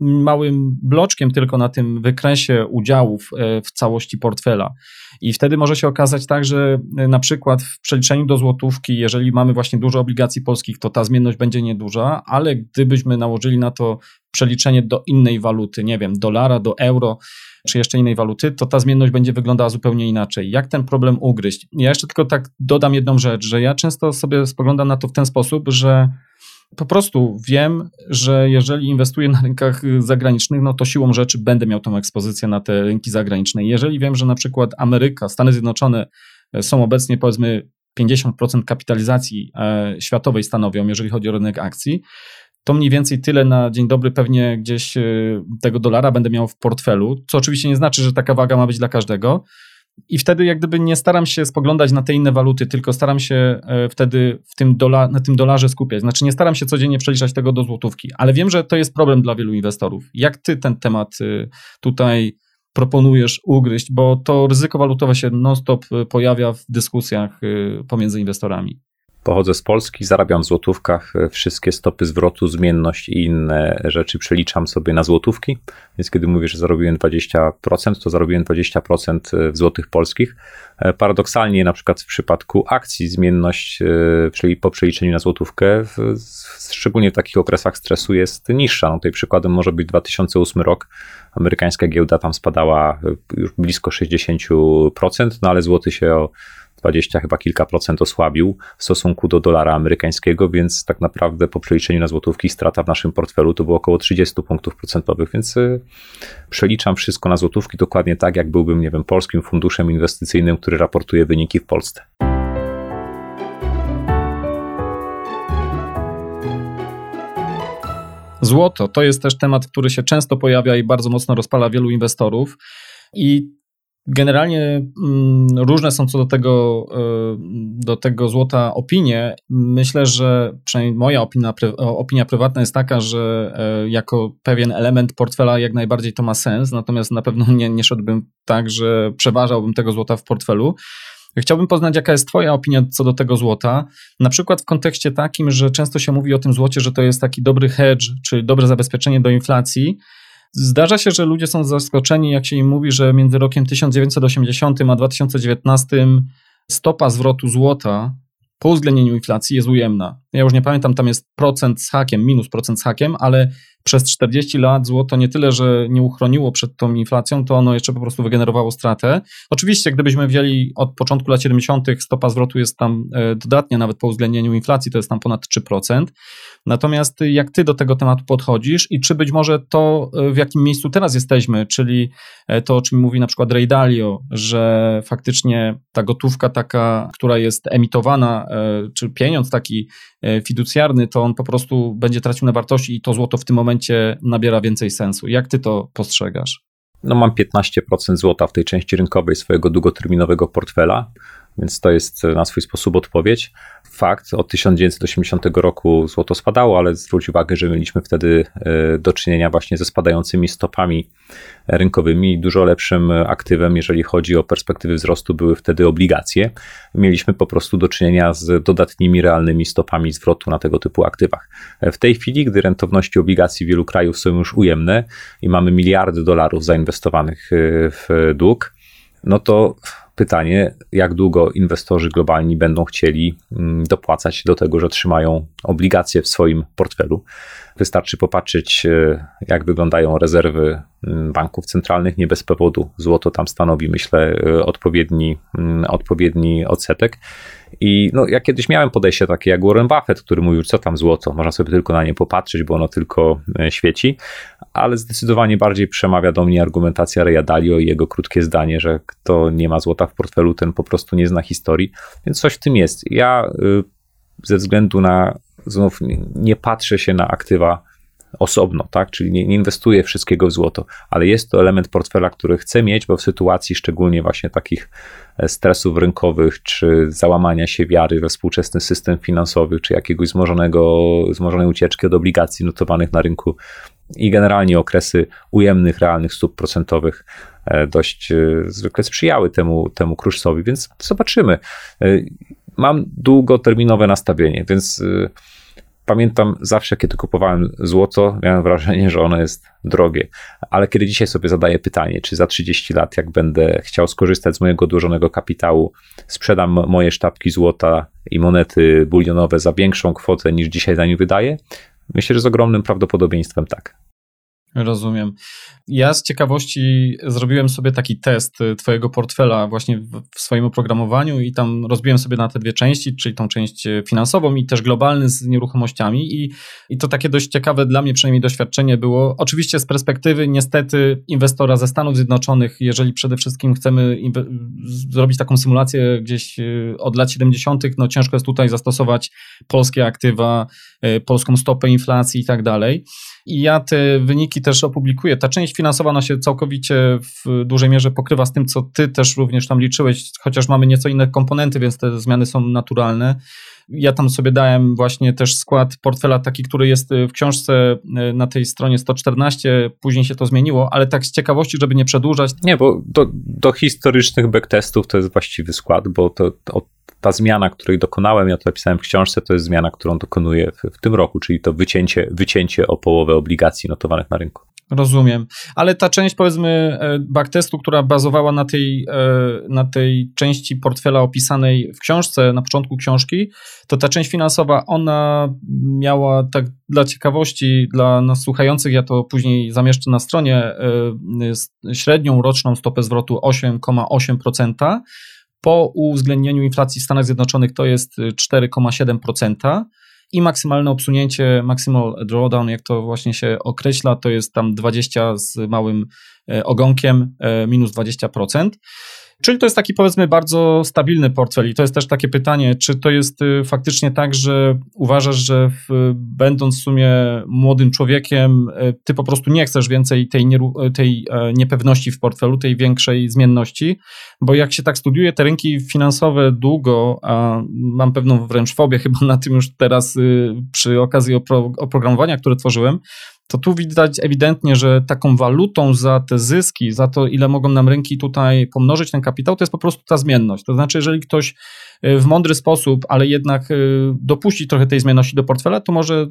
małym bloczkiem tylko na tym wykresie udziałów w całości portfela. I wtedy może się okazać tak, że e, na przykład w przeliczeniu do złotówki, jeżeli mamy właśnie dużo obligacji polskich, to ta zmienność będzie nieduża, ale gdybyśmy nałożyli na to przeliczenie do innej waluty, nie wiem, dolara do euro, czy jeszcze innej waluty, to ta zmienność będzie wyglądała zupełnie inaczej. Jak ten problem ugryźć? Ja jeszcze tylko tak dodam jedną rzecz, że ja często sobie spoglądam na to w ten sposób, że po prostu wiem, że jeżeli inwestuję na rynkach zagranicznych, no to siłą rzeczy będę miał tą ekspozycję na te rynki zagraniczne. Jeżeli wiem, że na przykład Ameryka, Stany Zjednoczone e, są obecnie powiedzmy 50% kapitalizacji e, światowej stanowią, jeżeli chodzi o rynek akcji, to mniej więcej tyle na dzień dobry pewnie gdzieś e, tego dolara będę miał w portfelu, co oczywiście nie znaczy, że taka waga ma być dla każdego, i wtedy jak gdyby nie staram się spoglądać na te inne waluty, tylko staram się e, wtedy w tym dola, na tym dolarze skupiać. Znaczy nie staram się codziennie przeliczać tego do złotówki, ale wiem, że to jest problem dla wielu inwestorów. Jak ty ten temat y, tutaj proponujesz ugryźć, bo to ryzyko walutowe się non-stop y, pojawia w dyskusjach y, pomiędzy inwestorami. Pochodzę z Polski, zarabiam w złotówkach, wszystkie stopy zwrotu, zmienność i inne rzeczy przeliczam sobie na złotówki, więc kiedy mówię, że zarobiłem 20%, to zarobiłem 20% w złotych polskich. Paradoksalnie na przykład w przypadku akcji zmienność czyli po przeliczeniu na złotówkę, w, szczególnie w takich okresach stresu jest niższa. No tutaj przykładem może być 2008 rok, amerykańska giełda tam spadała już blisko 60%, no ale złoty się o 20 chyba kilka procent osłabił w stosunku do dolara amerykańskiego, więc tak naprawdę po przeliczeniu na złotówki strata w naszym portfelu to było około 30 punktów procentowych, więc y, przeliczam wszystko na złotówki dokładnie tak, jak byłbym, nie wiem, polskim funduszem inwestycyjnym, który raportuje wyniki w Polsce. Złoto to jest też temat, który się często pojawia i bardzo mocno rozpala wielu inwestorów. I Generalnie mm, różne są co do tego, e, do tego złota opinie. Myślę, że przynajmniej moja opinia, opinia prywatna jest taka, że e, jako pewien element portfela jak najbardziej to ma sens, natomiast na pewno nie, nie szedłbym tak, że przeważałbym tego złota w portfelu. Chciałbym poznać, jaka jest Twoja opinia co do tego złota. Na przykład w kontekście takim, że często się mówi o tym złocie, że to jest taki dobry hedge, czyli dobre zabezpieczenie do inflacji. Zdarza się, że ludzie są zaskoczeni, jak się im mówi, że między rokiem 1980 a 2019 stopa zwrotu złota po uwzględnieniu inflacji jest ujemna. Ja już nie pamiętam, tam jest procent z hakiem, minus procent z hakiem, ale przez 40 lat złoto nie tyle, że nie uchroniło przed tą inflacją, to ono jeszcze po prostu wygenerowało stratę. Oczywiście, gdybyśmy wzięli od początku lat 70., stopa zwrotu jest tam e, dodatnia, nawet po uwzględnieniu inflacji, to jest tam ponad 3%. Natomiast jak ty do tego tematu podchodzisz i czy być może to, e, w jakim miejscu teraz jesteśmy, czyli e, to, o czym mówi na przykład Ray Dalio, że faktycznie ta gotówka taka, która jest emitowana, czy pieniądz taki fiducjarny, to on po prostu będzie tracił na wartości i to złoto w tym momencie momencie nabiera więcej sensu. Jak ty to postrzegasz? No mam 15% złota w tej części rynkowej swojego długoterminowego portfela. Więc to jest na swój sposób odpowiedź. Fakt, od 1980 roku złoto spadało, ale zwróć uwagę, że mieliśmy wtedy e, do czynienia właśnie ze spadającymi stopami rynkowymi. Dużo lepszym aktywem, jeżeli chodzi o perspektywy wzrostu, były wtedy obligacje. Mieliśmy po prostu do czynienia z dodatnimi realnymi stopami zwrotu na tego typu aktywach. W tej chwili, gdy rentowności obligacji wielu krajów są już ujemne i mamy miliardy dolarów zainwestowanych e, w dług, no to pytanie, jak długo inwestorzy globalni będą chcieli mm, dopłacać do tego, że trzymają obligacje w swoim portfelu. Wystarczy popatrzeć, e, jak wyglądają rezerwy mm, banków centralnych, nie bez powodu. Złoto tam stanowi, myślę, e, odpowiedni, mm, odpowiedni odsetek. I no, ja kiedyś miałem podejście takie jak Warren Buffett, który mówił, co tam złoto, można sobie tylko na nie popatrzeć, bo ono tylko e, świeci, ale zdecydowanie bardziej przemawia do mnie argumentacja Reya Dalio i jego krótkie zdanie, że kto nie ma złota w portfelu, ten po prostu nie zna historii, więc coś w tym jest. Ja y, ze względu na, znów nie patrzę się na aktywa osobno, tak? Czyli nie, nie inwestuję wszystkiego w złoto, ale jest to element portfela, który chcę mieć, bo w sytuacji szczególnie właśnie takich e, stresów rynkowych, czy załamania się wiary we współczesny system finansowy, czy jakiegoś zmożonego, zmożonej ucieczki od obligacji notowanych na rynku i generalnie okresy ujemnych, realnych stóp procentowych e, dość e, zwykle sprzyjały temu, temu kruszcowi, więc zobaczymy. Mam długoterminowe nastawienie, więc pamiętam zawsze, kiedy kupowałem złoto, miałem wrażenie, że ono jest drogie. Ale kiedy dzisiaj sobie zadaję pytanie, czy za 30 lat, jak będę chciał skorzystać z mojego odłożonego kapitału, sprzedam moje sztabki złota i monety bulionowe za większą kwotę niż dzisiaj za nie wydaję? Myślę, że z ogromnym prawdopodobieństwem tak. Rozumiem. Ja z ciekawości zrobiłem sobie taki test y, Twojego portfela właśnie w swoim oprogramowaniu i tam rozbiłem sobie na te dwie części, czyli tą część y, finansową i też globalny z nieruchomościami. I, i to takie dość ciekawe dla mnie przynajmniej doświadczenie było. Oczywiście z perspektywy niestety inwestora ze Stanów Zjednoczonych, jeżeli przede wszystkim chcemy zrobić taką symulację gdzieś y, od lat 70., no ciężko jest tutaj zastosować polskie aktywa, polską stopę inflacji i tak dalej. I ja te wyniki też opublikuję. Ta część finansowa ona się całkowicie w dużej mierze pokrywa z tym, co ty też również tam liczyłeś, chociaż mamy nieco inne komponenty, więc te zmiany są naturalne. Ja tam sobie dałem właśnie też skład portfela taki, który jest w książce e, na tej stronie 114, później się to zmieniło, ale tak z ciekawości, żeby nie przedłużać. Nie, bo do, do historycznych backtestów to jest właściwy skład, bo to od ta zmiana, której dokonałem, ja to napisałem w książce, to jest zmiana, którą dokonuję w, w tym roku, czyli to wycięcie, wycięcie o połowę obligacji notowanych na rynku. Rozumiem, ale ta część powiedzmy e, backtestu, która bazowała na tej, e, na tej części portfela opisanej w książce, na początku książki, to ta część finansowa, ona miała tak dla ciekawości, dla nas słuchających, ja to później zamieszczę na stronie, e, średnią roczną stopę zwrotu 8,8%, po uwzględnieniu inflacji w Stanach Zjednoczonych to jest 4,7% i maksymalne obsunięcie, maximal drawdown, jak to właśnie się określa, to jest tam 20 z małym e, ogonkiem, e, minus 20%. Czyli to jest taki powiedzmy bardzo stabilny portfel. I to jest też takie pytanie, czy to jest y, faktycznie tak, że uważasz, że w, będąc w sumie młodym człowiekiem, y, ty po prostu nie chcesz więcej tej, nie, tej e, niepewności w portfelu, tej większej zmienności, bo jak się tak studiuje te rynki finansowe długo, a mam pewną wręcz fobię chyba na tym już teraz y, przy okazji oprogramowania, które tworzyłem, to tu widać ewidentnie, że taką walutą za te zyski, za to, ile mogą nam rynki tutaj pomnożyć ten kapitał, to jest po prostu ta zmienność. To znaczy, jeżeli ktoś y, w mądry sposób, ale jednak y, dopuści trochę tej zmienności do portfela, to może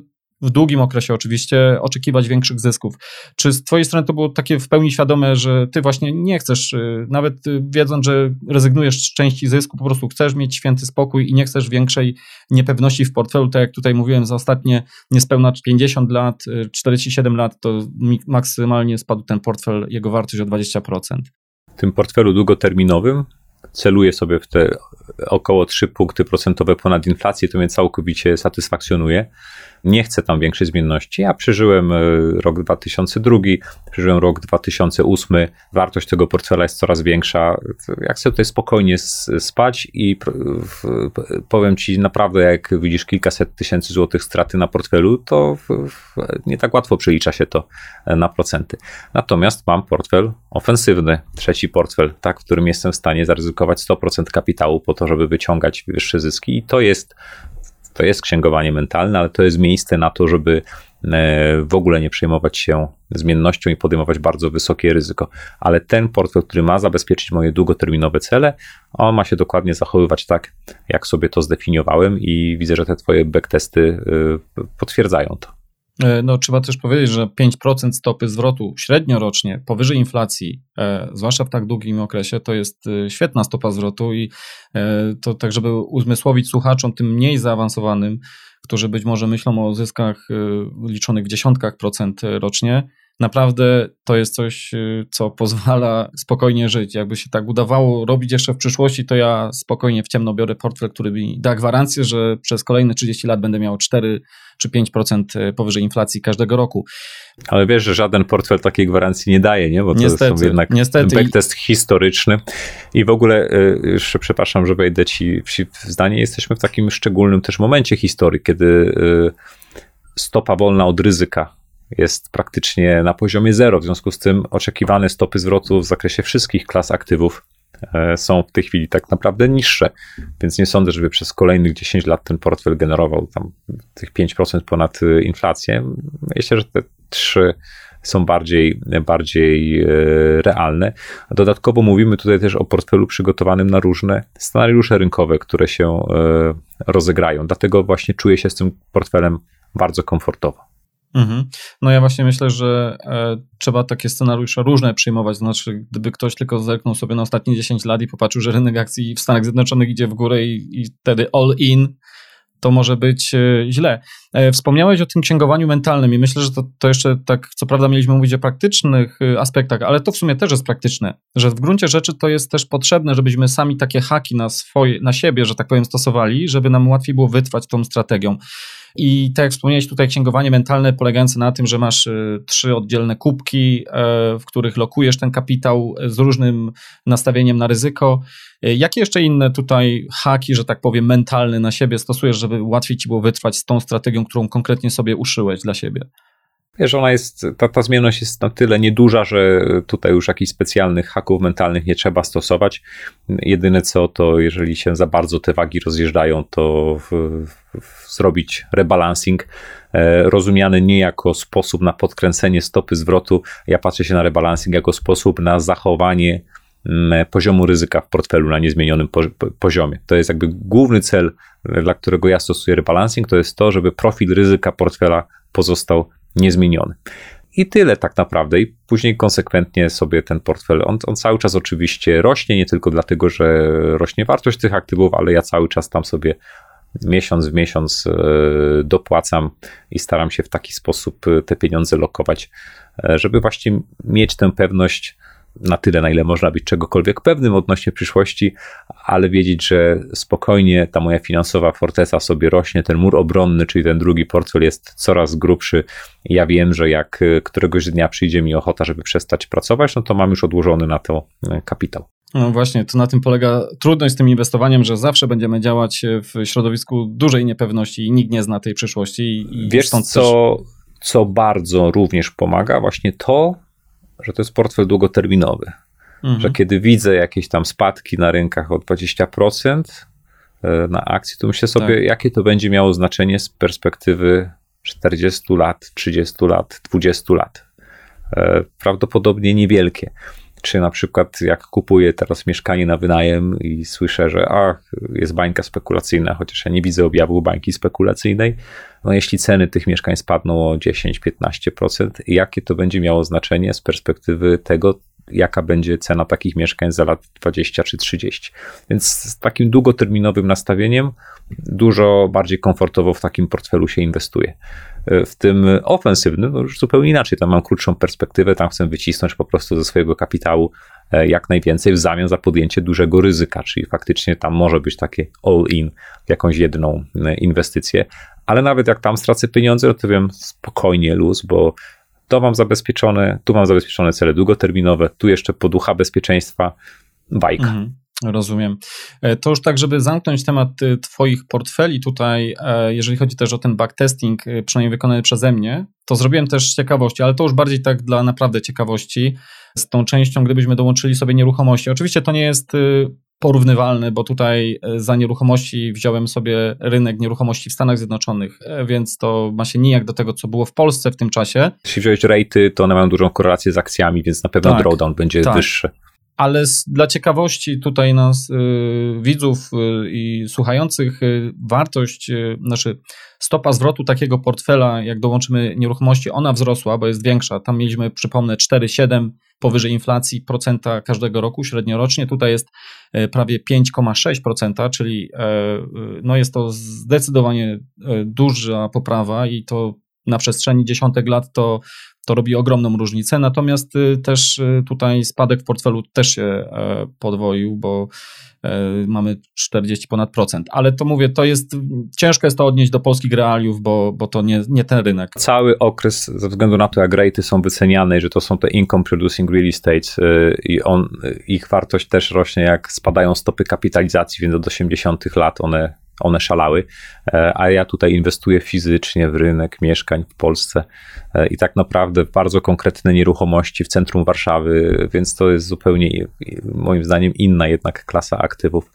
w długim okresie oczywiście oczekiwać większych zysków. Czy z Twojej strony to było takie w pełni świadome, że Ty właśnie nie chcesz, y, nawet y, wiedząc, że rezygnujesz z części zysku, po prostu chcesz mieć święty spokój i nie chcesz większej niepewności w portfelu, tak jak tutaj mówiłem, za ostatnie niespełna 50 lat, 47 y, lat, to maksymalnie spadł ten portfel, jego wartość o 20%. W tym portfelu długoterminowym celuję sobie w te około 3 punkty procentowe ponad inflację, to mnie całkowicie satysfakcjonuje nie chcę tam większej zmienności. Ja przeżyłem e, rok 2002, przeżyłem rok 2008, wartość tego portfela jest coraz większa. Jak sobie tutaj spokojnie spać i powiem ci naprawdę, jak widzisz kilkaset tysięcy złotych straty na portfelu, to nie tak łatwo przelicza się to e, na procenty. Natomiast mam portfel ofensywny, trzeci portfel, tak, w którym jestem w stanie zaryzykować 100% kapitału po to, żeby wyciągać wyższe zyski i to jest to jest księgowanie mentalne, ale to jest miejsce na to, żeby e, w ogóle nie przejmować się zmiennością i podejmować bardzo wysokie ryzyko. Ale ten portfel, który ma zabezpieczyć moje długoterminowe cele, on ma się dokładnie zachowywać tak, jak sobie to zdefiniowałem i widzę, że te twoje backtesty e, potwierdzają to. E, no, trzeba też powiedzieć, że 5% stopy zwrotu średnio rocznie powyżej inflacji, e, zwłaszcza w tak długim okresie, to jest e, świetna stopa zwrotu i to tak, żeby uzmysłowić słuchaczom tym mniej zaawansowanym, którzy być może myślą o zyskach liczonych w dziesiątkach procent rocznie, naprawdę to jest coś, y, co pozwala spokojnie żyć. Jakby się tak udawało robić jeszcze w przyszłości, to ja spokojnie w ciemno biorę portfel, który mi da gwarancję, że przez kolejne 30 lat będę miał 4 czy 5% y, powyżej inflacji każdego roku. Ale wiesz, że żaden portfel takiej gwarancji nie daje, nie? Bo to niestety, są jednak niestety. backtest historyczny. I w ogóle, y, jeszcze przepraszam, że wejdę ci w zdanie, jesteśmy w takim szczególnym też momencie historii, kiedy stopa wolna od ryzyka jest praktycznie na poziomie zero. W związku z tym oczekiwane stopy zwrotu w zakresie wszystkich klas aktywów e, są w tej chwili tak naprawdę niższe, więc nie sądzę, żeby przez kolejnych 10 lat ten portfel generował tam tych 5% ponad e, inflację. Myślę, że te trzy są bardziej, bardziej e, realne. Dodatkowo mówimy tutaj też o portfelu przygotowanym na różne scenariusze rynkowe, które się rozegrają. Dlatego właśnie czuję się z tym portfelem bardzo komfortowo. Mhm. No ja właśnie myślę, że e, trzeba takie scenariusze różne przyjmować. Znaczy, gdyby ktoś tylko zerknął sobie na ostatnie 10 lat i popatrzył, że rynek akcji w Stanach Zjednoczonych idzie w górę i, i wtedy all in, to może być e, źle. E, wspomniałeś o tym księgowaniu mentalnym i myślę, że to, to jeszcze tak, co prawda mieliśmy mówić o praktycznych e, aspektach, ale to w sumie też jest praktyczne, że w gruncie rzeczy to jest też potrzebne, żebyśmy sami takie haki na swoje, na siebie, że tak powiem, stosowali, żeby nam łatwiej było wytrwać tą strategią. I tak jak wspomniałeś tutaj, księgowanie mentalne polegające na tym, że masz y, trzy oddzielne kubki, e, w których lokujesz ten kapitał z różnym nastawieniem na ryzyko. Jakie jeszcze inne tutaj haki, że tak powiem, mentalne na siebie stosujesz, żeby łatwiej ci było wytrwać z tą strategią, którą konkretnie sobie uszyłeś dla siebie? Wiesz, ona jest, ta, ta zmienność jest na tyle nieduża, że tutaj już jakichś specjalnych haków mentalnych nie trzeba stosować. Jedyne co, to jeżeli się za bardzo te wagi rozjeżdżają, to w, w, zrobić rebalancing, e, rozumiany nie jako sposób na podkręcenie stopy zwrotu. Ja patrzę się na rebalancing jako sposób na zachowanie poziomu ryzyka w portfelu na niezmienionym poziomie. To jest jakby główny cel, dla którego ja stosuję rebalancing, to jest to, żeby profil ryzyka portfela pozostał niezmieniony. I tyle tak naprawdę. I później konsekwentnie sobie ten portfel, on, on, cały czas oczywiście rośnie, nie tylko dlatego, że rośnie wartość tych aktywów, ale ja cały czas tam sobie miesiąc w miesiąc e, dopłacam i staram się w taki sposób e, te pieniądze lokować, e, żeby właśnie mieć tę pewność, na tyle, na ile można być czegokolwiek pewnym odnośnie przyszłości, ale wiedzieć, że spokojnie ta moja finansowa forteza sobie rośnie, ten mur obronny, czyli ten drugi portfel jest coraz grubszy. Ja wiem, że jak któregoś dnia przyjdzie mi ochota, żeby przestać pracować, no to mam już odłożony na to e, kapitał. No właśnie, to na tym polega trudność z tym inwestowaniem, że zawsze będziemy działać w środowisku dużej niepewności i nikt nie zna tej przyszłości. I Wiesz co, też... co bardzo również pomaga? Właśnie to, że to jest portfel długoterminowy. Mhm. Że kiedy widzę jakieś tam spadki na rynkach o 20% e, na akcji, to myślę sobie, tak. jakie to będzie miało znaczenie z perspektywy 40 lat, 30 lat, 20 lat. E, prawdopodobnie niewielkie. Czy na przykład jak kupuję teraz mieszkanie na wynajem i słyszę, że ach, jest bańka spekulacyjna, chociaż ja nie widzę objawu bańki spekulacyjnej, no jeśli ceny tych mieszkań spadną o 10-15%, jakie to będzie miało znaczenie z perspektywy tego, jaka będzie cena takich mieszkań za lat 20 czy 30. Więc z takim długoterminowym nastawieniem dużo bardziej komfortowo w takim portfelu się inwestuje. W tym ofensywnym no już zupełnie inaczej. Tam mam krótszą perspektywę, tam chcę wycisnąć po prostu ze swojego kapitału e, jak najwięcej w zamian za podjęcie dużego ryzyka, czyli faktycznie tam może być takie all-in jakąś jedną e, inwestycję, ale nawet jak tam stracę pieniądze, to wiem spokojnie luz, bo to mam zabezpieczone, tu mam zabezpieczone cele długoterminowe, tu jeszcze poducha bezpieczeństwa, bajka. Mhm. Rozumiem. E, to już tak, żeby zamknąć temat y, Twoich portfeli tutaj, e, jeżeli chodzi też o ten backtesting, y, przynajmniej wykonany przeze mnie, to zrobiłem też z ciekawości, ale to już bardziej tak dla naprawdę ciekawości, z tą częścią, gdybyśmy dołączyli sobie nieruchomości. Oczywiście to nie jest y, porównywalne, bo tutaj za nieruchomości wziąłem sobie rynek nieruchomości w Stanach Zjednoczonych, e, więc to ma się nijak do tego, co było w Polsce w tym czasie. Jeśli wziąłeś rejty, to one mają dużą korelację z akcjami, więc na pewno tak, drawdown będzie tak. wyższy ale dla ciekawości tutaj nas, y, widzów y, i słuchających, y, wartość, znaczy stopa zwrotu takiego portfela, jak dołączymy nieruchomości, ona wzrosła, bo jest większa. Tam mieliśmy, przypomnę, 4,7 powyżej inflacji procenta każdego roku średniorocznie. Tutaj jest prawie 5,6%, czyli no jest to zdecydowanie duża poprawa i to na przestrzeni dziesiątek lat to to robi ogromną różnicę, natomiast y, też y, tutaj spadek w portfelu też się e, podwoił, bo e, mamy 40 ponad procent. Ale to mówię, to jest, ciężko jest to odnieść do polskich realiów, bo, bo to nie, nie ten rynek. Cały okres, ze względu na to, jak rejty są wyceniane, że to są te income producing real estate y, i on, ich wartość też rośnie, jak spadają stopy kapitalizacji, więc od 80 lat one one szalały, e, a ja tutaj inwestuję fizycznie w rynek mieszkań w Polsce e, i tak naprawdę bardzo konkretne nieruchomości w centrum Warszawy, więc to jest zupełnie moim zdaniem inna jednak klasa aktywów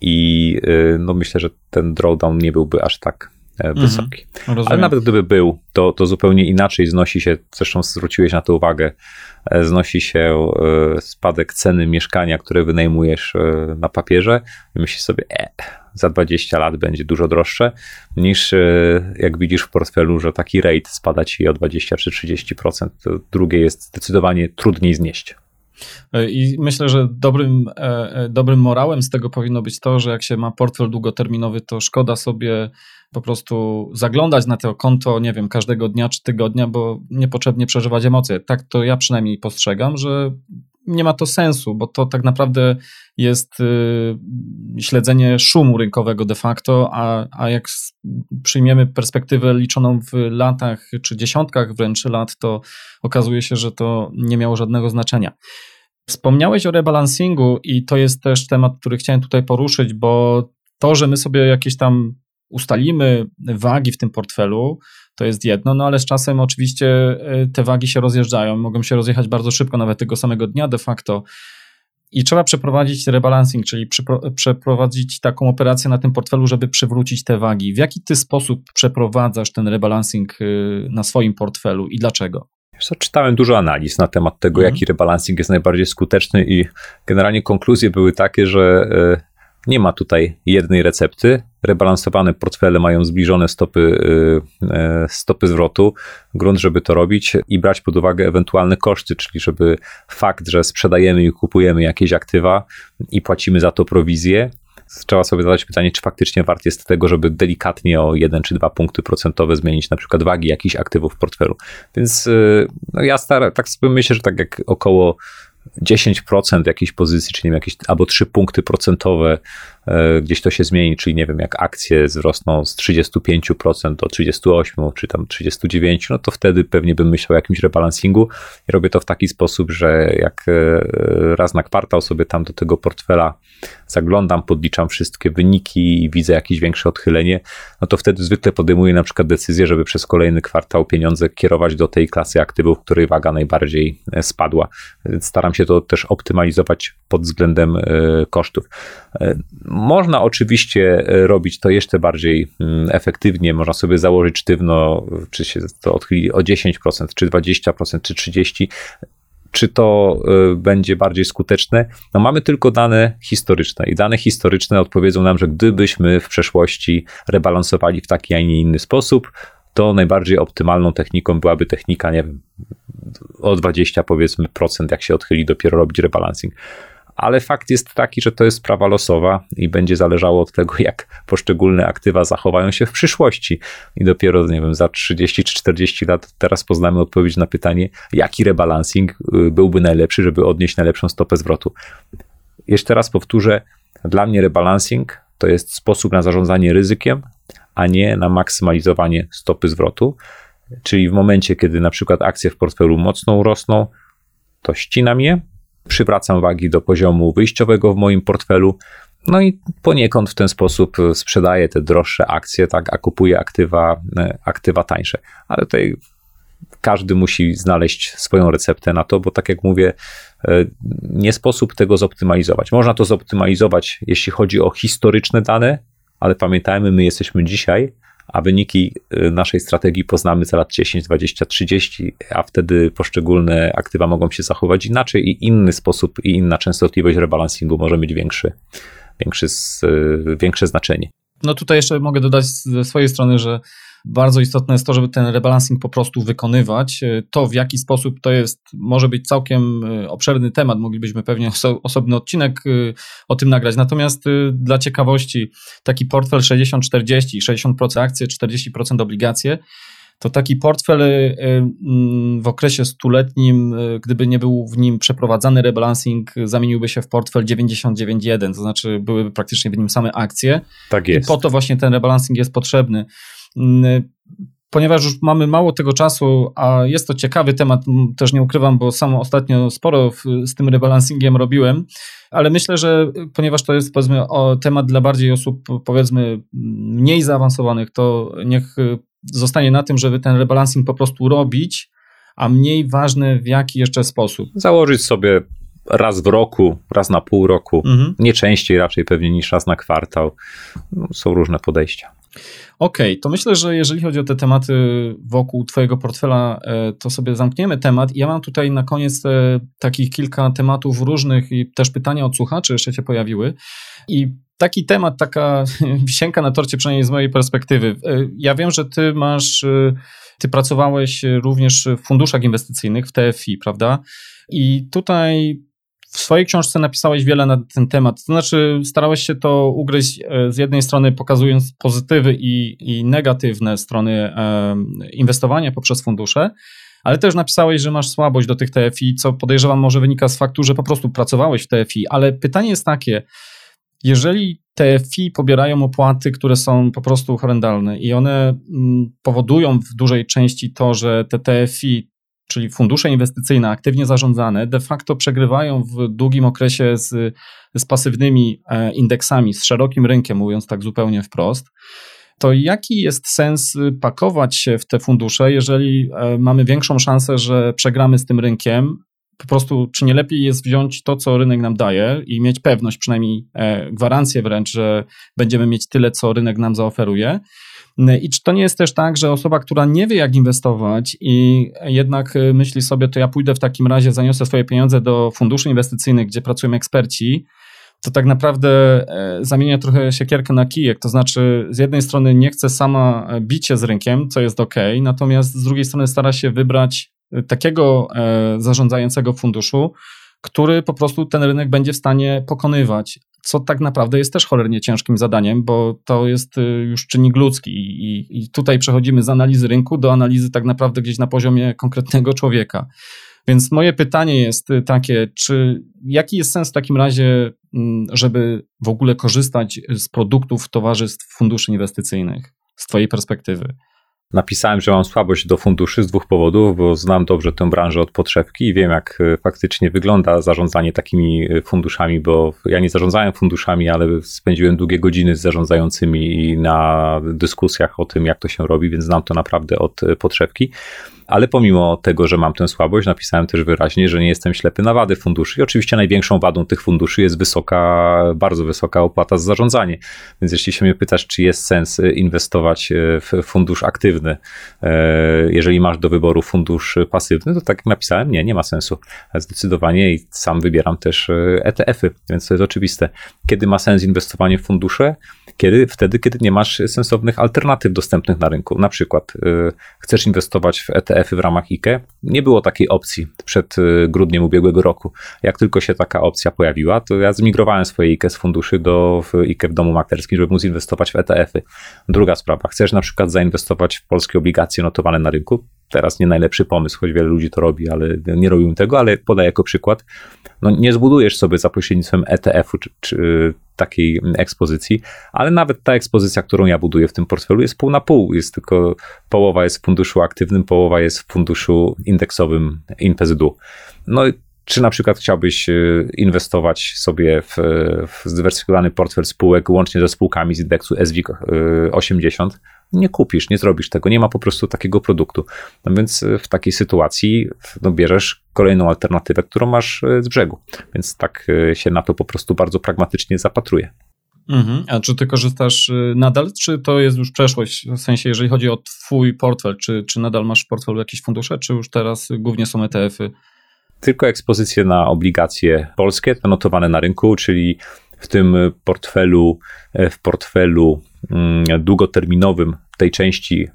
i e, no myślę, że ten drawdown nie byłby aż tak. Wysoki. Mhm, Ale nawet gdyby był, to, to zupełnie inaczej znosi się, zresztą zwróciłeś na to uwagę, znosi się spadek ceny mieszkania, które wynajmujesz na papierze i myślisz sobie, e, za 20 lat będzie dużo droższe niż e, jak widzisz w portfelu, że taki rate spada ci o 20 czy 30%. To drugie jest zdecydowanie trudniej znieść. E, I myślę, że dobrym, e, dobrym morałem z tego powinno być to, że jak się ma portfel długoterminowy, to szkoda sobie po prostu zaglądać na to konto, nie wiem, każdego dnia czy tygodnia, bo niepotrzebnie przeżywać emocje. Tak to ja przynajmniej postrzegam, że nie ma to sensu, bo to tak naprawdę jest y, śledzenie szumu rynkowego de facto, a, a jak przyjmiemy perspektywę liczoną w latach czy dziesiątkach wręcz lat, to okazuje się, że to nie miało żadnego znaczenia. Wspomniałeś o rebalansingu i to jest też temat, który chciałem tutaj poruszyć, bo to, że my sobie jakieś tam ustalimy wagi w tym portfelu, to jest jedno, no ale z czasem oczywiście e, te wagi się rozjeżdżają, mogą się rozjechać bardzo szybko, nawet tego samego dnia de facto. I trzeba przeprowadzić rebalancing, czyli przeprowadzić taką operację na tym portfelu, żeby przywrócić te wagi. W jaki ty sposób przeprowadzasz ten rebalancing e, na swoim portfelu i dlaczego? Czytałem dużo analiz na temat tego, mhm. jaki rebalancing jest najbardziej skuteczny, i generalnie konkluzje były takie, że e, nie ma tutaj jednej recepty. Rebalansowane portfele mają zbliżone stopy, y, y, stopy zwrotu. Grunt, żeby to robić i brać pod uwagę ewentualne koszty, czyli żeby fakt, że sprzedajemy i kupujemy jakieś aktywa i płacimy za to prowizję, trzeba sobie zadać pytanie, czy faktycznie wart jest tego, żeby delikatnie o 1 czy 2 punkty procentowe zmienić na przykład wagi jakichś aktywów w portfelu. Więc y, no ja stara, tak sobie myślę, że tak jak około 10% jakiejś pozycji, czyli nie wiem, jakieś albo 3 punkty procentowe E, gdzieś to się zmieni, czyli nie wiem, jak akcje wzrosną z 35% do 38% czy tam 39%, no to wtedy pewnie bym myślał o jakimś rebalansingu i robię to w taki sposób, że jak e, raz na kwartał sobie tam do tego portfela zaglądam, podliczam wszystkie wyniki i widzę jakieś większe odchylenie, no to wtedy zwykle podejmuję na przykład decyzję, żeby przez kolejny kwartał pieniądze kierować do tej klasy aktywów, której waga najbardziej e, spadła. Staram się to też optymalizować pod względem kosztów. Można oczywiście e, robić to jeszcze bardziej mm, efektywnie. Można sobie założyć sztywno, czy się to odchyli o 10%, czy 20%, czy 30% czy to e, będzie bardziej skuteczne? No mamy tylko dane historyczne i dane historyczne odpowiedzą nam, że gdybyśmy w przeszłości rebalansowali w taki, a nie inny sposób, to najbardziej optymalną techniką byłaby technika, nie wiem, o 20 powiedzmy procent, jak się odchyli, dopiero robić rebalancing ale fakt jest taki, że to jest sprawa losowa i będzie zależało od tego, jak poszczególne aktywa zachowają się w przyszłości. I dopiero, nie wiem, za 30 czy 40 lat teraz poznamy odpowiedź na pytanie, jaki rebalancing y, byłby najlepszy, żeby odnieść najlepszą stopę zwrotu. Jeszcze raz powtórzę, dla mnie rebalancing to jest sposób na zarządzanie ryzykiem, a nie na maksymalizowanie stopy zwrotu. Czyli w momencie, kiedy na przykład akcje w portfelu mocno rosną, to ścinam je, przywracam wagi do poziomu wyjściowego w moim portfelu. No i poniekąd w ten sposób sprzedaję te droższe akcje, tak, a kupuję aktywa, aktywa tańsze. Ale tutaj każdy musi znaleźć swoją receptę na to, bo tak jak mówię, e, nie sposób tego zoptymalizować. Można to zoptymalizować, jeśli chodzi o historyczne dane, ale pamiętajmy, my jesteśmy dzisiaj, a wyniki e, naszej strategii poznamy za lat 10, 20, 30, a wtedy poszczególne aktywa mogą się zachować inaczej i inny sposób i inna częstotliwość rebalansingu może mieć większy, większy, e, większe znaczenie. No tutaj jeszcze mogę dodać ze swojej strony, że bardzo istotne jest to, żeby ten rebalancing po prostu wykonywać. E, to, w jaki sposób to jest, może być całkiem e, obszerny temat. Moglibyśmy pewnie oso osobny odcinek e, o tym nagrać. Natomiast dla ciekawości, taki portfel 60-40, 60% akcje, 40% obligacje, to taki portfel w okresie stuletnim, gdyby nie był w nim przeprowadzany rebalancing, zamieniłby się w portfel 99.1, to znaczy byłyby praktycznie w nim same akcje. Tak jest. I po to właśnie ten rebalancing jest potrzebny. Mm, ponieważ już mamy mało tego czasu, a jest to ciekawy temat, też nie ukrywam, bo sam ostatnio sporo w, z tym rebalancingiem robiłem, ale myślę, że ponieważ to jest powiedzmy o, temat dla bardziej osób powiedzmy mniej zaawansowanych, to niech zostanie na tym, żeby ten rebalancing po prostu robić, a mniej ważne w jaki jeszcze sposób. Założyć sobie raz w roku, raz na pół roku, mhm. nie częściej raczej pewnie niż raz na kwartał. No, są różne podejścia. Okej, okay, to myślę, że jeżeli chodzi o te tematy wokół Twojego portfela, e, to sobie zamkniemy temat. Ja mam tutaj na koniec e, takich kilka tematów różnych i też pytania od słuchaczy jeszcze się pojawiły. I taki temat, taka wisienka na torcie, przynajmniej z mojej perspektywy. E, ja wiem, że Ty masz, Ty pracowałeś również w funduszach inwestycyjnych, w TFI, prawda? I tutaj w swojej książce napisałeś wiele na ten temat. To znaczy, starałeś się to ugryźć e, z jednej strony, pokazując pozytywy i, i negatywne strony e, inwestowania poprzez fundusze, ale też napisałeś, że masz słabość do tych TFI, co podejrzewam może wynika z faktu, że po prostu pracowałeś w TFI. Ale pytanie jest takie, jeżeli TFI pobierają opłaty, które są po prostu horrendalne i one mm, powodują w dużej części to, że te TFI czyli fundusze inwestycyjne aktywnie zarządzane, de facto przegrywają w długim okresie z, z pasywnymi e, indeksami, z szerokim rynkiem, mówiąc tak zupełnie wprost. To jaki jest sens pakować się w te fundusze, jeżeli e, mamy większą szansę, że przegramy z tym rynkiem? Po prostu, czy nie lepiej jest wziąć to, co rynek nam daje i mieć pewność, przynajmniej e, gwarancję wręcz, że będziemy mieć tyle, co rynek nam zaoferuje? I czy to nie jest też tak, że osoba, która nie wie, jak inwestować i jednak y, myśli sobie, to ja pójdę w takim razie, zaniosę swoje pieniądze do funduszy inwestycyjnych, gdzie pracują eksperci, to tak naprawdę e, zamienia trochę siekierkę na kijek. To znaczy, z jednej strony nie chce sama e, się z rynkiem, co jest ok, natomiast z drugiej strony stara się wybrać takiego zarządzającego funduszu, który po prostu ten rynek będzie w stanie pokonywać co tak naprawdę jest też cholernie ciężkim zadaniem, bo to jest y, już czynnik ludzki i, i tutaj przechodzimy z analizy rynku do analizy tak naprawdę gdzieś na poziomie konkretnego człowieka. Więc moje pytanie jest y, takie, czy jaki jest sens w takim razie, mm, żeby w ogóle korzystać z produktów towarzystw funduszy inwestycyjnych z Twojej perspektywy? Napisałem, że mam słabość do funduszy z dwóch powodów, bo znam dobrze tę branżę od podszewki i wiem, jak e, faktycznie wygląda zarządzanie takimi e, funduszami, bo ja nie zarządzałem funduszami, ale spędziłem długie godziny z zarządzającymi na dyskusjach o tym, jak to się robi, więc znam to naprawdę od e, podszewki ale pomimo tego, że mam tę słabość, napisałem też wyraźnie, że nie jestem ślepy na wady funduszy. I oczywiście największą wadą tych funduszy jest wysoka, bardzo wysoka opłata za zarządzanie. Więc jeśli się mnie pytasz, czy jest sens inwestować w fundusz aktywny, e, jeżeli masz do wyboru fundusz pasywny, to tak jak napisałem, nie, nie ma sensu. Zdecydowanie i sam wybieram też ETF-y, więc to jest oczywiste. Kiedy ma sens inwestowanie w fundusze? Kiedy? Wtedy, kiedy nie masz sensownych alternatyw dostępnych na rynku. Na przykład chcesz inwestować w ETF-y w ramach IKE. Nie było takiej opcji przed y, grudniem ubiegłego roku. Jak tylko się taka opcja pojawiła, to ja zmigrowałem swoje IKE z funduszy do IKE w domu maklerskim, żeby móc inwestować w ETF-y. Druga sprawa, chcesz na przykład zainwestować w polskie obligacje notowane na rynku, teraz nie najlepszy pomysł, choć wiele ludzi to robi, ale nie robią tego, ale podaję jako przykład. No, nie zbudujesz sobie za pośrednictwem ETF-u czy, czy, takiej ekspozycji, ale nawet ta ekspozycja, którą ja buduję w tym portfelu jest pół na pół. Jest tylko połowa jest w funduszu aktywnym, połowa jest w funduszu indeksowym InPZU. No czy na przykład chciałbyś y, inwestować sobie w, w zdywersyfikowany portfel spółek łącznie ze spółkami z indeksu SWIG 80? Nie kupisz, nie zrobisz tego, nie ma po prostu takiego produktu. No więc w takiej sytuacji no, bierzesz kolejną alternatywę, którą masz z brzegu. Więc tak się na to po prostu bardzo pragmatycznie zapatruję. Mhm. A czy ty korzystasz y, nadal, czy to jest już przeszłość? W sensie, jeżeli chodzi o twój portfel, czy, czy nadal masz w portfelu jakieś fundusze, czy już teraz głównie są ETF-y? Tylko ekspozycje na obligacje polskie, to notowane na rynku, czyli w tym portfelu, e, w portfelu mm, długoterminowym tej części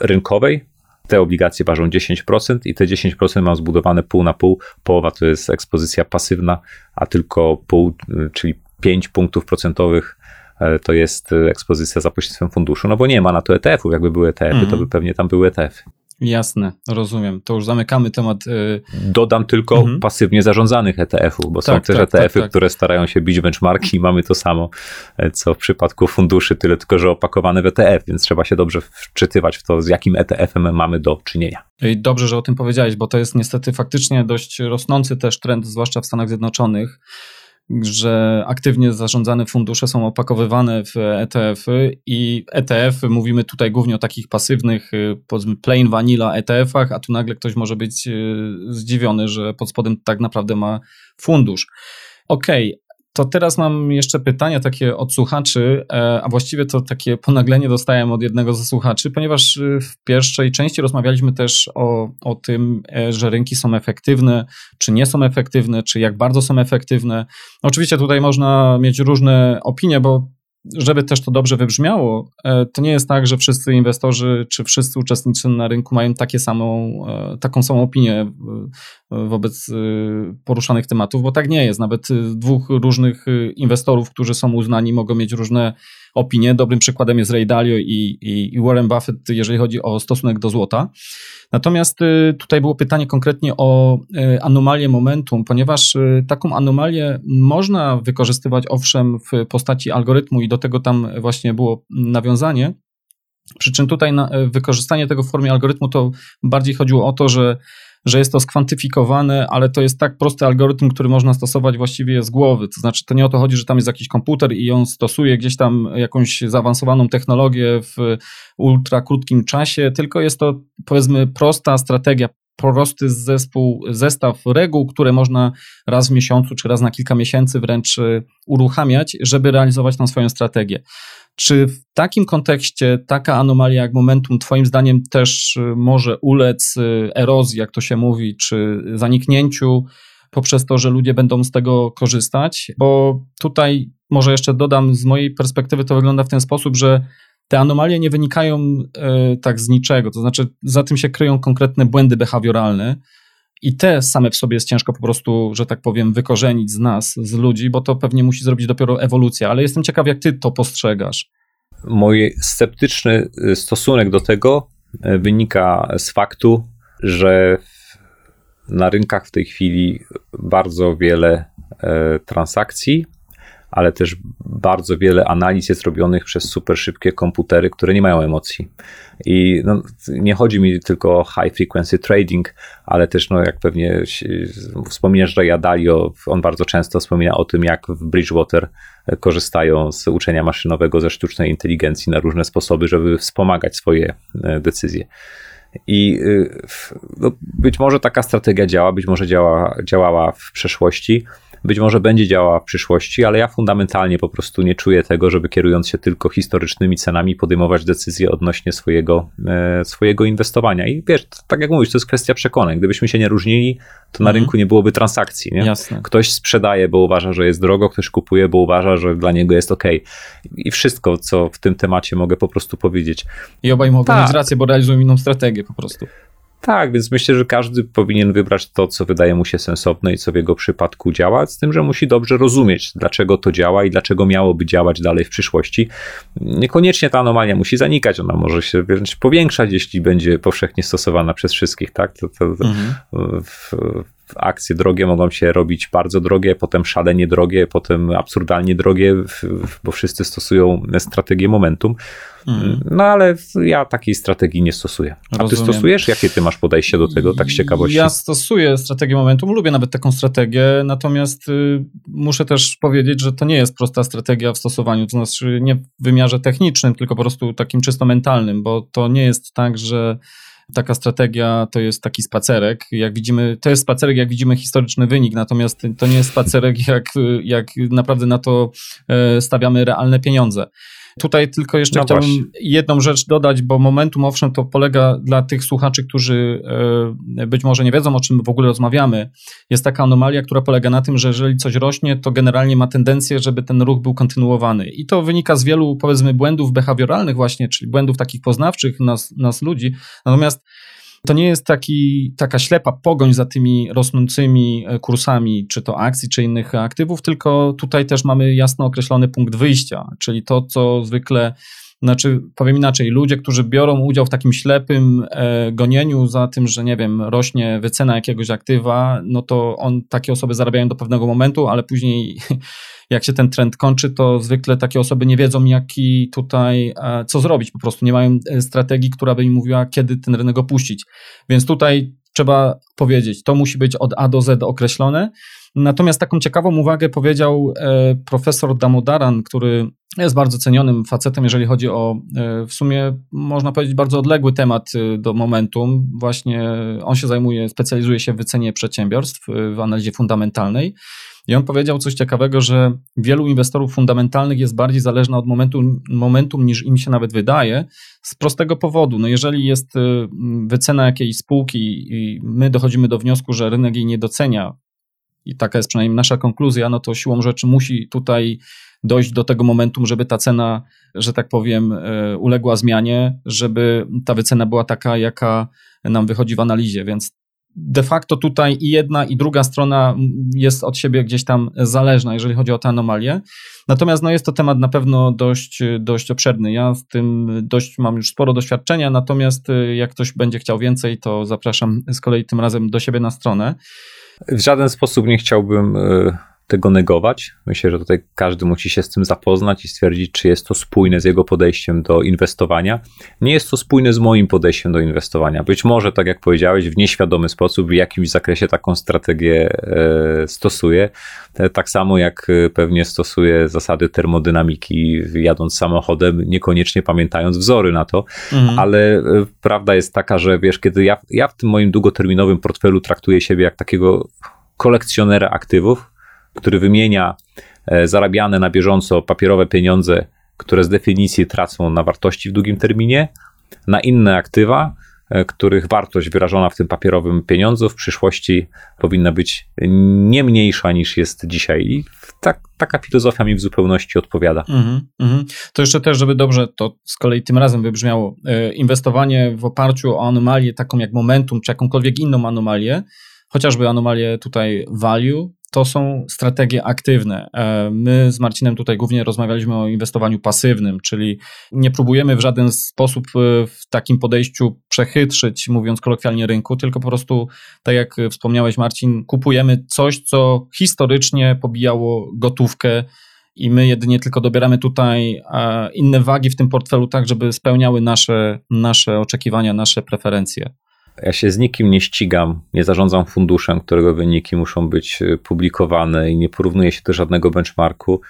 rynkowej te obligacje ważą 10% i te 10% mam zbudowane pół na pół. Połowa to jest ekspozycja pasywna, a tylko pół, y, czyli 5 punktów procentowych e, to jest e, ekspozycja za pośrednictwem funduszu, no bo nie ma na to ETF-ów. Jakby były ETF-y, to mhm. by pewnie tam były ETF-y. Jasne, rozumiem. To już zamykamy temat. Y, Dodam tylko mhm. pasywnie zarządzanych ETF-ów, bo tak, są też tak, ETF-y, tak, tak. które starają się bić benchmarki i mamy to samo, e, co w przypadku funduszy, tyle tylko, że opakowane w ETF, więc trzeba się dobrze wczytywać w to, z jakim ETF-em mamy do czynienia. I dobrze, że o tym powiedziałeś, bo to jest niestety faktycznie dość rosnący też trend, zwłaszcza w Stanach Zjednoczonych że aktywnie zarządzane fundusze są opakowywane w ETF-y i ETF-y, mówimy tutaj głównie o takich pasywnych, y, powiedzmy plain vanilla ETF-ach, a tu nagle ktoś może być y, zdziwiony, że pod spodem tak naprawdę ma fundusz. Okej, okay, to teraz mam jeszcze pytania takie od słuchaczy, e, a właściwie to takie ponaglenie dostałem od jednego ze słuchaczy, ponieważ y, w pierwszej części rozmawialiśmy też o, o tym, e, że rynki są efektywne, czy nie są efektywne, czy jak bardzo są efektywne. Oczywiście tutaj można mieć różne opinie, bo żeby też to dobrze wybrzmiało, e, to nie jest tak, że wszyscy inwestorzy czy wszyscy uczestnicy na rynku mają takie samą, e, taką samą opinię e, wobec poruszanych tematów, bo tak nie jest. Nawet dwóch różnych inwestorów, którzy są uznani, mogą mieć różne opinie. Dobrym przykładem jest Ray Dalio i, i, i Warren Buffett, jeżeli chodzi o stosunek do złota. Natomiast y, tutaj było pytanie konkretnie o y, anomalię momentum, ponieważ y, taką anomalię można wykorzystywać owszem w postaci algorytmu i do tego tam właśnie było nawiązanie. Przy czym tutaj wykorzystanie tego w formie algorytmu to bardziej chodziło o to, że że jest to skwantyfikowane, ale to jest tak prosty algorytm, który można stosować właściwie z głowy. To znaczy, to nie o to chodzi, że tam jest jakiś komputer i on stosuje gdzieś tam jakąś zaawansowaną technologię w ultra krótkim czasie, tylko jest to powiedzmy prosta strategia prosty zespół, zestaw reguł, które można raz w miesiącu czy raz na kilka miesięcy wręcz uruchamiać, żeby realizować tą swoją strategię. Czy w takim kontekście taka anomalia jak momentum, Twoim zdaniem, też y, może ulec y, erozji, jak to się mówi, czy zaniknięciu poprzez to, że ludzie będą z tego korzystać? Bo tutaj może jeszcze dodam, z mojej perspektywy to wygląda w ten sposób, że te anomalie nie wynikają y, tak z niczego, to znaczy za tym się kryją konkretne błędy behawioralne. I te same w sobie jest ciężko po prostu, że tak powiem, wykorzenić z nas, z ludzi, bo to pewnie musi zrobić dopiero ewolucja. Ale jestem ciekaw, jak ty to postrzegasz. Mój sceptyczny y, stosunek do tego y, wynika z faktu, że na rynkach w tej chwili bardzo wiele e, transakcji ale też bardzo wiele analiz jest robionych przez super szybkie komputery, które nie mają emocji. I no, nie chodzi mi tylko o high frequency trading, ale też, no, jak pewnie wspominasz Raya Dalio, on bardzo często wspomina o tym, jak w Bridgewater korzystają z uczenia maszynowego ze sztucznej inteligencji na różne sposoby, żeby wspomagać swoje e, decyzje. I y, no, być może taka strategia działa, być może działa, działała w przeszłości, być może będzie działała w przyszłości, ale ja fundamentalnie po prostu nie czuję tego, żeby kierując się tylko historycznymi cenami podejmować decyzje odnośnie swojego, e, swojego inwestowania. I wiesz, tak jak mówisz, to jest kwestia przekonań. Gdybyśmy się nie różnili, to na mhm. rynku nie byłoby transakcji. Nie? Jasne. Ktoś sprzedaje, bo uważa, że jest drogo, ktoś kupuje, bo uważa, że dla niego jest ok. I wszystko, co w tym temacie mogę po prostu powiedzieć. I obaj mogą tak. mieć rację, bo realizują inną strategię po prostu. Tak, więc myślę, że każdy powinien wybrać to, co wydaje mu się sensowne i co w jego przypadku działa, z tym, że musi dobrze rozumieć, dlaczego to działa i dlaczego miałoby działać dalej w przyszłości. Niekoniecznie ta anomalia musi zanikać, ona może się wręcz powiększać, jeśli będzie powszechnie stosowana przez wszystkich, tak? To, to, mhm. w, akcje drogie mogą się robić bardzo drogie, potem szalenie drogie, potem absurdalnie drogie, bo wszyscy stosują strategię momentum. Mm. No ale ja takiej strategii nie stosuję. A Rozumiem. ty stosujesz? Jakie ty masz podejście do tego, tak z ciekawości? Ja stosuję strategię momentum, lubię nawet taką strategię, natomiast y, muszę też powiedzieć, że to nie jest prosta strategia w stosowaniu, to znaczy nie w wymiarze technicznym, tylko po prostu takim czysto mentalnym, bo to nie jest tak, że taka strategia to jest taki spacerek. Jak widzimy, to jest spacerek, jak widzimy historyczny wynik, natomiast to nie jest spacerek, jak, jak naprawdę na to e, stawiamy realne pieniądze. Tutaj tylko jeszcze no chciałbym właśnie. jedną rzecz dodać, bo momentum owszem to polega dla tych słuchaczy, którzy e, być może nie wiedzą o czym w ogóle rozmawiamy. Jest taka anomalia, która polega na tym, że jeżeli coś rośnie, to generalnie ma tendencję, żeby ten ruch był kontynuowany. I to wynika z wielu powiedzmy błędów behawioralnych właśnie, czyli błędów takich poznawczych nas, nas ludzi. Natomiast to nie jest taki, taka ślepa pogoń za tymi rosnącymi e, kursami, czy to akcji, czy innych aktywów, tylko tutaj też mamy jasno określony punkt wyjścia, czyli to, co zwykle znaczy, powiem inaczej, ludzie, którzy biorą udział w takim ślepym e, gonieniu za tym, że nie wiem, rośnie wycena jakiegoś aktywa, no to on, takie osoby zarabiają do pewnego momentu, ale później jak się ten trend kończy, to zwykle takie osoby nie wiedzą, jaki tutaj, e, co zrobić, po prostu nie mają e, strategii, która by im mówiła, kiedy ten rynek opuścić. Więc tutaj trzeba powiedzieć, to musi być od A do Z określone. Natomiast taką ciekawą uwagę powiedział e, profesor Damodaran, który jest bardzo cenionym facetem, jeżeli chodzi o w sumie, można powiedzieć, bardzo odległy temat do momentum. Właśnie on się zajmuje, specjalizuje się w wycenie przedsiębiorstw, w analizie fundamentalnej. I on powiedział coś ciekawego, że wielu inwestorów fundamentalnych jest bardziej zależna od momentu, momentum niż im się nawet wydaje, z prostego powodu. No jeżeli jest y, wycena jakiejś spółki i my dochodzimy do wniosku, że rynek jej nie docenia, i taka jest przynajmniej nasza konkluzja, no to siłą rzeczy musi tutaj dojść do tego momentum, żeby ta cena, że tak powiem, y, uległa zmianie, żeby ta wycena była taka, jaka nam wychodzi w analizie. Więc de facto tutaj i jedna, i druga strona jest od siebie gdzieś tam zależna, jeżeli chodzi o te anomalie. Natomiast no, jest to temat na pewno dość, dość obszerny. Ja z tym dość mam już sporo doświadczenia, natomiast y, jak ktoś będzie chciał więcej, to zapraszam z kolei tym razem do siebie na stronę. W żaden sposób nie chciałbym y, tego negować. Myślę, że tutaj każdy musi się z tym zapoznać i stwierdzić, czy jest to spójne z jego podejściem do inwestowania. Nie jest to spójne z moim podejściem do inwestowania. Być może, tak jak powiedziałeś, w nieświadomy sposób w jakimś zakresie taką strategię e, stosuję. E, tak samo jak e, pewnie stosuję zasady termodynamiki jadąc samochodem, niekoniecznie pamiętając wzory na to, mhm. ale prawda jest taka, że wiesz, kiedy ja, ja w tym moim długoterminowym portfelu traktuję siebie jak takiego kolekcjonera aktywów, który wymienia e, zarabiane na bieżąco papierowe pieniądze, które z definicji tracą na wartości w długim terminie, na inne aktywa, e, których wartość wyrażona w tym papierowym pieniądzu w przyszłości powinna być nie mniejsza niż jest dzisiaj. I tak, taka filozofia mi w zupełności odpowiada. Mm -hmm. To jeszcze też, żeby dobrze to z kolei tym razem wybrzmiało, e, inwestowanie w oparciu o anomalię taką jak momentum, czy jakąkolwiek inną anomalię, chociażby anomalię tutaj value, to są strategie aktywne. E, my z Marcinem tutaj głównie rozmawialiśmy o inwestowaniu pasywnym, czyli nie próbujemy w żaden sposób e, w takim podejściu przechytrzyć, mówiąc kolokwialnie, rynku, tylko po prostu, tak jak wspomniałeś, Marcin, kupujemy coś, co historycznie pobijało gotówkę. I my jedynie tylko dobieramy tutaj inne wagi w tym portfelu, tak żeby spełniały nasze, nasze oczekiwania, nasze preferencje. Ja się z nikim nie ścigam, nie zarządzam funduszem, którego wyniki muszą być y, publikowane i nie porównuję się do żadnego benchmarku.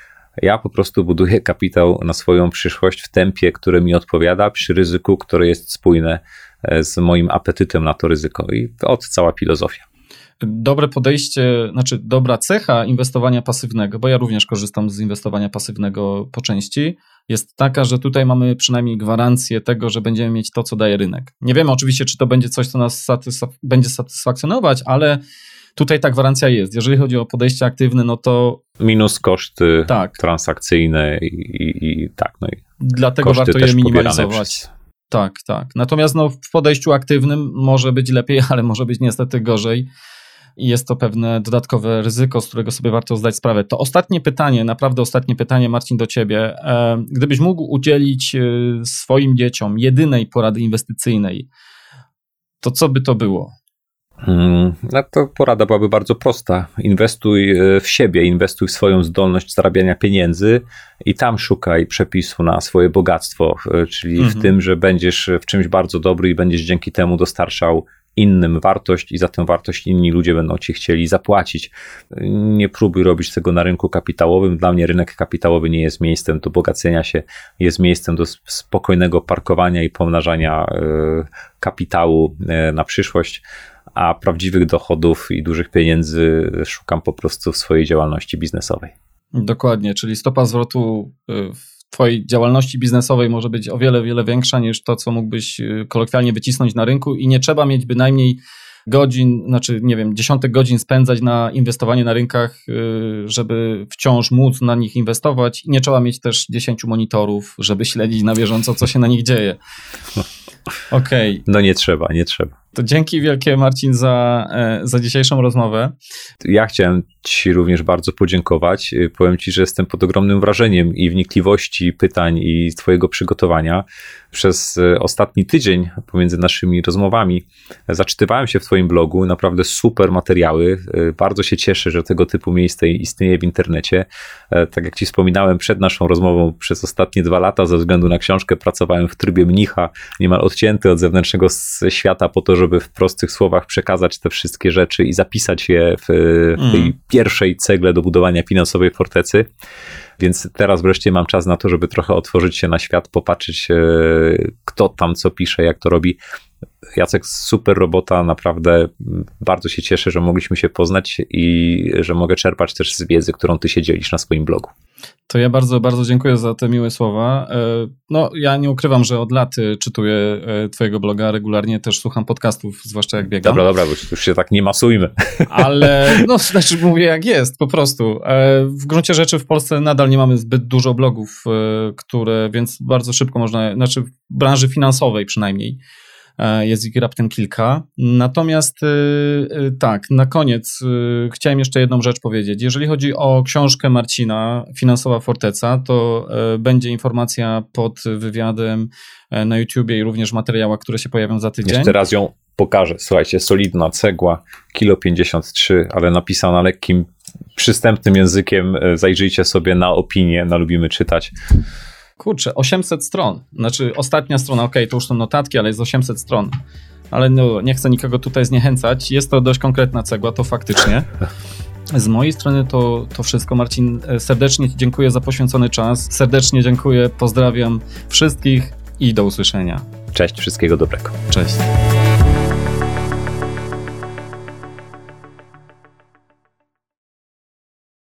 Ja po prostu buduję kapitał na swoją przyszłość w tempie, które mi odpowiada, przy ryzyku, które jest spójne e, z moim apetytem na to ryzyko. I od cała filozofia dobre podejście, znaczy dobra cecha inwestowania pasywnego, bo ja również korzystam z inwestowania pasywnego po części, jest taka, że tutaj mamy przynajmniej gwarancję tego, że będziemy mieć to, co daje rynek. Nie wiemy oczywiście, czy to będzie coś, co nas satysfak będzie satysfakcjonować, ale tutaj ta gwarancja jest. Jeżeli chodzi o podejście aktywne, no to. Minus koszty tak. transakcyjne i, i, i tak. No i Dlatego warto je minimalizować. Tak, tak. Natomiast no, w podejściu aktywnym może być lepiej, ale może być niestety gorzej i jest to pewne dodatkowe ryzyko, z którego sobie warto zdać sprawę. To ostatnie pytanie, naprawdę ostatnie pytanie, Marcin, do ciebie. E, gdybyś mógł udzielić e, swoim dzieciom jedynej porady inwestycyjnej, to co by to było? Mm, no to porada byłaby bardzo prosta. Inwestuj e, w siebie, inwestuj w swoją zdolność zarabiania pieniędzy i tam szukaj przepisu na swoje bogactwo, czyli mhm. w tym, że będziesz w czymś bardzo dobry i będziesz dzięki temu dostarczał innym wartość i za tę wartość inni ludzie będą ci chcieli zapłacić. Nie próbuj robić tego na rynku kapitałowym. Dla mnie rynek kapitałowy nie jest miejscem do bogacenia się, jest miejscem do spokojnego parkowania i pomnażania e, kapitału na przyszłość a prawdziwych dochodów i dużych pieniędzy szukam po prostu w swojej działalności biznesowej. Dokładnie, czyli stopa zwrotu w Twojej działalności biznesowej może być o wiele, wiele większa niż to, co mógłbyś y, kolokwialnie wycisnąć na rynku i nie trzeba mieć bynajmniej godzin, znaczy nie wiem, dziesiątek godzin spędzać na inwestowanie na rynkach, y, żeby wciąż móc na nich inwestować i nie trzeba mieć też dziesięciu monitorów, żeby śledzić na bieżąco, co się na nich dzieje. Okej. Okay. No nie trzeba, nie trzeba. To dzięki wielkie Marcin za, e, za dzisiejszą rozmowę. Ja chciałem Ci również bardzo podziękować. Powiem Ci, że jestem pod ogromnym wrażeniem i wnikliwości pytań i Twojego przygotowania. Przez e, ostatni tydzień pomiędzy naszymi rozmowami zaczytywałem się w Twoim blogu, naprawdę super materiały. E, bardzo się cieszę, że tego typu miejsce istnieje w internecie. Tak jak Ci wspominałem przed naszą rozmową, przez ostatnie dwa lata ze względu na książkę pracowałem w trybie mnicha, niemal odcięty od zewnętrznego świata po to, żeby w prostych słowach przekazać te wszystkie rzeczy i zapisać je w, w tej mm. pierwszej cegle do budowania finansowej fortecy. Więc teraz wreszcie mam czas na to, żeby trochę otworzyć się na świat, popatrzeć, e, kto tam co pisze, jak to robi. Jacek, super robota, naprawdę bardzo się cieszę, że mogliśmy się poznać i że mogę czerpać też z wiedzy, którą ty się dzielisz na swoim blogu. To ja bardzo, bardzo dziękuję za te miłe słowa. E, no, ja nie ukrywam, że od lat e, czytuję e, Twojego bloga, regularnie też słucham podcastów, zwłaszcza jak biegam. Dobra, dobra, już się tak nie masujmy. Ale, no, znaczy mówię jak jest, po prostu. W gruncie rzeczy w Polsce nadal nie mamy zbyt dużo blogów, które, więc bardzo szybko można, znaczy w branży finansowej przynajmniej, jest ich raptem kilka. Natomiast y, y, tak, na koniec y, chciałem jeszcze jedną rzecz powiedzieć. Jeżeli chodzi o książkę Marcina, Finansowa Forteca, to e, będzie informacja pod wywiadem e, na YouTubie i również w materiałach, które się pojawią za tydzień. Jeszcze raz ją pokażę. Słuchajcie, solidna cegła, kilo 53, ale napisana lekkim, przystępnym językiem. Zajrzyjcie sobie na opinię, na lubimy czytać. Kurczę, 800 stron. Znaczy, ostatnia strona, ok, to już są notatki, ale jest 800 stron. Ale no, nie chcę nikogo tutaj zniechęcać. Jest to dość konkretna cegła, to faktycznie. Z mojej strony to, to wszystko. Marcin, e, serdecznie Ci dziękuję za poświęcony czas. Serdecznie dziękuję, pozdrawiam wszystkich i do usłyszenia. Cześć, wszystkiego dobrego. Cześć.